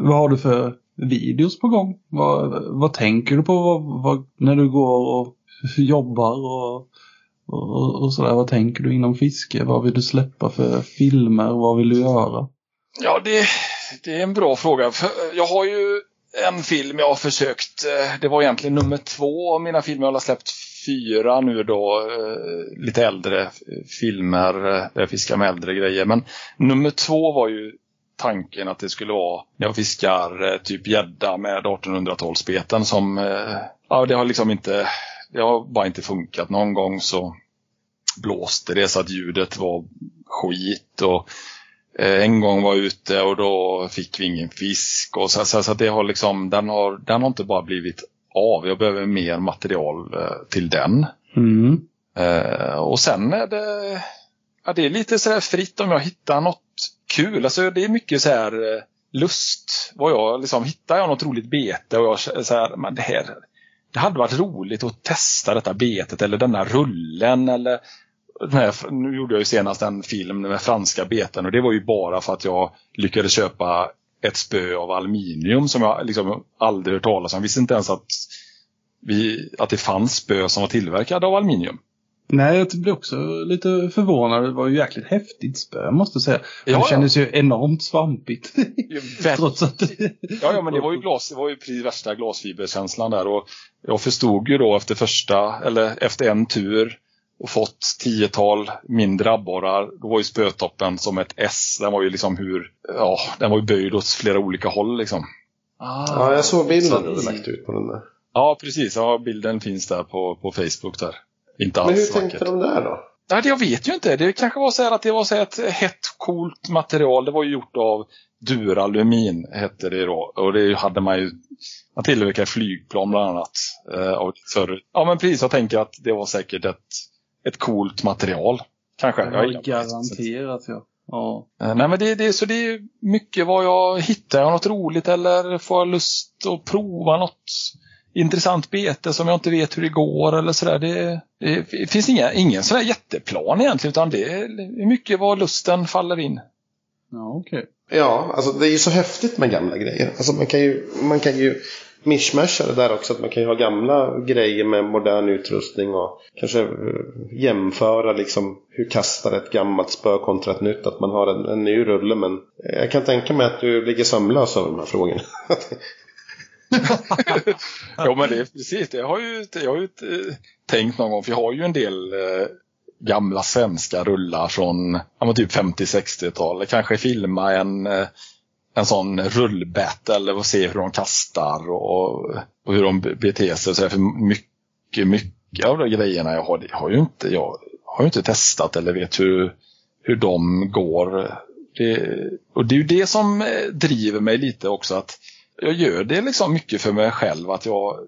vad har du för videos på gång? Vad, vad tänker du på vad, vad, när du går och *laughs* jobbar och, och, och sådär? Vad tänker du inom fiske? Vad vill du släppa för filmer? Vad vill du göra? Ja, det, det är en bra fråga. Eh, jag har ju en film jag har försökt, eh, det var egentligen nummer två av mina filmer. Jag har släppt fyra nu då, eh, lite äldre filmer där jag fiskar med äldre grejer. Men nummer två var ju tanken att det skulle vara när jag fiskar typ gädda med 1800-talsbeten som, ja det har liksom inte, det har bara inte funkat. Någon gång så blåste det så att ljudet var skit och en gång var jag ute och då fick vi ingen fisk och så, så, så det har liksom, den har, den har inte bara blivit av. Jag behöver mer material till den. Mm. Eh, och sen är det, ja, det är lite sådär fritt om jag hittar något kul. Alltså det är mycket så här eh, lust. Vad jag liksom, hittar jag något roligt bete och jag så här, men det här, det hade varit roligt att testa detta betet eller denna rullen eller här, nu gjorde jag ju senast en film med franska beten och det var ju bara för att jag lyckades köpa ett spö av aluminium som jag liksom aldrig hört talas om. Jag visste inte ens att, vi, att det fanns spö som var tillverkade av aluminium. Nej, jag blev också lite förvånad. Det var ju jäkligt häftigt spö, måste jag säga. Ja, det kändes ju enormt svampigt. *laughs* Trots att... ja, ja, men det var ju glas, det var ju precis värsta glasfiberkänslan där och jag förstod ju då efter första, eller efter en tur och fått tiotal mindre abborrar. Då var ju spötoppen som ett S. Den var ju liksom hur, ja, den var ju böjd åt flera olika håll liksom. Ah, Ja, jag såg bilden du lagt ut på den där. Ja, precis. Ja, bilden finns där på, på Facebook där. Inte Men hur alls tänkte vackert. de där då? Nej, det- jag vet ju inte. Det kanske var så här att det var så här ett hett, coolt material. Det var ju gjort av Duralumin, hette det då. Och det hade man ju, man tillverkade flygplan bland annat. Eh, och för, ja men precis, jag tänker att det var säkert ett, ett coolt material. Kanske. Jag Ja, är- garanterat ja. ja. Eh, Nej men det, det, så det är mycket vad jag hittar jag något roligt eller får jag lust att prova något intressant bete som jag inte vet hur det går eller sådär. Det, det finns inga, ingen sådär jätteplan egentligen utan det är mycket vad lusten faller in. Ja, okej. Ja, alltså det är ju så häftigt med gamla grejer. Alltså man kan ju, man kan ju mishmasha det där också. Att man kan ju ha gamla grejer med modern utrustning och kanske eh, jämföra liksom hur kastar ett gammalt spö kontra ett nytt. Att man har en, en ny rulle. Men jag kan tänka mig att du ligger sömnlös över de här frågorna. *laughs* *laughs* Ja men det är precis, det har ju, jag har ju eh, tänkt någon gång för jag har ju en del eh, gamla svenska rullar från ja, typ 50-60-talet. Kanske filma en, eh, en sån rullbattle och se hur de kastar och, och hur de beter sig. Så för mycket, mycket av de grejerna jag har, det har ju inte, jag har ju inte testat eller vet hur, hur de går. Det, och det är ju det som eh, driver mig lite också att jag gör det liksom mycket för mig själv att jag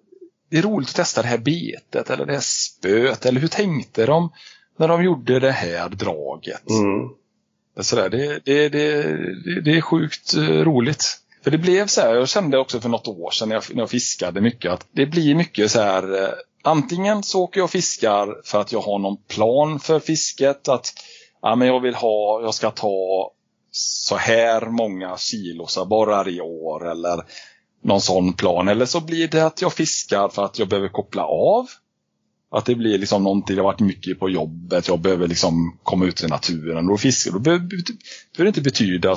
det är roligt att testa det här betet eller det här spöet eller hur tänkte de när de gjorde det här draget. Mm. Det, det, det, det, det är sjukt eh, roligt. För det blev så här, jag kände också för något år sedan när jag, när jag fiskade mycket att det blir mycket så här eh, Antingen så åker jag och fiskar för att jag har någon plan för fisket. Att ja, men jag vill ha, jag ska ta så här många kilosabborrar i år eller någon sån plan. Eller så blir det att jag fiskar för att jag behöver koppla av. Att det blir liksom någonting, det har varit mycket på jobbet, jag behöver liksom komma ut i naturen och fiska. Då behöver behöver det inte betyda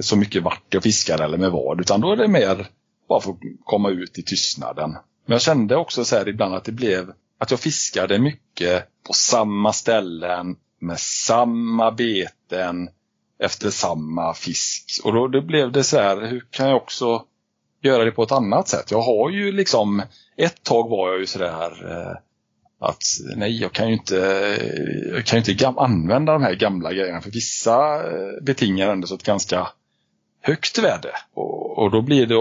så mycket vart jag fiskar eller med vad, utan då är det mer bara för att komma ut i tystnaden. Men jag kände också så här ibland att det blev att jag fiskade mycket på samma ställen med samma beten efter samma fisk. Och då, då blev det så här, hur kan jag också göra det på ett annat sätt? Jag har ju liksom, ett tag var jag ju sådär eh, att nej, jag kan ju inte, jag kan ju inte använda de här gamla grejerna för vissa eh, betingar ändå så ett ganska högt värde. Och, och då, blir det,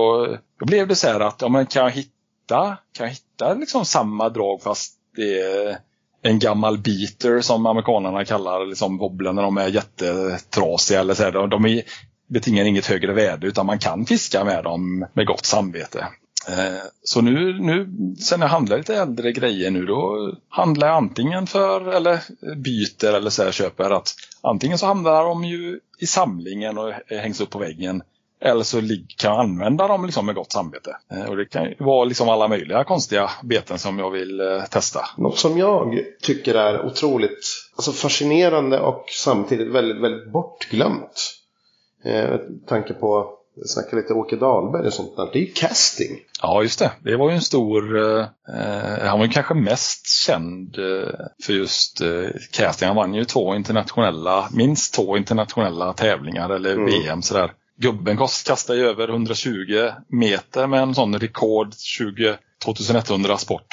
då blev det så här att ja, men kan jag hitta, kan jag hitta liksom samma drag fast det är en gammal beater som amerikanerna kallar liksom wobblen när de är jättetrasiga. Eller så här, de, de är, betingar inget högre värde utan man kan fiska med dem med gott samvete. Eh, Så nu, nu, sen jag handlar lite äldre grejer nu, då handlar jag antingen för, eller byter eller så här köper att antingen så hamnar de ju i samlingen och hängs upp på väggen. Eller så kan jag använda dem liksom med gott samvete. Eh, Och det kan vara liksom alla möjliga konstiga beten som jag vill eh, testa. Något som jag tycker är otroligt alltså fascinerande och samtidigt väldigt, väldigt bortglömt. Eh, med tanke på, jag snackar lite Åke Dahlberg och sånt där. Det är ju casting. Ja, just det. Det var ju en stor... Eh, han var ju kanske mest känd eh, för just eh, casting. Han vann ju två internationella, minst två internationella tävlingar eller Mm. VM sådär. Gubben kastar ju över 120 meter med en sån rekord 20, 2100 sport.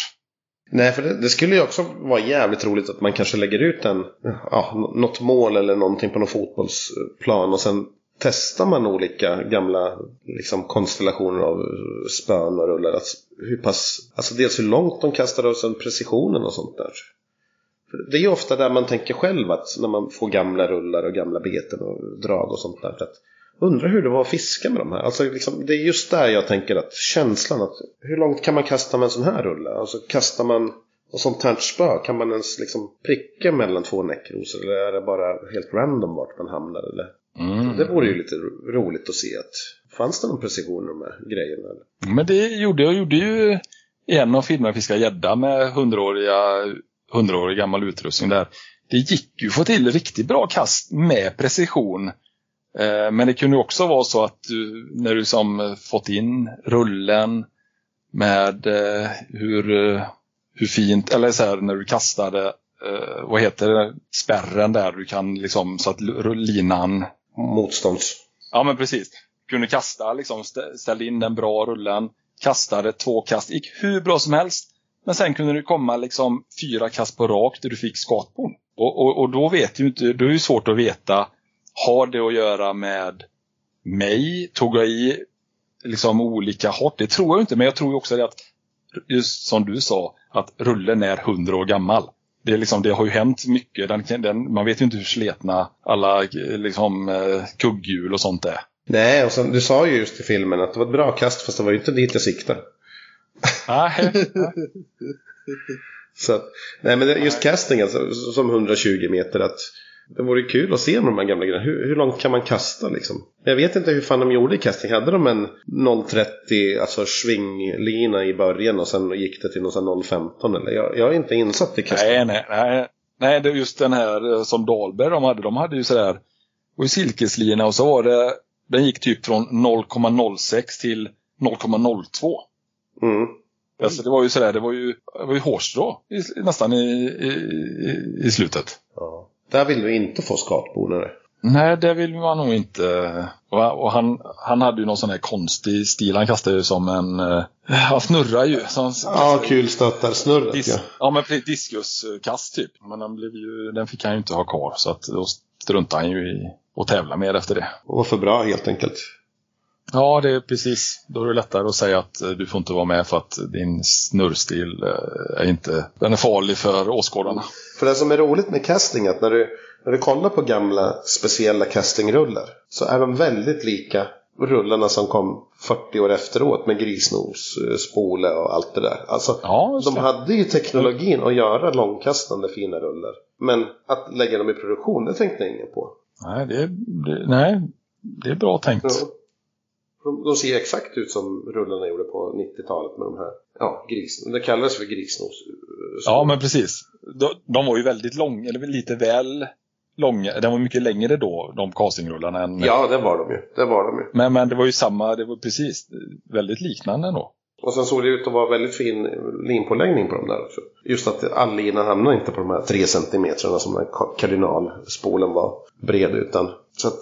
Nej, för det, det skulle ju också vara jävligt roligt att man kanske lägger ut en, ja, något mål eller någonting på någon fotbollsplan och sen testar man olika gamla liksom, konstellationer av spön och rullar. Alltså, hur pass, alltså dels hur långt de kastar och sen precisionen och sånt där. För det är ju ofta där man tänker själv att när man får gamla rullar och gamla beten och drag och sånt där. Att undra hur det var att fiska med de här. Alltså liksom, det är just där jag tänker att känslan att hur långt kan man kasta med en sån här rulle? Alltså kastar man och sånt här spö, kan man ens liksom pricka mellan två näckrosor? Eller är det bara helt random vart man hamnar? Eller? Mm. Det vore ju lite ro- roligt att se att fanns det någon precision i de här grejerna? Eller? Men det gjorde jag gjorde ju en av filmerna Fiska gädda med hundraåriga, hundraårig gammal utrustning där. Det gick ju att få till riktigt bra kast med precision. Eh, Men det kunde också vara så att du, när du som fått in rullen med eh, hur, eh, hur fint, eller så här när du kastade, eh, vad heter det, spärren där du kan liksom så att linan Motstånds... Ja men precis. Kunde kasta, liksom, stä- ställde in den bra rullen, kastade två kast, gick hur bra som helst. Men sen kunde det komma liksom fyra kast på rak där du fick skatbon. Och, och, och då vet ju inte, då är det svårt att veta, har det att göra med mig? Tog jag i liksom olika hårt? Det tror jag inte, men jag tror också att, just som du sa, att rullen är hundra år gammal. Det, är liksom, det har ju hänt mycket. Den, den, man vet ju inte hur sletna alla liksom, eh, kugghjul och sånt är. Nej, och sen, du sa ju just i filmen att det var ett bra kast fast det var ju inte dit jag siktade. Nej, *laughs* Så, nej men just casting alltså, som 120 meter att det vore kul att se med de här gamla grejerna. Hur, hur långt kan man kasta liksom? Jag vet inte hur fan de gjorde i casting. Hade de en 0,30 alltså svinglina i början och sen gick det till någon sån här 0,15 eller? Jag, jag är inte insatt i casting. nej, nej, nej. Nej, det är just den här eh, som Dahlberg de hade. De hade ju sådär, var ju silkeslina och så var det, den gick typ från 0,06 till 0,02. Mm. Alltså det var ju sådär, det var ju, det var ju hårstrå i, nästan i, i, i- i slutet. Ja. Där vill du inte få skatbonare. Nej, det vill man nog inte. Och, han, han hade ju någon sån här konstig stil. Han kastade ju som en... eh, Han snurrar ju. Som, Ja, kulstöttarsnurret Dis, ja. ja, men diskuskast typ. Men den, blev ju, den fick han ju inte ha kvar. Så att då struntade han ju i att tävla mer efter det. Och var för bra helt enkelt. Ja, det är precis. Då är det lättare att säga att eh, du får inte vara med för att din snurrstil eh, är inte... Den är farlig för åskådarna. För det som är roligt med casting är att när du, när du kollar på gamla speciella castingrullar så är de väldigt lika rullarna som kom 40 år efteråt med grisnos, eh, spole och allt det där. Alltså, Ja, de hade ju teknologin att göra långkastande fina rullar. Men att lägga dem i produktion, det tänkte ingen på. Nej, det, det, nej, det är bra tänkt. Ja. De, de ser exakt ut som rullarna gjorde på 90-talet med de här ja, grisen. Det kallades för grisnos. eh, Ja, men precis. De, de var ju väldigt långa, eller lite väl långa. De var mycket längre då, de castingrullarna. Än, Ja, det var de ju. Det var de ju. men, men det var ju samma, det var precis väldigt liknande ändå. Och sen såg det ut att vara väldigt fin linpåläggning på dem där också. Just att all lina hamnar inte på de här tre centimetrarna som den kardinalspolen var bred utan. Så att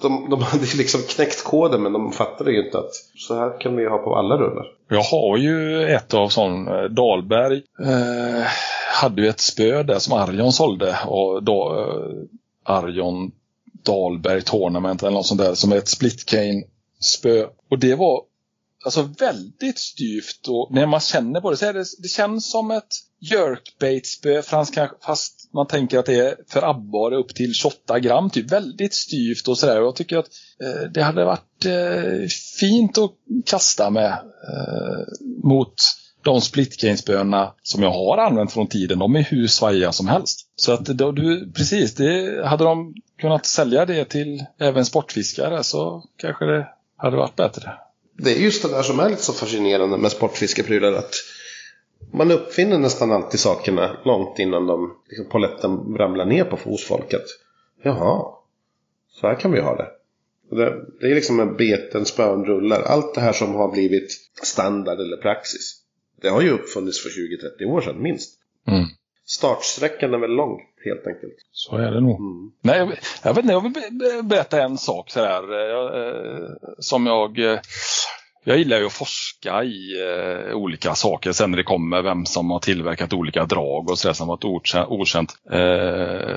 de, de hade liksom knäckt koden men de fattade ju inte att så här kan vi ju ha på alla rullar. Jag har ju ett av sån, Dalberg. Dahlberg eh, hade ju ett spö där som Arjon sålde. Och då, eh, Arjon Dahlberg Tournament eller något sånt där som är ett split cane spö. Och det var alltså väldigt styvt och när man känner på det så är det, det känns som ett jerkbait-spö fast, man tänker att det är för abborre upp till 28 gram, typ väldigt styvt och sådär. Jag tycker att eh, det hade varit eh, fint att kasta med eh, mot de splitgainsbönorna som jag har använt från tiden, de är hur svajiga som helst. Så att då, du, precis, det, hade de kunnat sälja det till även sportfiskare så kanske det hade varit bättre. Det är just det där som är lite så fascinerande med sportfiskeprylar. Att man uppfinner nästan alltid sakerna långt innan de, liksom, poletten ramlar ner på hos folket. Jaha, så här kan vi ha det. Det, det är liksom med beten, spön, rullar. Allt det här som har blivit standard eller praxis. Det har ju uppfunnits för 20-30 år sedan minst. Mm. Startsträckan är väl lång helt enkelt. Så är det nog. Mm. Nej, jag, jag vet inte, jag vill be- be- berätta en sak så här, jag, eh, som jag... Eh, jag gillar ju att forska i eh, olika saker sen när det kommer vem som har tillverkat olika drag och sådär som varit okänt. Eh,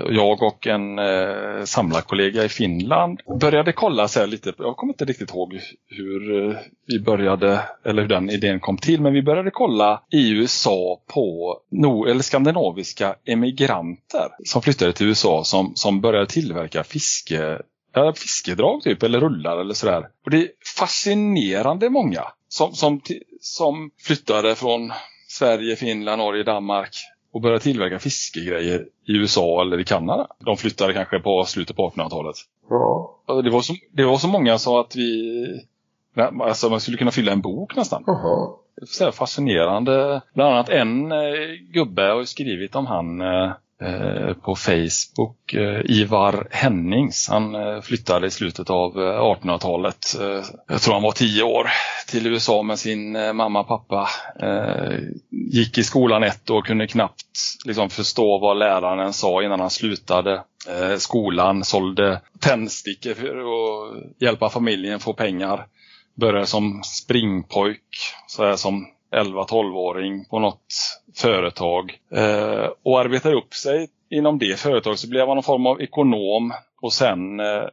jag och en eh, samlarkollega i Finland började kolla så här lite, jag kommer inte riktigt ihåg hur eh, vi började, eller hur den idén kom till, men vi började kolla i USA på no, eller skandinaviska emigranter som flyttade till USA som, som började tillverka fiske Ja, fiskedrag typ, eller rullar eller sådär. Och det är fascinerande många som, som, som flyttade från Sverige, Finland, Norge, Danmark och började tillverka fiskegrejer i USA eller i Kanada. De flyttade kanske på slutet på 1800-talet. Ja, Och Det var, så, det var så många så att vi... Alltså man skulle kunna fylla en bok nästan. jaha. Så här fascinerande. Bland annat en eh, gubbe har skrivit om han eh, Eh, på Facebook. Eh, Ivar Hennings. Han eh, flyttade i slutet av 1800-talet. Jag tror han var tio år till USA med sin mamma och pappa. Gick i skolan ett år, kunde knappt liksom, förstå vad läraren sa innan han slutade skolan. Sålde tändstickor för att hjälpa familjen få pengar började som springpojk, så här som 11-12-åring på något företag. Eh, och arbetade upp sig inom det företaget så blev han någon form av ekonom och sen eh,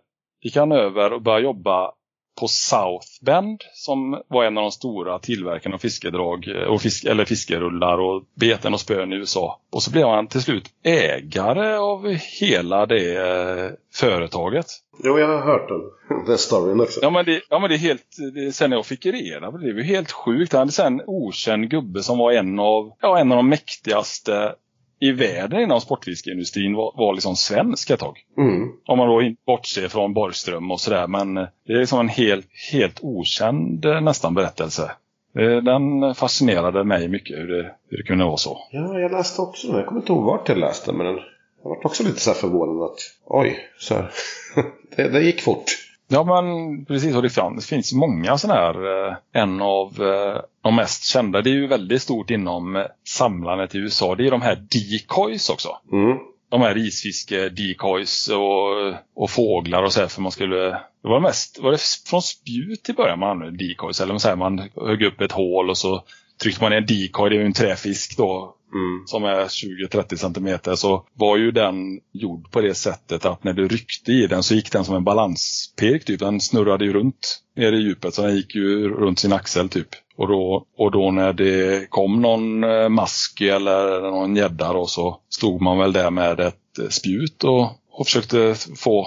gick han över och började jobba på South Bend som var en av de stora tillverkarna av fiskedrag eh, och fisk, eller fiskerullar och beten och spön i USA. Och så blev han till slut ägare av hela det eh, företaget. Jo, jag har hört den, *laughs* den storyn också. Ja men det, ja, men det är helt, det, sen jag fick reda på det, det var helt sjukt. Han hade sen en okänd gubbe som var en av, ja, en av de mäktigaste i världen inom sportfiskeindustrin var, var liksom svensk ett tag. Mm. Om man då inte bortser från Borgström och sådär. Men eh, det är liksom en helt, helt okänd eh, nästan berättelse. Eh, Den fascinerade mig mycket hur det, hur det kunde vara så. Ja, jag läste också den. Jag kommer inte ihåg vart jag läste men den, jag var också lite så här förvånad att oj, så *laughs* det, det gick fort. Ja men precis, och det, finns många sådana här. eh, En av eh, de mest kända, det är ju väldigt stort inom eh, samlandet i USA. Det är de här decoys också. Mm. De här risfiske decoys och, och fåglar och så här för man skulle Det var mest, var det från spjut till början man använde decoys eller så här, man högg upp ett hål och så tryckte man ner en decoy, det är ju en träfisk då Mm. som är 20-30 centimeter så var ju den gjord på det sättet att när du ryckte i den så gick den som en balanspirk typ. Den snurrade ju runt nere i djupet så den gick ju runt sin axel typ. Och då, och då när det kom någon eh, mask eller någon gädda då så stod man väl där med ett eh, spjut och, och försökte få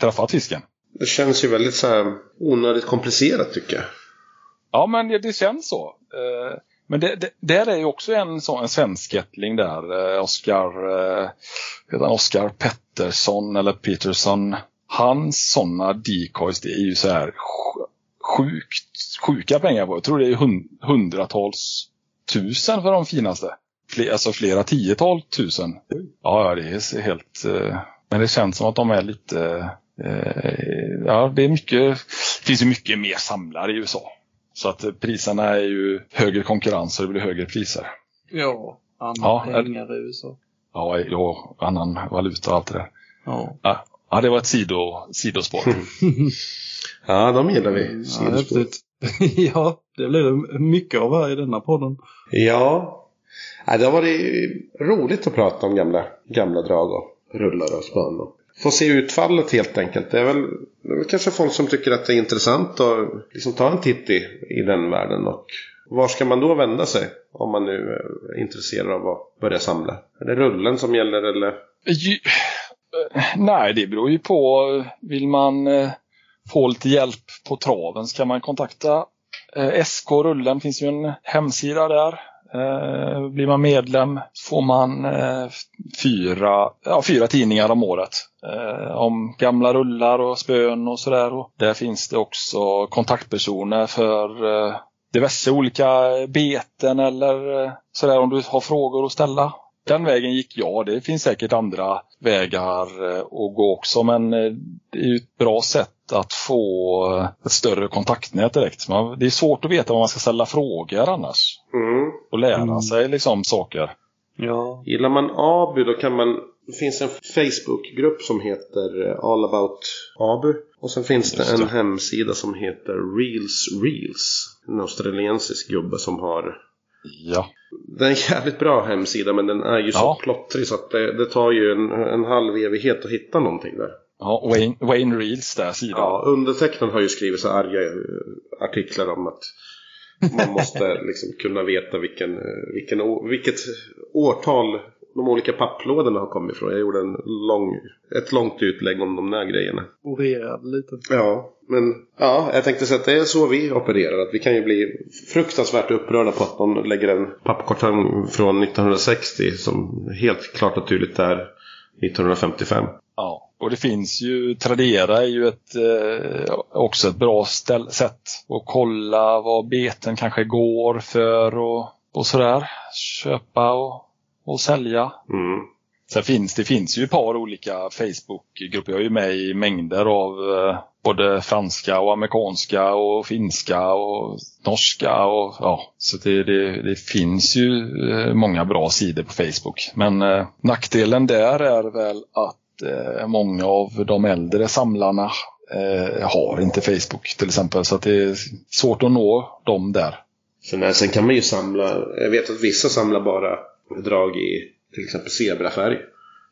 träffa fisken. Det känns ju väldigt så här onödigt komplicerat tycker jag. Ja, men det, det känns så. Eh, men det, det, där är ju också en sån en svenskättling där. eh, Oskar eh, Oscar Pettersson eller Peterson. Hans sådana decoys, det är ju så här sjukt, sjuka pengar på. Jag tror det är hundratals tusen för de finaste. Fler, alltså flera tiotal tusen. Ja, ja, det är helt... eh, Men det känns som att de är lite... eh, Ja, det är mycket... Det finns ju mycket mer samlare i USA. Så att priserna är ju högre konkurrens och det blir högre priser. Ja, andra Ja, pengar i USA. Ja, ja, annan valuta och allt det där. Ja. Ja, ja det var ett sido, sidospår. *laughs* Ja, de gillar vi. Ja, Sidospår. häftigt. *laughs* ja, det blir det mycket av här i denna podden. Ja. ja, det har varit roligt att prata om gamla, gamla drag och rullar och spön. och Få se utfallet helt enkelt. Det är väl, det är väl kanske folk som tycker att det är intressant att liksom ta en titt i, i den världen och, var ska man då vända sig? Om man nu eh, är intresserad av att börja samla. Är det rullen som gäller eller? Ju, eh, nej, det beror ju på. Eh, vill man få lite hjälp på traven så kan man kontakta SK Rullen. finns ju en hemsida där. Eh, blir man medlem får man eh, fyra, ja, fyra tidningar om året. Eh, om gamla rullar och spön och sådär. Där finns det också kontaktpersoner för eh, diverse olika beten eller eh, sådär om du har frågor att ställa. Den vägen gick jag. Det finns säkert andra vägar eh, att gå också men eh, det är ju ett bra sätt att få eh, ett större kontaktnät direkt. Man, det är svårt att veta vad man ska ställa frågor annars Mm. och lära Mm. sig liksom saker. Ja. Gillar man Abu då kan man Det finns en Facebookgrupp som heter All About Abu. Och sen finns det Just en det. hemsida som heter Reels Reels. En australiensisk gubbe som har Ja, Det är en jävligt bra hemsida men den är ju så Ja. plottrig så att det, det tar ju en, en halv evighet att hitta någonting där. ja Wayne, Wayne Reels där sidan. Ja, undertecknaren har ju skrivit så arga eh, artiklar om att man måste *laughs* liksom kunna veta vilken, eh, vilken, vilket årtal de olika papplådorna har kommit ifrån. Jag gjorde en lång, ett långt utlägg om de där grejerna. Orerade lite. Ja, men ja, jag tänkte säga att det är så vi opererar. Att vi kan ju bli fruktansvärt upprörda på att någon lägger en pappkartong från 1960 som helt klart och tydligt är 1955. Ja, och det finns ju, Tradera är ju ett, eh, också ett bra ställ, sätt att kolla vad beten kanske går för och, och sådär. Köpa och, och sälja. Mm. Sen finns det finns ju ett par olika Facebookgrupper. Jag är ju med i mängder av eh, både franska och amerikanska och finska och norska. Och, ja, så det, det, det finns ju eh, många bra sidor på Facebook. Men eh, nackdelen där är väl att eh, många av de äldre samlarna har inte Facebook till exempel. Så det är svårt att nå dem där. Sen, sen kan man ju samla, jag vet att vissa samlar bara drag i till exempel zebrafärg.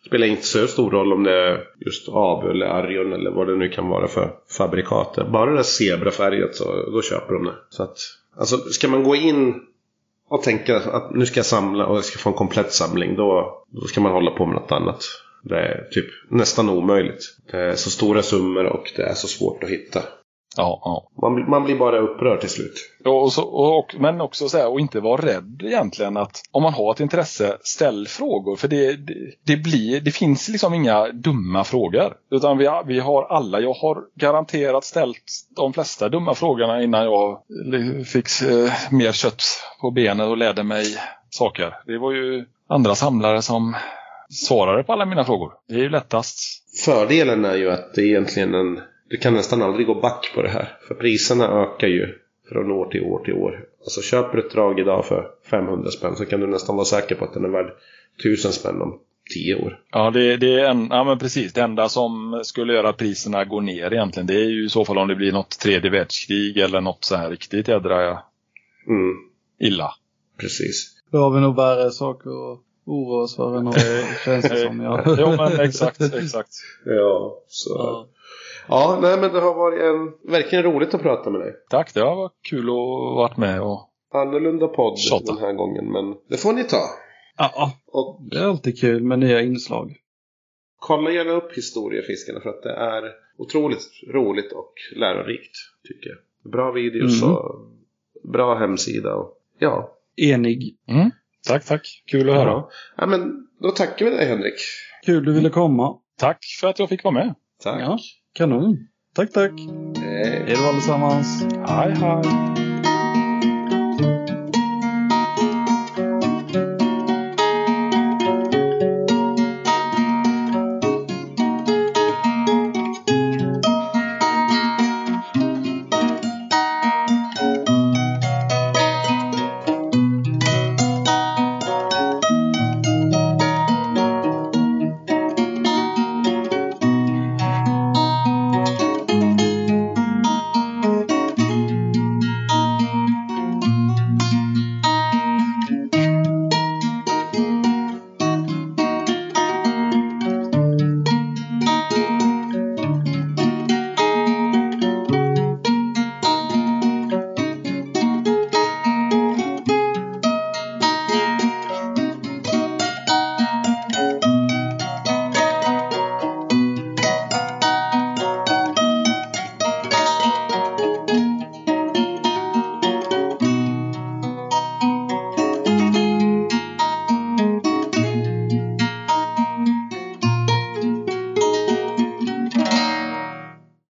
Spelar inte så stor roll om det är just Abu eller Arion eller vad det nu kan vara för fabrikat. Bara det där zebrafärget så då köper de det. Så att, alltså ska man gå in och tänka att nu ska jag samla och jag ska få en komplett samling då, då ska man hålla på med något annat. Det är typ nästan omöjligt. Det är så stora summor och det är så svårt att hitta. Ja, ja. Man, man blir bara upprörd till slut. Och så, och, men också så här, och inte vara rädd egentligen att om man har ett intresse, ställ frågor. För det, det, det, blir, det finns liksom inga dumma frågor. Utan vi, har- vi har alla, jag har garanterat ställt de flesta dumma frågorna innan jag fick eh, mer kött på benen och lärde mig saker. Det var ju andra samlare som svarade på alla mina frågor. Det är ju lättast. Fördelen är ju att det är egentligen en... Du kan nästan aldrig gå back på det här. För priserna ökar ju från år till år till år. Alltså köper du ett drag idag för 500 spänn så kan du nästan vara säker på att den är värd 1000 spänn om 10 år. Ja, det, det är en, ja men precis. Det enda som skulle göra att priserna går ner egentligen, det är ju i så fall om det blir något tredje världskrig eller något så här riktigt jädra Mm, illa. precis. Då har vi nog värre saker att oroa oss för än att känns det som. Ja, *laughs* jo, men exakt, exakt. Ja, så... Ja. Ja, nej men det har varit en, verkligen roligt att prata med dig. Tack, det har varit kul att varit med och Annorlunda podd Tjata. den här gången, men det får ni ta. ja, Och det är alltid kul med nya inslag. kolla gärna upp historiefiskarna för att det är otroligt roligt och lärorikt, tycker jag. Bra videos Mm. och bra hemsida och ja. Enig. mm. Tack, tack. Kul att höra. Ja. ja, men då tackar vi dig Henrik. Kul du ville komma. Tack för att jag fick vara med. Tack. Ja, kanon. Tack, tack. Hej. Hej då allesammans. Hej, hej.